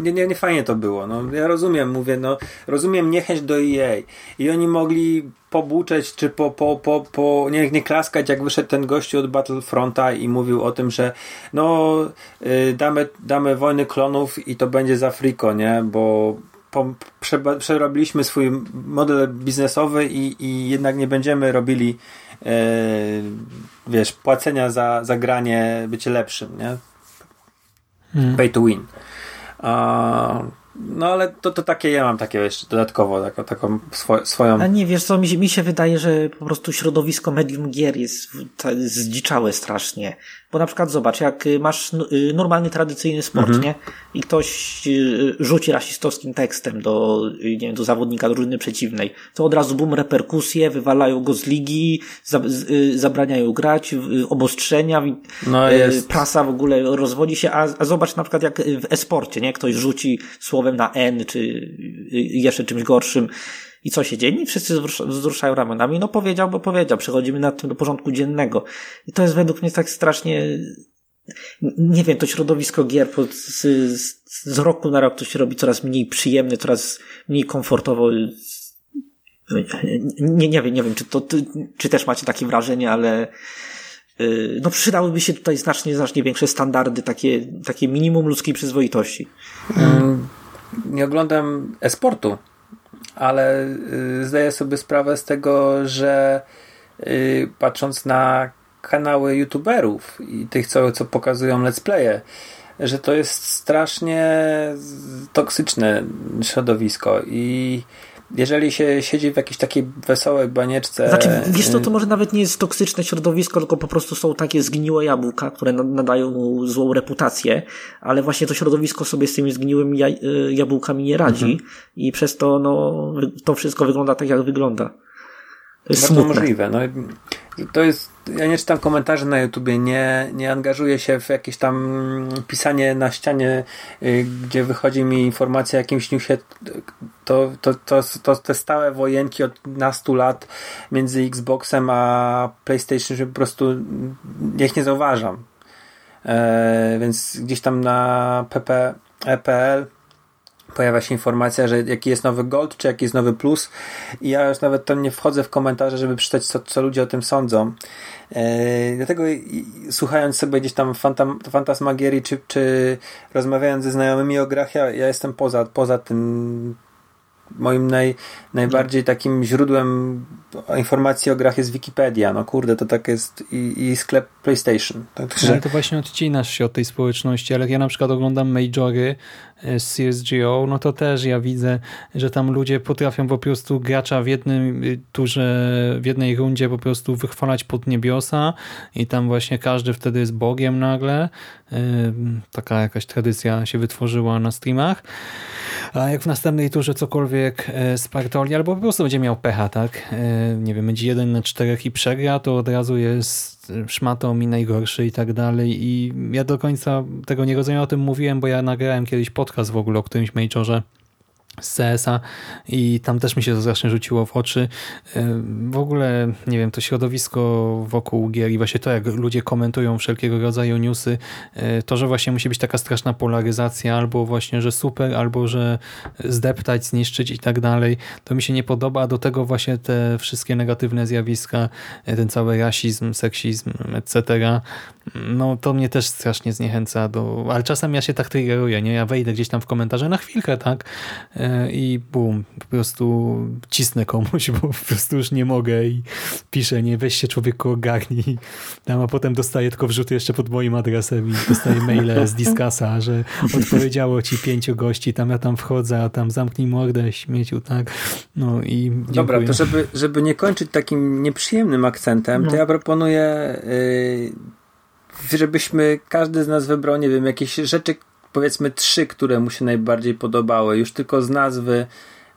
nie, nie, nie fajnie to było. No, ja rozumiem, mówię, no, rozumiem niechęć do EA i oni mogli pobuczeć, czy po, po, po, po nie, nie klaskać, jak wyszedł ten gościu od Battlefronta i mówił o tym, że no, y, damy, damy wojny klonów i to będzie za friko, nie, bo po, przerobiliśmy swój model biznesowy i, i jednak nie będziemy robili wiesz, płacenia za, za granie bycie lepszym, nie? Pay to win. A, no ale to, to takie ja mam takie jeszcze dodatkowo taką, taką swo, swoją A nie, wiesz co, mi się, mi się wydaje, że po prostu środowisko medium gier jest zdziczałe strasznie. Bo na przykład zobacz, jak masz y, normalny, tradycyjny sport, Mhm. nie? I ktoś y, rzuci rasistowskim tekstem do, y, nie wiem, do zawodnika drużyny przeciwnej, to od razu bum, reperkusje, wywalają go z ligi, zabraniają grać, obostrzenia, No, jest- prasa w ogóle rozwodzi się, a, a zobacz na przykład jak w e-sporcie, nie? Ktoś rzuci słowem na N, czy y, jeszcze czymś gorszym, i co się dzieje? I wszyscy wzrusz- wzruszają ramionami. No powiedział, bo powiedział. Przechodzimy nad tym do porządku dziennego. I to jest według mnie tak strasznie... Nie wiem, to środowisko gier z, z, roku na rok to się robi coraz mniej przyjemne, coraz mniej komfortowo. Nie, nie wiem, nie wiem, czy to, czy też macie takie wrażenie, ale yy, no przydałyby się tutaj znacznie, znacznie większe standardy, takie, takie minimum ludzkiej przyzwoitości. Mm, nie oglądam e-sportu, ale y, zdaję sobie sprawę z tego, że y, patrząc na kanały youtuberów i tych, co, co pokazują let's playe, że to jest strasznie toksyczne środowisko i jeżeli się siedzi w jakiejś takiej wesołej banieczce... Znaczy, wiesz co, to może nawet nie jest toksyczne środowisko, tylko po prostu są takie zgniłe jabłka, które nadają mu złą reputację, ale właśnie to środowisko sobie z tymi zgniłymi jabłkami nie radzi mhm. i przez to no, to wszystko wygląda tak, jak wygląda. To jest Bardzo smutne. możliwe. No, to jest, ja nie czytam komentarzy na YouTubie, nie, nie angażuję się w jakieś tam pisanie na ścianie, y, gdzie wychodzi mi informacja o jakimś newsie. To, to, to, to te stałe wojenki od nastu lat między Xboxem a PlayStation, że po prostu ich nie zauważam. E, więc gdzieś tam na pp.pl pojawia się informacja, że jaki jest nowy Gold, czy jaki jest nowy Plus i ja już nawet tam nie wchodzę w komentarze, żeby przeczytać, co, co ludzie o tym sądzą. E, dlatego i, słuchając sobie gdzieś tam fantam, fantasmagierii, czy, czy rozmawiając ze znajomymi o grach, ja, ja jestem poza, poza tym moim naj, najbardziej takim źródłem informacji o grach jest Wikipedia. No kurde, to tak jest i, i sklep PlayStation. Także... Ale to właśnie odcinasz się od tej społeczności, ale jak ja na przykład oglądam majory z CSGO, no to też ja widzę, że tam ludzie potrafią po prostu gracza w jednym y, turze, w jednej rundzie po prostu wychwalać pod niebiosa i tam właśnie każdy wtedy jest Bogiem nagle. E, taka jakaś tradycja się wytworzyła na streamach. A jak w następnej turze cokolwiek e, spartoli, albo po prostu będzie miał pecha, tak? E, nie wiem, będzie jeden na czterech i przegra, to od razu jest szmatą i najgorszy i tak dalej. I ja do końca tego nie rozumiem, o tym mówiłem, bo ja nagrałem kiedyś podcast w ogóle o którymś majorze z CS-a i tam też mi się to strasznie rzuciło w oczy. E, w ogóle, nie wiem, to środowisko wokół gier i właśnie to, jak ludzie komentują wszelkiego rodzaju newsy, e, to, że właśnie musi być taka straszna polaryzacja, albo właśnie, że super, albo że zdeptać, zniszczyć i tak dalej, to mi się nie podoba, a do tego właśnie te wszystkie negatywne zjawiska, e, ten cały rasizm, seksizm, etc., no to mnie też strasznie zniechęca do... Ale czasem ja się tak triggeruję, nie? Ja wejdę gdzieś tam w komentarze na chwilkę, tak? I bum, po prostu cisnę komuś, bo po prostu już nie mogę i piszę, nie, weź się człowieku ogarnij. Tam, a potem dostaję tylko wrzuty jeszcze pod moim adresem i dostaję maile z Discasa, że odpowiedziało ci pięciu gości, tam ja tam wchodzę, a tam zamknij mordę, śmieciu, tak? No i dziękuję. Dobra, to żeby, żeby nie kończyć takim nieprzyjemnym akcentem, no. to ja proponuję yy, żebyśmy każdy z nas wybrał, nie wiem, jakieś rzeczy, powiedzmy trzy, które mu się najbardziej podobały. Już tylko z nazwy.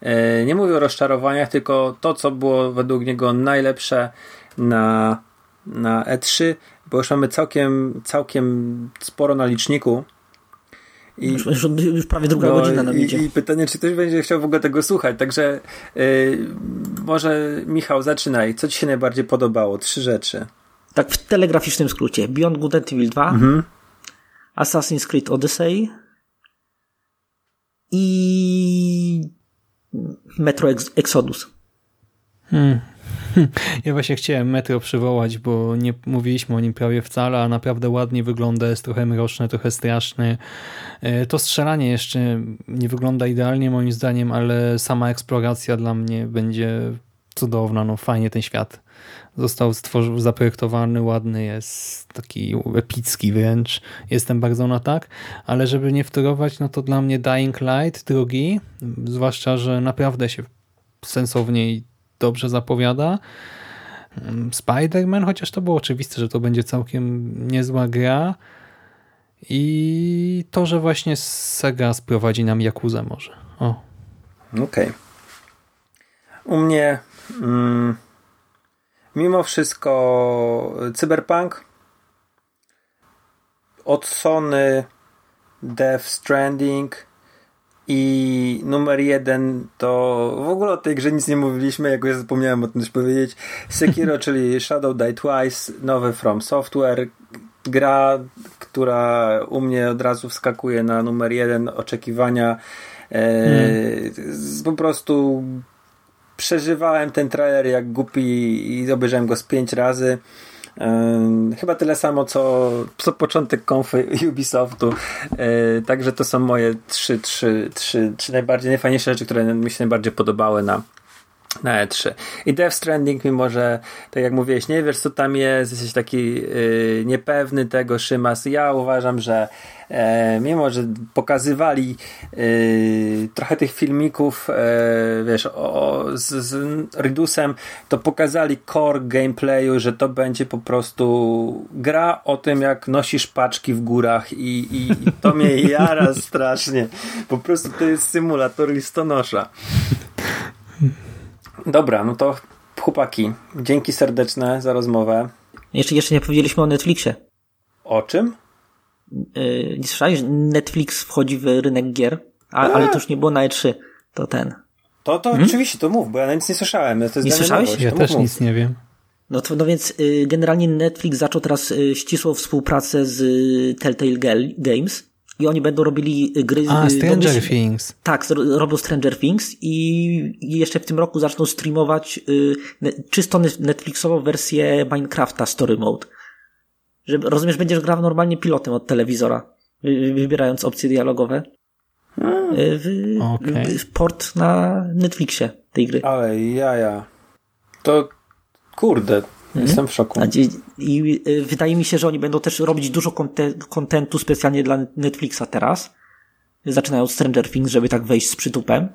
E, nie mówię o rozczarowaniach, tylko to, co było według niego najlepsze na, na E3, bo już mamy całkiem, całkiem sporo na liczniku. I, już, już, już prawie druga no, godzina nam idzie. I, pytanie, czy ktoś będzie chciał w ogóle tego słuchać. Także yy, może Michał, zaczynaj. Co ci się najbardziej podobało? Trzy rzeczy. Tak w telegraficznym skrócie. Beyond Good and Evil 2, mhm. Assassin's Creed Odyssey i Metro Exodus. Hmm. Ja właśnie chciałem Metro przywołać, bo nie mówiliśmy o nim prawie wcale, a naprawdę ładnie wygląda, jest trochę mroczne, trochę straszny. E, to strzelanie jeszcze nie wygląda idealnie moim zdaniem, ale sama eksploracja dla mnie będzie cudowna, no fajnie ten świat został stworzony, zaprojektowany, ładny jest, taki epicki wręcz. Jestem bardzo na tak, ale żeby nie wtorować, no to dla mnie Dying Light drugi, zwłaszcza, że naprawdę się sensownie i dobrze zapowiada. Spider-Man, chociaż to było oczywiste, że to będzie całkiem niezła gra. I to, że właśnie Sega sprowadzi nam Jakuzę może. O. Okej. Okay. U mnie... Mm mimo wszystko Cyberpunk od Sony Death Stranding i numer jeden to w ogóle o tej grze nic nie mówiliśmy, jakoś zapomniałem o tym też powiedzieć. Sekiro, czyli Shadow Die Twice, nowy From Software. Gra, która u mnie od razu wskakuje na numer jeden oczekiwania. E, hmm. Po prostu przeżywałem ten trailer jak głupi i obejrzałem go z pięć razy. Chyba tyle samo, co, co początek konfy Ubisoftu. Yy, także to są moje trzy, trzy, trzy, trzy najbardziej najfajniejsze rzeczy, które mi się najbardziej podobały na, na E3. I Death Stranding, mimo że, tak jak mówiłeś, nie wiesz co tam jest, jesteś taki yy, niepewny tego, Szymas. Ja uważam, że e, mimo, że pokazywali yy, trochę tych filmików, e, wiesz, o, z, z Ridusem, to pokazali core gameplayu, że to będzie po prostu gra o tym, jak nosisz paczki w górach i, i, i to mnie jara strasznie. Po prostu to jest symulator listonosza. Dobra, no to chłopaki, dzięki serdeczne za rozmowę. Jeszcze, jeszcze nie powiedzieliśmy o Netflixie. O czym? Yy, nie słyszałeś? Netflix wchodzi w rynek gier, a, ale to już nie było na E3. To ten. To, to oczywiście, to mów, bo ja nic nie słyszałem. To jest Nie słyszałeś? nowość, Ja też mów, nic nie wiem. No, to, no więc y, generalnie Netflix zaczął teraz y, ścisłą współpracę z y, Telltale Games i oni będą robili y, gry... A, y, Stranger domyśl- Things. Tak, robią Stranger Things i jeszcze w tym roku zaczną streamować y, czysto ne- Netflixową wersję Minecrafta Story Mode. Że, rozumiesz, będziesz grał normalnie pilotem od telewizora, wy- wybierając opcje dialogowe. W, Okej. w port na Netflixie tej gry. Ale jaja. To kurde, jestem w szoku. I y, wydaje mi się, że oni będą też robić dużo konte- kontentu specjalnie dla Netflixa teraz. Zaczynają od Stranger Things, żeby tak wejść z przytupem.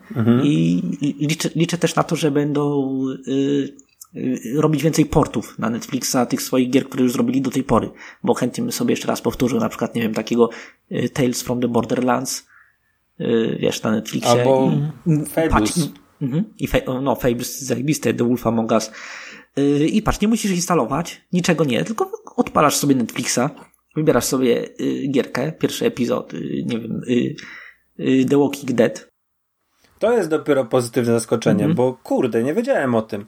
I i liczę, liczę też na to, że będą y, y, robić więcej portów na Netflixa tych swoich gier, które już zrobili do tej pory. Bo chętnie bym sobie jeszcze raz powtórzył na przykład, nie wiem, takiego Tales from the Borderlands, wiesz, na Netflixie. Albo I-. Patrz, i, mhm, i fe, no, Fables zajebiste, The Wolf Among Us. Yy, I patrz, nie musisz instalować, niczego nie, tylko odpalasz sobie Netflixa, wybierasz sobie y, gierkę, pierwszy epizod, y, nie wiem, The Walking Dead. To jest dopiero pozytywne zaskoczenie, Mhm. bo kurde, nie wiedziałem o tym.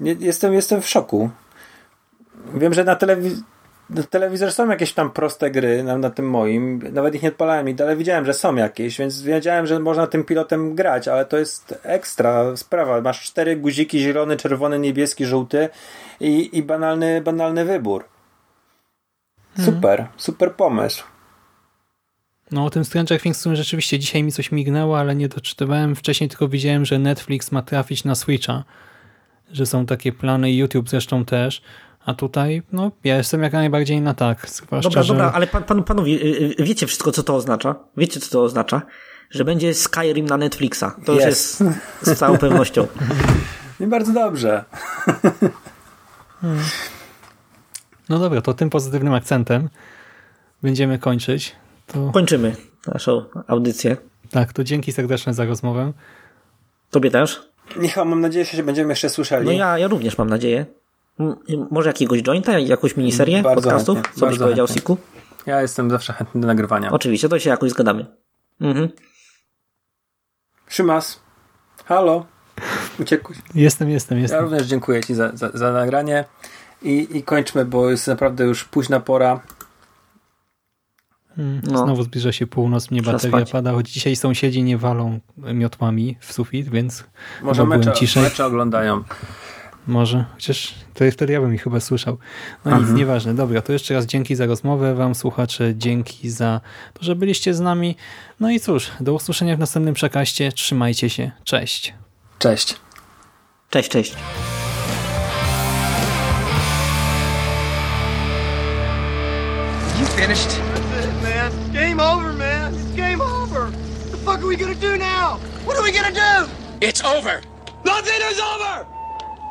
Jestem, jestem w szoku. Wiem, że na, telewiz- na telewizor są jakieś tam proste gry, na, na tym moim. Nawet ich nie odpalałem, ale widziałem, że są jakieś, więc wiedziałem, że można tym pilotem grać, ale to jest ekstra sprawa. Masz cztery guziki, zielony, czerwony, niebieski, żółty i, i banalny, banalny wybór. Super, super pomysł. No o tym Stranger Things rzeczywiście dzisiaj mi coś mignęło, ale nie doczytywałem. Wcześniej tylko widziałem, że Netflix ma trafić na Switcha, że są takie plany i YouTube zresztą też. A tutaj, no, ja jestem jak najbardziej na tak. Zwłaszcza, Dobra, że... dobra, ale pan, pan, panowie, y, y, wiecie wszystko, co to oznacza? Wiecie, co to oznacza? Że będzie Skyrim na Netflixa. To już Yes. jest z całą pewnością. I bardzo dobrze. No dobra, to tym pozytywnym akcentem będziemy kończyć. To Kończymy naszą audycję. tak, to dzięki serdeczne za rozmowę. Tobie też? Michał, mam nadzieję, że się będziemy jeszcze słyszeli. No ja, ja również mam nadzieję. M- Może jakiegoś jointa, jakąś miniserię Bardzo podcastów? chętnie, Co byś powiedział, chętnie. Siku? Ja jestem zawsze chętny do nagrywania. Oczywiście, to się jakoś zgadamy. Mhm. Szymas. Halo. Uciekłeś. Jestem, jestem, Ja jestem. również dziękuję Ci za, za, za nagranie I, i kończmy, bo jest naprawdę już późna pora. Mm, No. Znowu zbliża się północ, mnie Trzeba bateria spać. pada, choć dzisiaj sąsiedzi nie walą miotłami w sufit, więc Może mecze, ciszej. mecze oglądają. Może, chociaż to wtedy ja bym ich chyba słyszał. No nic, nieważne. Dobra, to jeszcze raz dzięki za rozmowę, wam słuchacze, dzięki za to, że byliście z nami. No i cóż, do usłyszenia w następnym przekaście. Trzymajcie się. Cześć. Cześć. Cześć, cześć. You finished? That's it, man. Game over, man. It's game over. What the fuck are we gonna do now? What are we gonna do? It's over. Nothing is over!